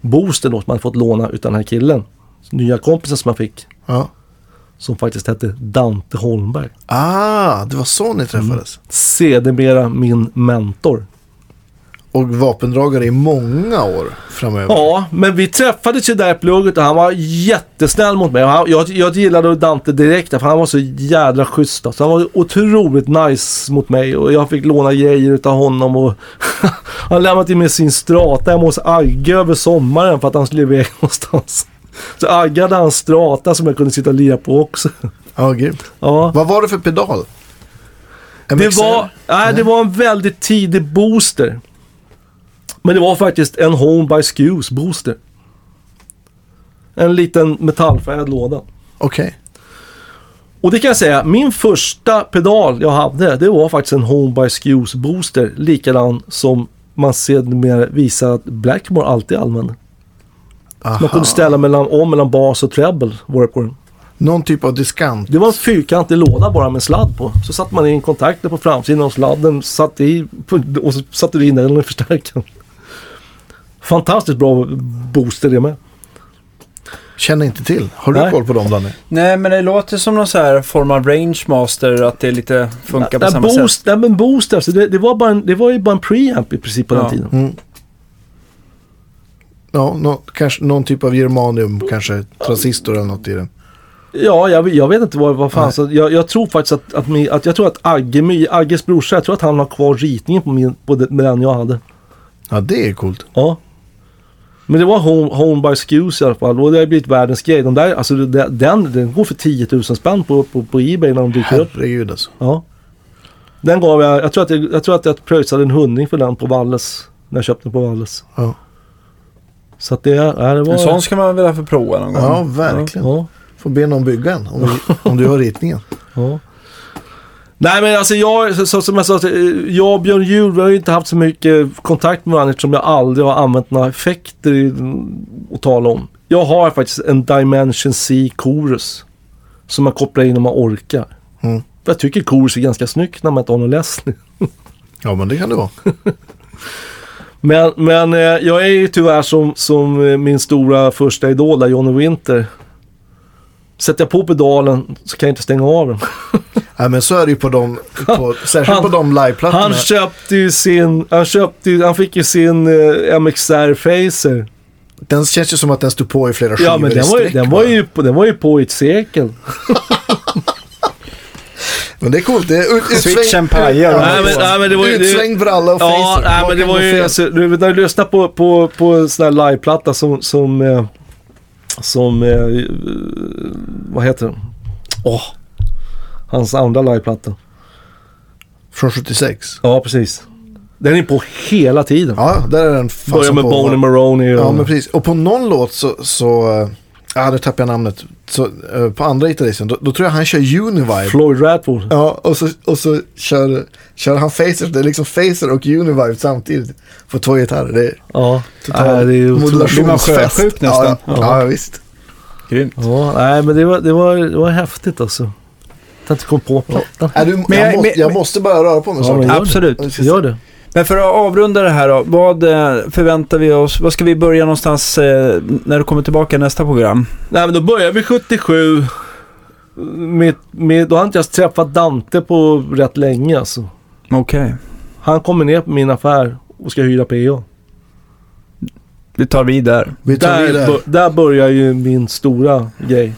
boosten då som man fått låna utan den här killen. Nya kompisen som jag fick. ja. Som faktiskt hette Dante Holmberg. Ah, det var så ni träffades. Sedermera min mentor. Och vapendragare i många år framöver. Ja, men vi träffades ju där i plugget och han var jättesnäll mot mig. Han, jag, jag gillade Dante direkt för han var så jädra schysst. Så han var otroligt nice mot mig och jag fick låna grejer utav honom. Och han lämnade till mig sin strata hemma hos Agge över sommaren för att han skulle iväg någonstans. Så Agge hade hans strata som jag kunde sitta och lira på också. Ja, grymt. Ja. Vad var det för pedal? Det var, nej, det var en väldigt tidig booster. Men det var faktiskt en Home by Skews booster. En liten metallfärgad låda. Okej. Och det kan jag säga, min första pedal jag hade, det var faktiskt en Home by Skews booster. Likadan som man sedermera visar att Blackmore alltid använder. Man Aha. kunde ställa mellan, om mellan bas och treble på den. Någon typ av diskant. Det var en fyrkantig låda bara med sladd på. Så satte man in kontakter på framsidan av sladden satte i, och så satte du in den i förstärkaren. Fantastiskt bra booster det med. Känner inte till. Har du Nej. koll på dem Danny? Nej, men det låter som någon så här form av range master, att det lite funkar på Nej, samma boost, sätt. nej, men booster, alltså det, det, var bara en, det var ju bara en preamp i princip på Ja. den tiden. Mm. Ja, nå, kanske någon typ av germanium, kanske transistor eller något i den. Ja, jag, jag vet inte vad, vad fan. Så jag, jag tror faktiskt att, att, min, att jag tror att Agge, Agges brorsa, jag tror att han har kvar ritningen på, min, på den jag hade. Ja, det är coolt. Ja. Men det var Home, home by Skews i alla fall. Och det har blivit världens grej. De där, alltså den, den går för 10 000 spänn på, på, på Ebay när de dyker upp. Herregud alltså. Ja. Den gav jag, jag tror att jag, jag, tror att jag pröjsade en hundring för den på Valles. När jag köpte den på Valles. Ja, Så att det, ja, det var... En sån ska man väl få prova någon gång. ja verkligen. Ja, Får be någon bygga en om, om du har ritningen. ja. Nej men alltså jag, så, så, som jag sa, eh, jag och Björn Juhl, vi har ju inte haft så mycket kontakt med varandra eftersom jag aldrig har använt några effekter i, att tala om. Jag har faktiskt en Dimension C Chorus. Som man kopplar in om man orkar. Mm. Jag tycker Chorus är ganska snyggt när man inte har någon läsning. Ja, men det kan det vara. Men, men eh, jag är ju tyvärr som, som eh, min stora första idol där, Johnny Winter. Sätter jag på pedalen så kan jag inte stänga av den. Nej, men så är det ju på de, på, särskilt Han- på de liveplattorna. Han köpte ju sin, han köpte ju, han fick ju sin eh, MXR Facer. Den känns ju som att den stod på i flera skivor Ja men den var, ju, den, va? var ju, på- den var ju på i ett sekel. Men det är coolt. Det är ut, Switchen pajar. Nej, men- nej, men det var ju- det- Utslängd bralla och Ja, nej, men det var ju, alltså, du, när du lyssnar på, på, på en sån här liveplatta som, som, eh, som, eh, vad heter den? Åh, hans andra liveplatta. Från 76. Ja, precis. Den är på hela tiden. Ja, där är den Börjar med. Boney Maroney och... Ja, men precis. Och på någon låt så, så ja, nu tappade jag namnet. Så, eh, på andra gitarristen, då, då tror jag han kör Univibe. Floyd Radford. Ja, och så, och så kör, kör han Facer. Det är liksom Facer och Univibe samtidigt. På två gitarrer. Det är Äh, Ja, total nej, det är modulationsfest. nästan? Ja, ja, ja, visst. Grymt. Ja, nej men det var, det var, det var häftigt alltså. Jag inte kom på plattan. Du, Men jag, jag- måste, men- jag måste bara röra på mig Ja, snart. Absolut. Gör det. Men för att avrunda det här då, vad eh, förväntar vi oss? Vad ska vi börja någonstans eh, när du kommer tillbaka nästa program? Nej men då börjar vi 77. Med, med, då har inte jag träffat Dante på rätt länge alltså. Okej. Han kommer ner på min affär och ska hyra PA. Vi tar vid där. Vi tar Där, bör- där börjar ju min stora grej.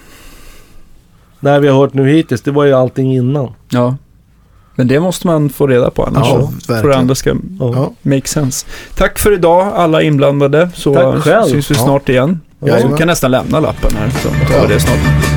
När vi har hört nu hittills, det var ju allting innan. Ja. Men det måste man få reda på annars. Ja, så. För det andra ska Ja. Ja. make sense. Tack för idag alla inblandade. Så Tack själv. syns vi Ja. snart igen. Jajamän. Du kan nästan lämna lappen här så tar vi det snart.